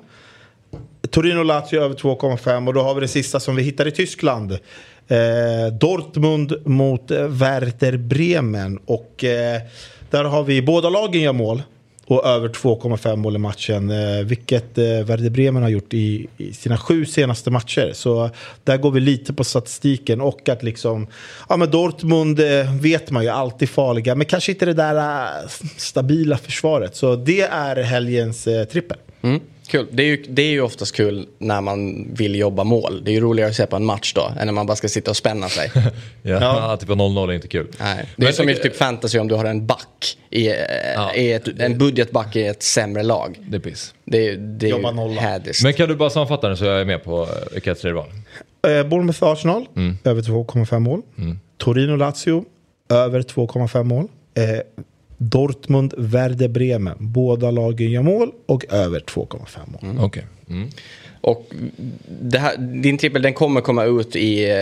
Torino-Lazio över 2,5 och då har vi det sista som vi hittar i Tyskland. Eh, Dortmund mot eh, Werder Bremen. Och eh, där har vi båda lagen gör mål. Och över 2,5 mål i matchen. Eh, vilket eh, Werder Bremen har gjort i, sina sju senaste matcher. Så där går vi lite på statistiken. Och att liksom, ja men Dortmund eh, vet man ju alltid farliga. Men kanske inte det där stabila försvaret. Så det är helgens trippel. Mm, kul. Det är, ju, det är ju oftast kul när man vill jobba mål. Det är ju roligare att se på en match då, än när man bara ska sitta och spänna sig. Ja, Ja. typ 0-0 är inte kul. Nej. Det är Men- som i typ fantasy om du har en back, i, eh, Ja. i ett, en budgetback i ett sämre lag. Det är piss. Det, är- det är Jobba ju nolla. hädiskt. Men kan du bara sammanfatta den så jag är med på eh, vilka tre det var? Eh, Bournemouth-Arsenal, Mm. över 2,5 mål. Torino-Lazio, över 2,5 mål. Eh, Dortmund-Werder Bremen, båda lagen gör mål och över 2,5 mål. Mm. Okej. Mm. Och det här, din trippel den kommer komma ut i eh,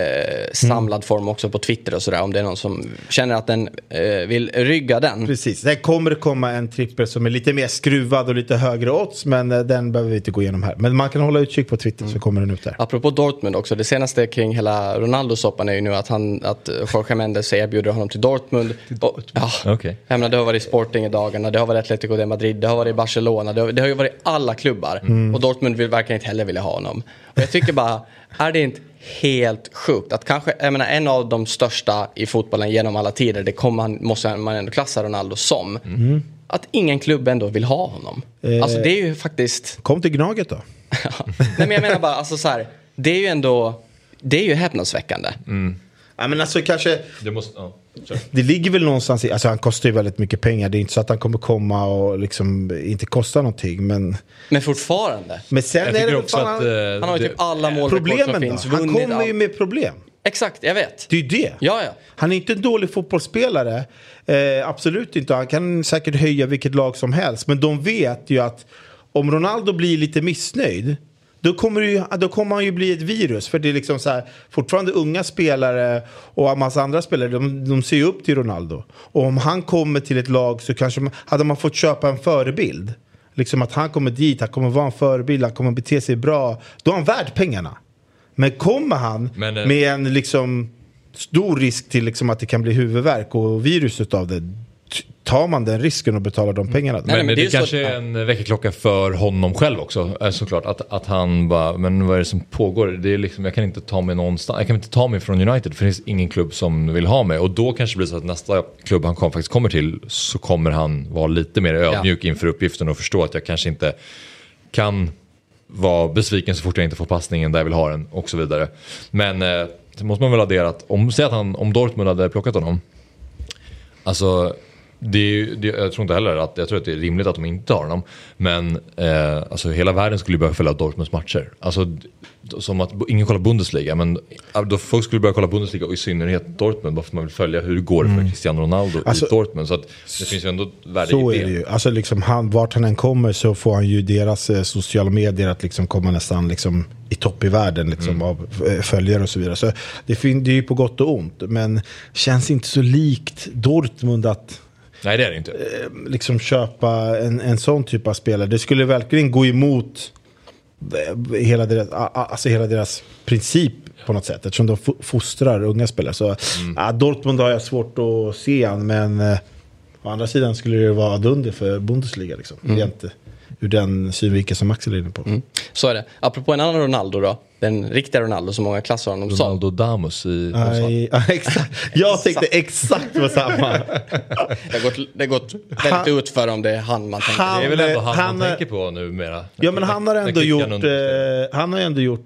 samlad form också på Twitter och sådär. Om det är någon som känner att den eh, vill rygga den. Precis, det kommer komma en trippel som är lite mer skruvad och lite högre odds. Men eh, den behöver vi inte gå igenom här. Men man kan hålla utkik på Twitter så kommer den ut där. Apropå Dortmund också, det senaste kring hela Ronaldo-soppan är ju nu att, han, att Jorge Mendes erbjuder honom till Dortmund. Och, ja, Okej. jag menar, det har varit Sporting i dagarna, det har varit Atletico de Madrid, det har varit Barcelona, det har, det har ju varit alla klubbar. Och Dortmund vill verkligen inte heller vilja ha honom. Och jag tycker bara, är det inte helt sjukt att kanske, jag menar en av de största i fotbollen genom alla tider, det kommer man, måste man ändå klassa Ronaldo som. Att ingen klubb ändå vill ha honom. Alltså det är ju faktiskt... Kom till Gnaget då. Nej men jag menar bara, alltså så här, det är ju ändå, det är ju häpnadsväckande. Ja, men alltså kanske, Det måste, ja. Det ligger väl någonstans i, alltså han kostar ju väldigt mycket pengar. Det är inte så att han kommer komma och liksom inte kosta någonting. Men, Men fortfarande. men sen Jag är det också fan, att... eh, Han har ju typ alla målrekord som problemen då? finns. Han kommer ju allt. med problem. Exakt, jag vet. Det är ju det. Ja, ja. Han är inte en dålig fotbollsspelare. Eh, absolut inte. Han kan säkert höja vilket lag som helst. Men de vet ju att om Ronaldo blir lite missnöjd. Då kommer, ju, då kommer han ju bli ett virus. För det är liksom så här, fortfarande unga spelare och en massa andra spelare, de, de ser ju upp till Ronaldo. Och om han kommer till ett lag så kanske man, hade man fått köpa en förebild. Liksom att han kommer dit, han kommer vara en förebild, han kommer bete sig bra. Då är han värd pengarna. Men kommer han Men, eh, med en liksom stor risk till liksom att det kan bli huvudvärk och virus utav det. Tar man den risken och betalar de pengarna? Nej, Men, men det, det är kanske är en väckarklocka för honom själv också. eh, Såklart. Att, att han bara, men vad är det som pågår? Det är liksom, jag kan inte ta mig någonstans. Jag kan inte ta mig från United för det finns ingen klubb som vill ha mig. Och då kanske det blir så att nästa klubb han kom, faktiskt kommer till så kommer han vara lite mer ödmjuk inför uppgiften och förstå att jag kanske inte kan vara besviken så fort jag inte får passningen där jag vill ha den och så vidare. Men eh, så måste man väl addera att om, säg att han, om Dortmund hade plockat honom Alltså, det är, det, jag tror inte heller att, jag tror att det är rimligt att de inte har honom. Men eh, alltså, hela världen skulle börja följa Dortmunds matcher. Alltså, som att ingen kollar Bundesliga, men då folk skulle börja kolla Bundesliga och i synnerhet Dortmund. Bara för att man vill följa hur det går för Cristiano Ronaldo Alltså, i Dortmund. Så att det finns ju ändå värde Så i är det ju. Alltså liksom han, vart han än kommer så får han ju deras eh, sociala medier att liksom komma nästan liksom i topp i världen liksom, av eh, följare och så vidare. Så det, det är ju på gott och ont. Men känns inte så likt Dortmund att Nej, det är det inte. eh, liksom köpa en, en sån typ av spelare. Det skulle verkligen gå emot eh, hela deras, alltså hela deras princip på något sätt. Eftersom de fo- fostrar unga spelare. Så, ja, Dortmund har jag svårt att se han, men eh, å andra sidan skulle det vara dunder för Bundesliga. Liksom. Rent, eh, ur den synvinkeln som Axel är inne på. Så är det. Apropå en annan Ronaldo då. Den riktiga Ronaldo som många klassar honom som. Ronaldo Damus i... Ja, exakt. Jag tänkte exakt på samma. Det har gått, det har gått väldigt ut för om det är han man tänker. Han- Det är väl ändå han, Han, man tänker på numera. Ja men han har ändå gjort, eh, han har ändå gjort,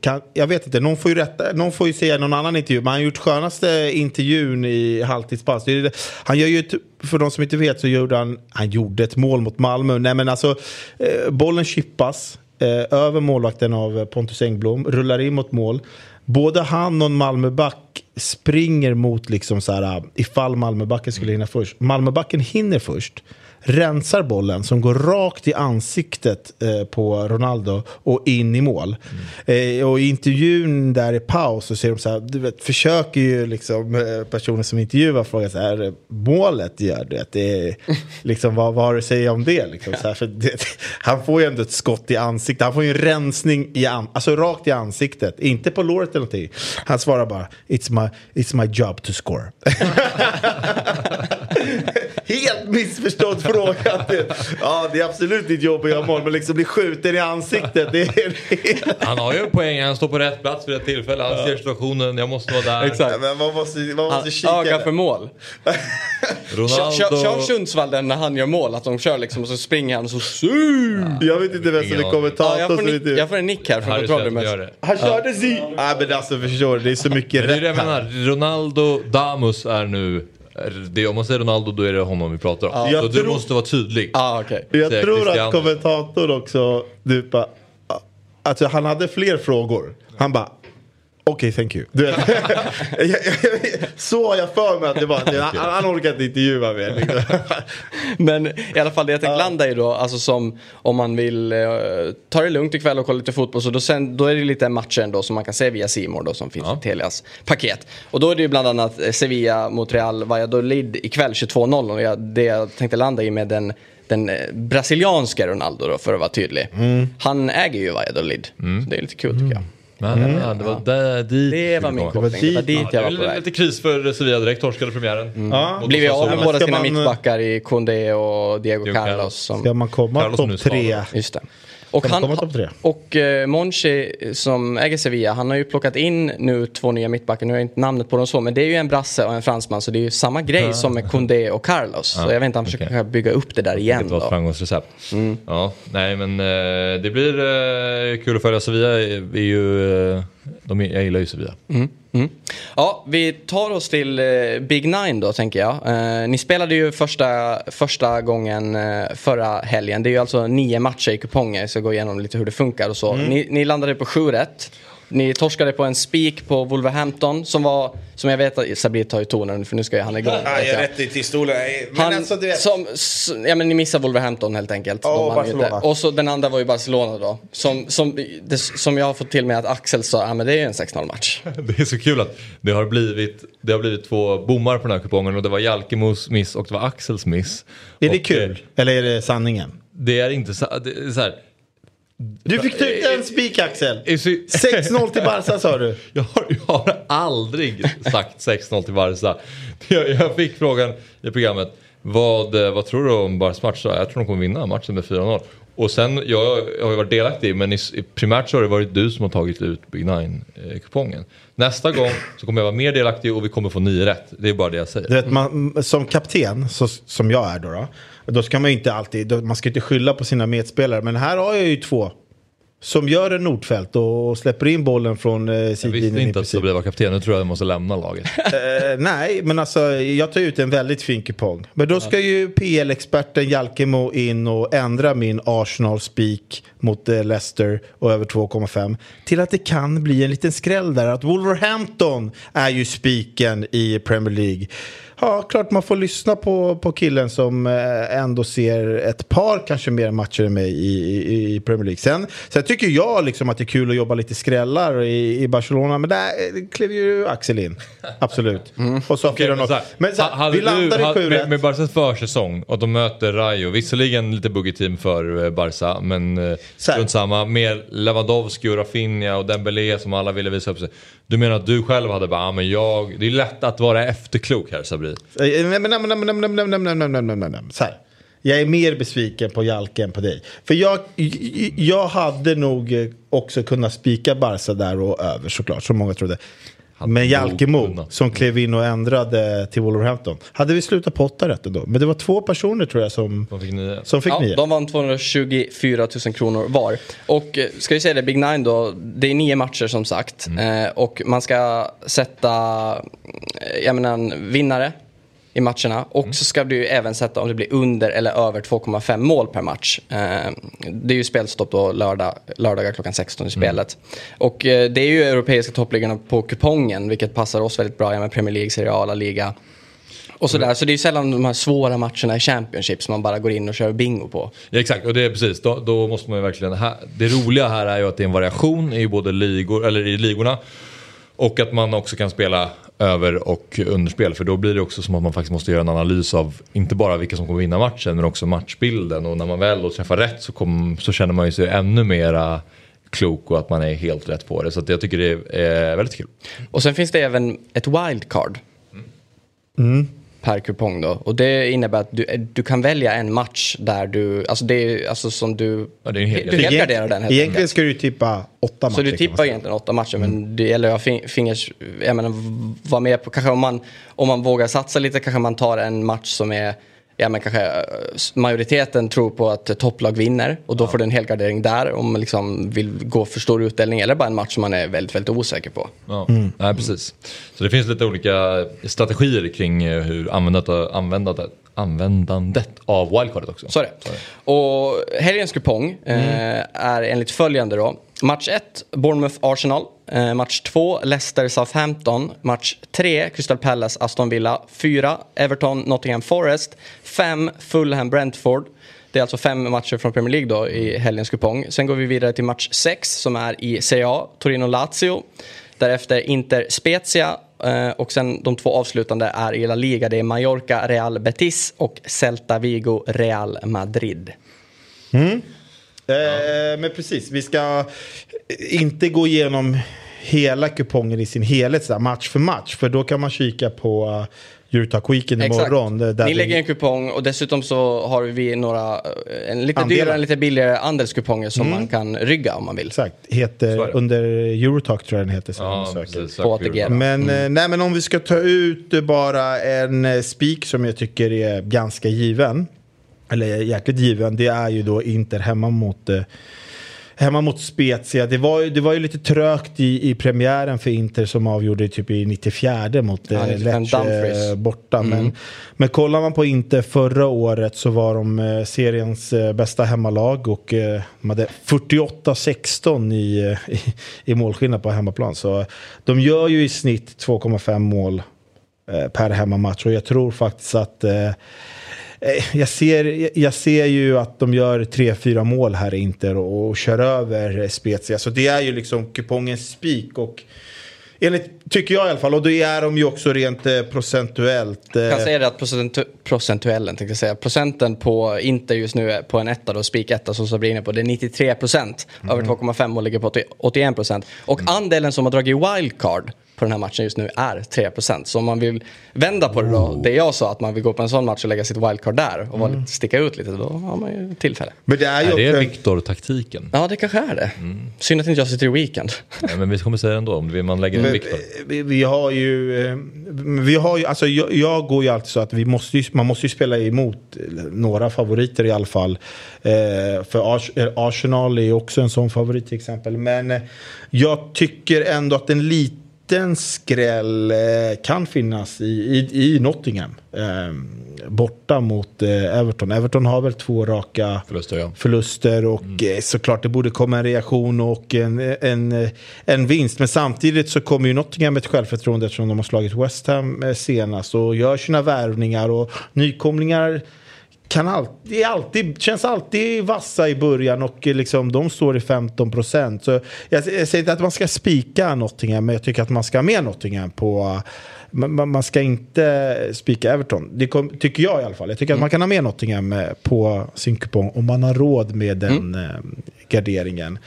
kan, jag vet inte, någon får ju rätta, någon får ju säga någon annan intervju, men han har gjort skönaste intervjun i det- Han gör ju, ett- för de som inte vet så gjorde han, han gjorde ett mål mot Malmö. Nej men alltså, eh, bollen chippas eh, över målvakten av eh, Pontus Engblom, rullar in mot mål. Både han och en Malmöback springer mot liksom så här, eh, ifall Malmöbacken skulle hinna först. Malmöbacken hinner först rensar bollen som går rakt i ansiktet eh, på Ronaldo och in i mål. Eh, och i intervjun där i paus så ser de så här, du vet, försöker ju liksom eh, personer som intervjuar fråga så här, målet gör det, det är, liksom, vad, vad har du att säga om det? Liksom, så här, för det? Han får ju ändå ett skott i ansiktet, han får ju en rensning i an, alltså rakt i ansiktet, inte på låret eller någonting. Han svarar bara, it's my, it's my job to score. Helt missförstådd fråga. Ja, det är absolut ditt jobb att göra mål, men liksom bli skjuten i ansiktet, det är. Han har ju en poäng, han står på rätt plats vid rätt tillfälle. Han ser situationen, jag måste vara där. Exakt. Men man måste, man måste kika. ögar för mål. Kör, Ronaldo... kör, kör Sundsvall den när han gör mål, att de kör liksom och så springer han och så sur. Jag vet inte vem som är kommentator. Ja, jag, får jag får en nick här från kontrollrummet. Han körde si... Nej men alltså förstår du, det är så mycket rätt här. Ronaldo Damus är nu... Det, om man säger Ronaldo då är det honom vi pratar om. Jag Så du tror- måste vara tydlig. Ah, okej. Jag säger tror Cristiano. att kommentatorn också, du bara, alltså han hade fler frågor. Han bara, Okej, thank you. Du vet, så har jag för mig att det var. Det, han, han orkar inte intervjua mer. Liksom. Men i alla fall det jag tänkte landa i då, alltså som om man vill eh, ta det lugnt ikväll och kolla lite fotboll så då, sen, då är det lite matcher ändå som man kan se via Simor då som finns Ja. i Telias paket. Och då är det ju bland annat eh, Sevilla mot Real Valladolid ikväll 22.00 och jag, det jag tänkte landa i med den den eh, brasilianska Ronaldo då för att vara tydlig. Han äger ju Valladolid. Så det är lite kul tycker jag. Men, ja, det var där, dit Det var min koppling. Det var dit Ja, jag det var på väg. lite kris för Sevilla direkt, torskade premiären. Ja. Mot Blivit av med båda sina man- mittbackar i Koundé och Diego Diego Carlos. Som, Ska man komma Carlos som nu topp tre? Just det. Och, han, och eh, Monchi som äger Sevilla, han har ju plockat in nu två nya mittbackar. Nu har jag inte namnet på dem så, men det är ju en brasse och en fransman. Så det är ju samma grej som med Koundé och Carlos. så jag vet inte, han försöker kanske bygga upp det där igen Vilket var ett framgångsrecept. Ja, nej men eh, det blir eh, kul att följa Sevilla. är ju, eh, de, jag gillar ju Sevilla. Mm. Ja, vi tar oss till eh, Big Nine då tänker jag. Eh, ni spelade ju första, första gången eh, förra helgen. Det är ju alltså nio matcher i kuponger. Jag ska gå igenom lite hur det funkar och så. Ni, ni landade på sju rätt. Ni torskade på en spik på Wolverhampton som var, som jag vet att Sabri tar ju tonen för nu ska ju han igång. vet jag. i till stolen. Han, som, s- ja men ni missar Wolverhampton helt enkelt. Ja, ju Barcelona. Och så den andra var ju Barcelona då. Som, som, det, som jag har fått till mig att Axel sa, ja men det är ju en 6-0 match. Det är så kul att det har blivit, det har blivit två bommar på den här kupongen och det var Jalkemos miss och det var Axels miss. Är det Och, kul? eh, Eller är det sanningen? Det är inte så, det är så här. Du fick ta ut en spik Axel. är så- 6-0 till Barca sa du. Jag har, jag har aldrig sagt 6-0 till Barca. Jag, jag fick frågan i programmet, vad, eh, vad tror du om Barcas match? Jag tror de kommer vinna matchen med 4-0. Och sen, jag, jag har ju varit delaktig men i, i primärt så har det varit du som har tagit ut Big Nine-kupongen. Nästa gång så kommer jag vara mer delaktig och vi kommer få nio rätt. Det är bara det jag säger. Du vet, man, som kapten, så, som jag är då, då, då ska man ju inte alltid, då, man ska inte skylla på sina medspelare. Men här har jag ju två. Som gör en Nordfält och släpper in bollen från eh, Jag visste sidlinjen inte att. Sabri var kapten, nu tror jag jag måste lämna laget. Eh, nej, men alltså jag tar ut en väldigt fin kupong. Men då ska ju PL-experten Jalkemo in och ändra min Arsenal-spik mot eh, Leicester och över 2,5 till att det kan bli en liten skräll där. Att Wolverhampton är ju spiken i Premier League. Ja, klart man får lyssna på, på killen som eh, ändå ser ett par kanske mer matcher än mig i, i, i Premier League. Sen, sen tycker jag liksom att det är kul att jobba lite skrällar i, i Barcelona, men där eh, klev ju Axel in. Absolut. Och så 4-0. men så här, men så här, vi landar du, i 7 med, med Barcas försäsong och de möter Rayo, visserligen lite buggy team för eh, Barca, men strunt samma. Med Lewandowski och Rafinha och Dembélé som alla ville visa upp sig. Du menar att du själv hade bara, ah, men jag, det är lätt att vara efterklok här Sabri. Så här. Jag är mer besviken på Jalke än på dig. För jag, jag hade nog eh, också kunnat spika Barca där och över såklart, som många trodde. Men Jalkemo som klev in och ändrade till Wolverhampton. Hade vi slutat på åtta rätt ändå. Men det var två personer tror jag som, De fick nio. som fick Ja, nio. de vann 224 000 kronor var. Och eh, ska vi säga det, Big Nine då, det är nio matcher som sagt. Eh, och man ska sätta, eh, jag menar en vinnare i matcherna. Och så ska du ju även sätta om det blir under eller över 2,5 mål per match. Eh, det är ju spelstopp då lördag, lördagar klockan 16 i spelet. Och eh, det är ju europeiska toppligorna på kupongen, vilket passar oss väldigt bra. Ja, med Premier League, Serie A, La Liga. Och sådär. Så det är ju sällan de här svåra matcherna i Championship som man bara går in och kör bingo på. Ja, exakt, och det är precis. Då, då måste man ju verkligen... Här, det roliga här är ju att det är en variation i både ligor, eller i ligorna. Och att man också kan spela över och underspel. För då blir det också som att man faktiskt måste göra en analys av inte bara vilka som kommer vinna matchen men också matchbilden. Och när man väl då träffar rätt så, kom, så känner man ju sig ännu mera klok och att man är helt rätt på det. Så att jag tycker det är väldigt kul. Och sen finns det även ett wildcard. Per kupong då. Och det innebär att du, du kan välja en match där du, alltså det är alltså som du, Ja, det är en hel- du helgarderar den helt Egentligen ska du tippa åtta matcher. Så du tippar egentligen åtta matcher men det gäller att ha fingers, jag menar vara med på, kanske om man, om man vågar satsa lite kanske man tar en match som är Ja men kanske eh, majoriteten tror på att topplag vinner och då får du en helgardering där om man liksom vill gå för stor utdelning eller bara en match som man är väldigt, väldigt osäker på. Ja, nej, precis. Så det finns lite olika strategier kring eh, hur användandet, användandet, användandet av wildcardet också. Så är det. Och helgens kupong eh, är enligt följande då. Match 1, Bournemouth-Arsenal. Eh, match 2, Leicester-Southampton. Match 3, Crystal Palace-Aston Villa. 4, Everton-Nottingham Forest. 5, Fulham-Brentford. Det är alltså fem matcher från Premier League då i helgens kupong. Sen går vi vidare till match 6 som är i Serie A, Torino-Lazio. Därefter Inter-Spezia Eh, och sen de två avslutande är i La Liga. Det är Mallorca, Real Betis och Celta Vigo, Real Madrid. Mm. Eh, men precis, vi ska inte gå igenom hela kupongen i sin helhet så match för match. För då kan man kika på Eurotalk Weekend imorgon. där Ni vi- lägger en kupong och dessutom så har vi några, eh, en lite Andelar. dyrare, en lite billigare andelskuponger som man kan rygga om man vill. Exakt, heter, under Eurotalk tror jag den heter. Ja, precis. På ATG. Men, eh, nej, men om vi ska ta ut bara en eh, spik som jag tycker är ganska given. Eller jäkligt given. Det är ju då Inter hemma mot eh, Hemma mot Spezia. Det var, det var ju lite trögt i, i premiären för Inter som avgjorde typ i 94 mot Ja, eh, 95 Lecce Dumfries. borta. Men, men kollar man på Inter förra året så var de eh, seriens eh, bästa hemmalag och eh, de hade 48-16 i, eh, i, i målskillnad på hemmaplan. Så de gör ju i snitt 2,5 mål eh, per hemmamatch och jag tror faktiskt att eh, Eh, Jag ser, jag ser ju att de gör 3-4 mål här i Inter och, och kör över eh, Spezia. Så det är ju liksom kupongens spik. Och enligt, tycker jag i alla fall, och då är de ju också rent eh, procentuellt. eh, Jag kan säga det att procentu procentuellen, tänkte jag säga. Procenten på Inter just nu är på en etta då, spik etta som Sabri är inne på, det är 93 procent. Över 2,5 och ligger på 80 81 procent. Och andelen som har dragit wildcard på den här matchen just nu är 3 procent. Så om man vill vända på det då, det jag sa att man vill gå på en sån match och lägga sitt wildcard där och vara lite, sticka ut lite, då har man ju tillfälle. Men det är ju Är det Viktor-taktiken? Ja, det kanske är det. Synd att inte jag sitter i weekend. Nej, men vi kommer säga det ändå, om vi- man lägger in Viktor. eh, vi, vi har ju, eh, vi har ju, alltså jag, jag går ju alltid så att vi måste ju, man måste ju spela emot eh, några favoriter i alla fall. Eh, för Ars, Arsenal är ju också en sån favorit till exempel. Men jag tycker ändå att en liten skräll eh, kan finnas i, i, i Nottingham. Eh, borta mot eh, Everton. Everton har väl två raka Förluster, ja. förluster och eh, såklart det borde komma en reaktion och en, en, en vinst. Men samtidigt så kommer ju Nottingham med ett självförtroende eftersom de har slagit West Ham senast och gör sina värvningar och nykomlingar kan alltid, alltid, känns alltid vassa i början och eh, liksom, de står i 15 procent. Så jag, jag säger inte att man ska spika Nottingham men jag tycker att man ska ha med Nottingham på man, man- man ska inte spika Everton. Det kom, tycker jag i alla fall. Jag tycker att man kan ha med Nottingham eh, på sin kupong om man har råd med den eh, garderingen.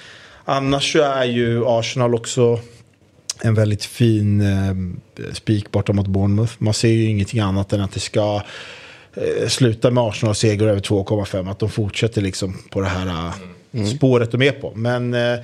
Annars så är ju Arsenal också en väldigt fin eh, spik borta mot Bournemouth. Man ser ju ingenting annat än att det ska eh, sluta med Arsenal seger över 2,5. Att de fortsätter liksom på det här eh, spåret de är på. Men eh,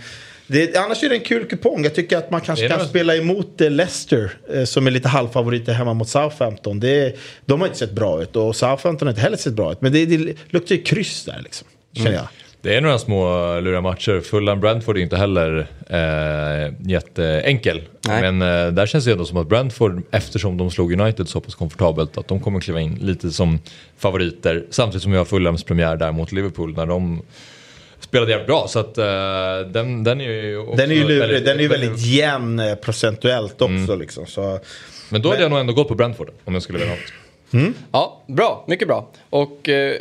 det, annars är det en kul kupong. Jag tycker att man kanske kan det. spela emot Leicester som är lite halvfavoriter hemma mot Southampton. Det, de har inte sett bra ut och Southampton har inte heller sett bra ut. Men det, det luktar ju kryss där liksom. Känner jag. Det är några små luriga matcher. Fulham Brentford är inte heller eh, jätteenkel. Nej. Men eh, där känns det ändå som att Brentford, eftersom de slog United så pass komfortabelt, att de kommer kliva in lite som favoriter. Samtidigt som vi har Fulhams premiär där mot Liverpool när de spelade jävligt bra. Så att eh, den, den är ju också Den är ju lurig, väldigt- den är ju väldigt jämn eh, procentuellt också. Liksom, så. Men då hade jag nog ändå gått på Brentford om jag skulle välja något. Ja, bra. Mycket bra. Och eh,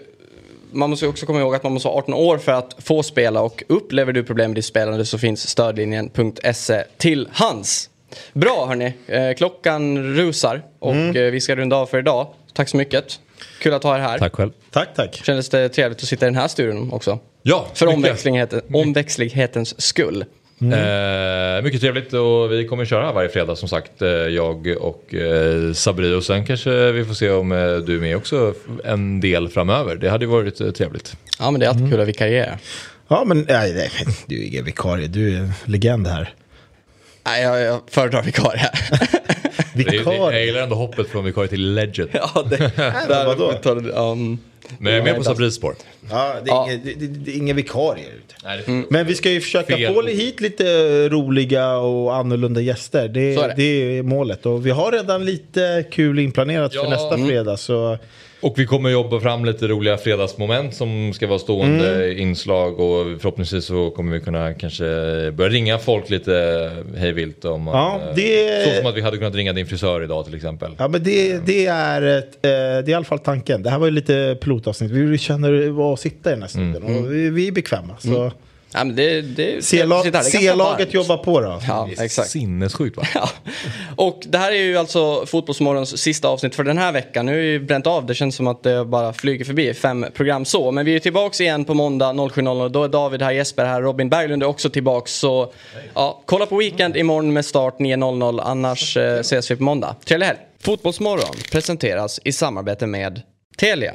man måste också komma ihåg att man måste ha 18 år för att få spela och upplever du problem med ditt spelande så finns stödlinjen.se till hands. Bra hörni, eh, klockan rusar och eh, vi ska runda av för idag. Tack så mycket. Kul att ha er här. Tack själv. Tack, tack. Kändes det trevligt att sitta i den här studion också? Ja, För mycket. omväxlingheten, omväxlighetens skull. Eh, mycket trevligt och vi kommer köra varje fredag som sagt. Eh, jag och eh, Sabri och sen kanske vi får se om eh, du är med också en del framöver. Det hade ju varit eh, trevligt. Ja men det är alltid kul att vikariera. Ja, men nej, nej, du är ingen vikarie. Du är en legend här. Nej, jag, jag föredrar vikarie. Det, det, jag Vikarie? gillar ändå hoppet från vikarie till legend. ja, det, men vadå? Men jag är med på Sabris spår. Ja, det är, Ja. Ingen, det, det, det är ingen vikarie ute. Nej, det är Men vi ska ju försöka Fel. få hit lite roliga och annorlunda gäster. Det, är det. det är målet. Och vi har redan lite kul inplanerat för Ja. nästa Mm. fredag. Så Och vi kommer jobba fram lite roliga fredagsmoment som ska vara stående Mm. inslag och förhoppningsvis så kommer vi kunna kanske börja ringa folk lite hejvilt om att, Ja, eh, det- Så som att vi hade kunnat ringa din frisör idag till exempel. Ja, men det, det, är ett, eh, det är i alla fall tanken. Det här var ju lite pilotavsnitt. Vi känner att sitta i den här studion. Mm. Och vi, vi är bekväma. Så Ja, men det, det, är C-laget varmt. jobbar på då. Ja, exakt. Sinnessjukt va? Ja. Och det här är ju alltså Fotbollsmorgons sista avsnitt för den här veckan. Nu har vi bränt av, det känns som att det bara flyger förbi fem program så. Men vi är tillbaks igen på måndag 07.00. Då är David här, Jesper här, Robin Berglund är också tillbaks. Så ja, kolla på Weekend imorgon med start 9.00. Annars eh, ses vi på måndag. Trevlig helg! Fotbollsmorgon presenteras i samarbete med Telia.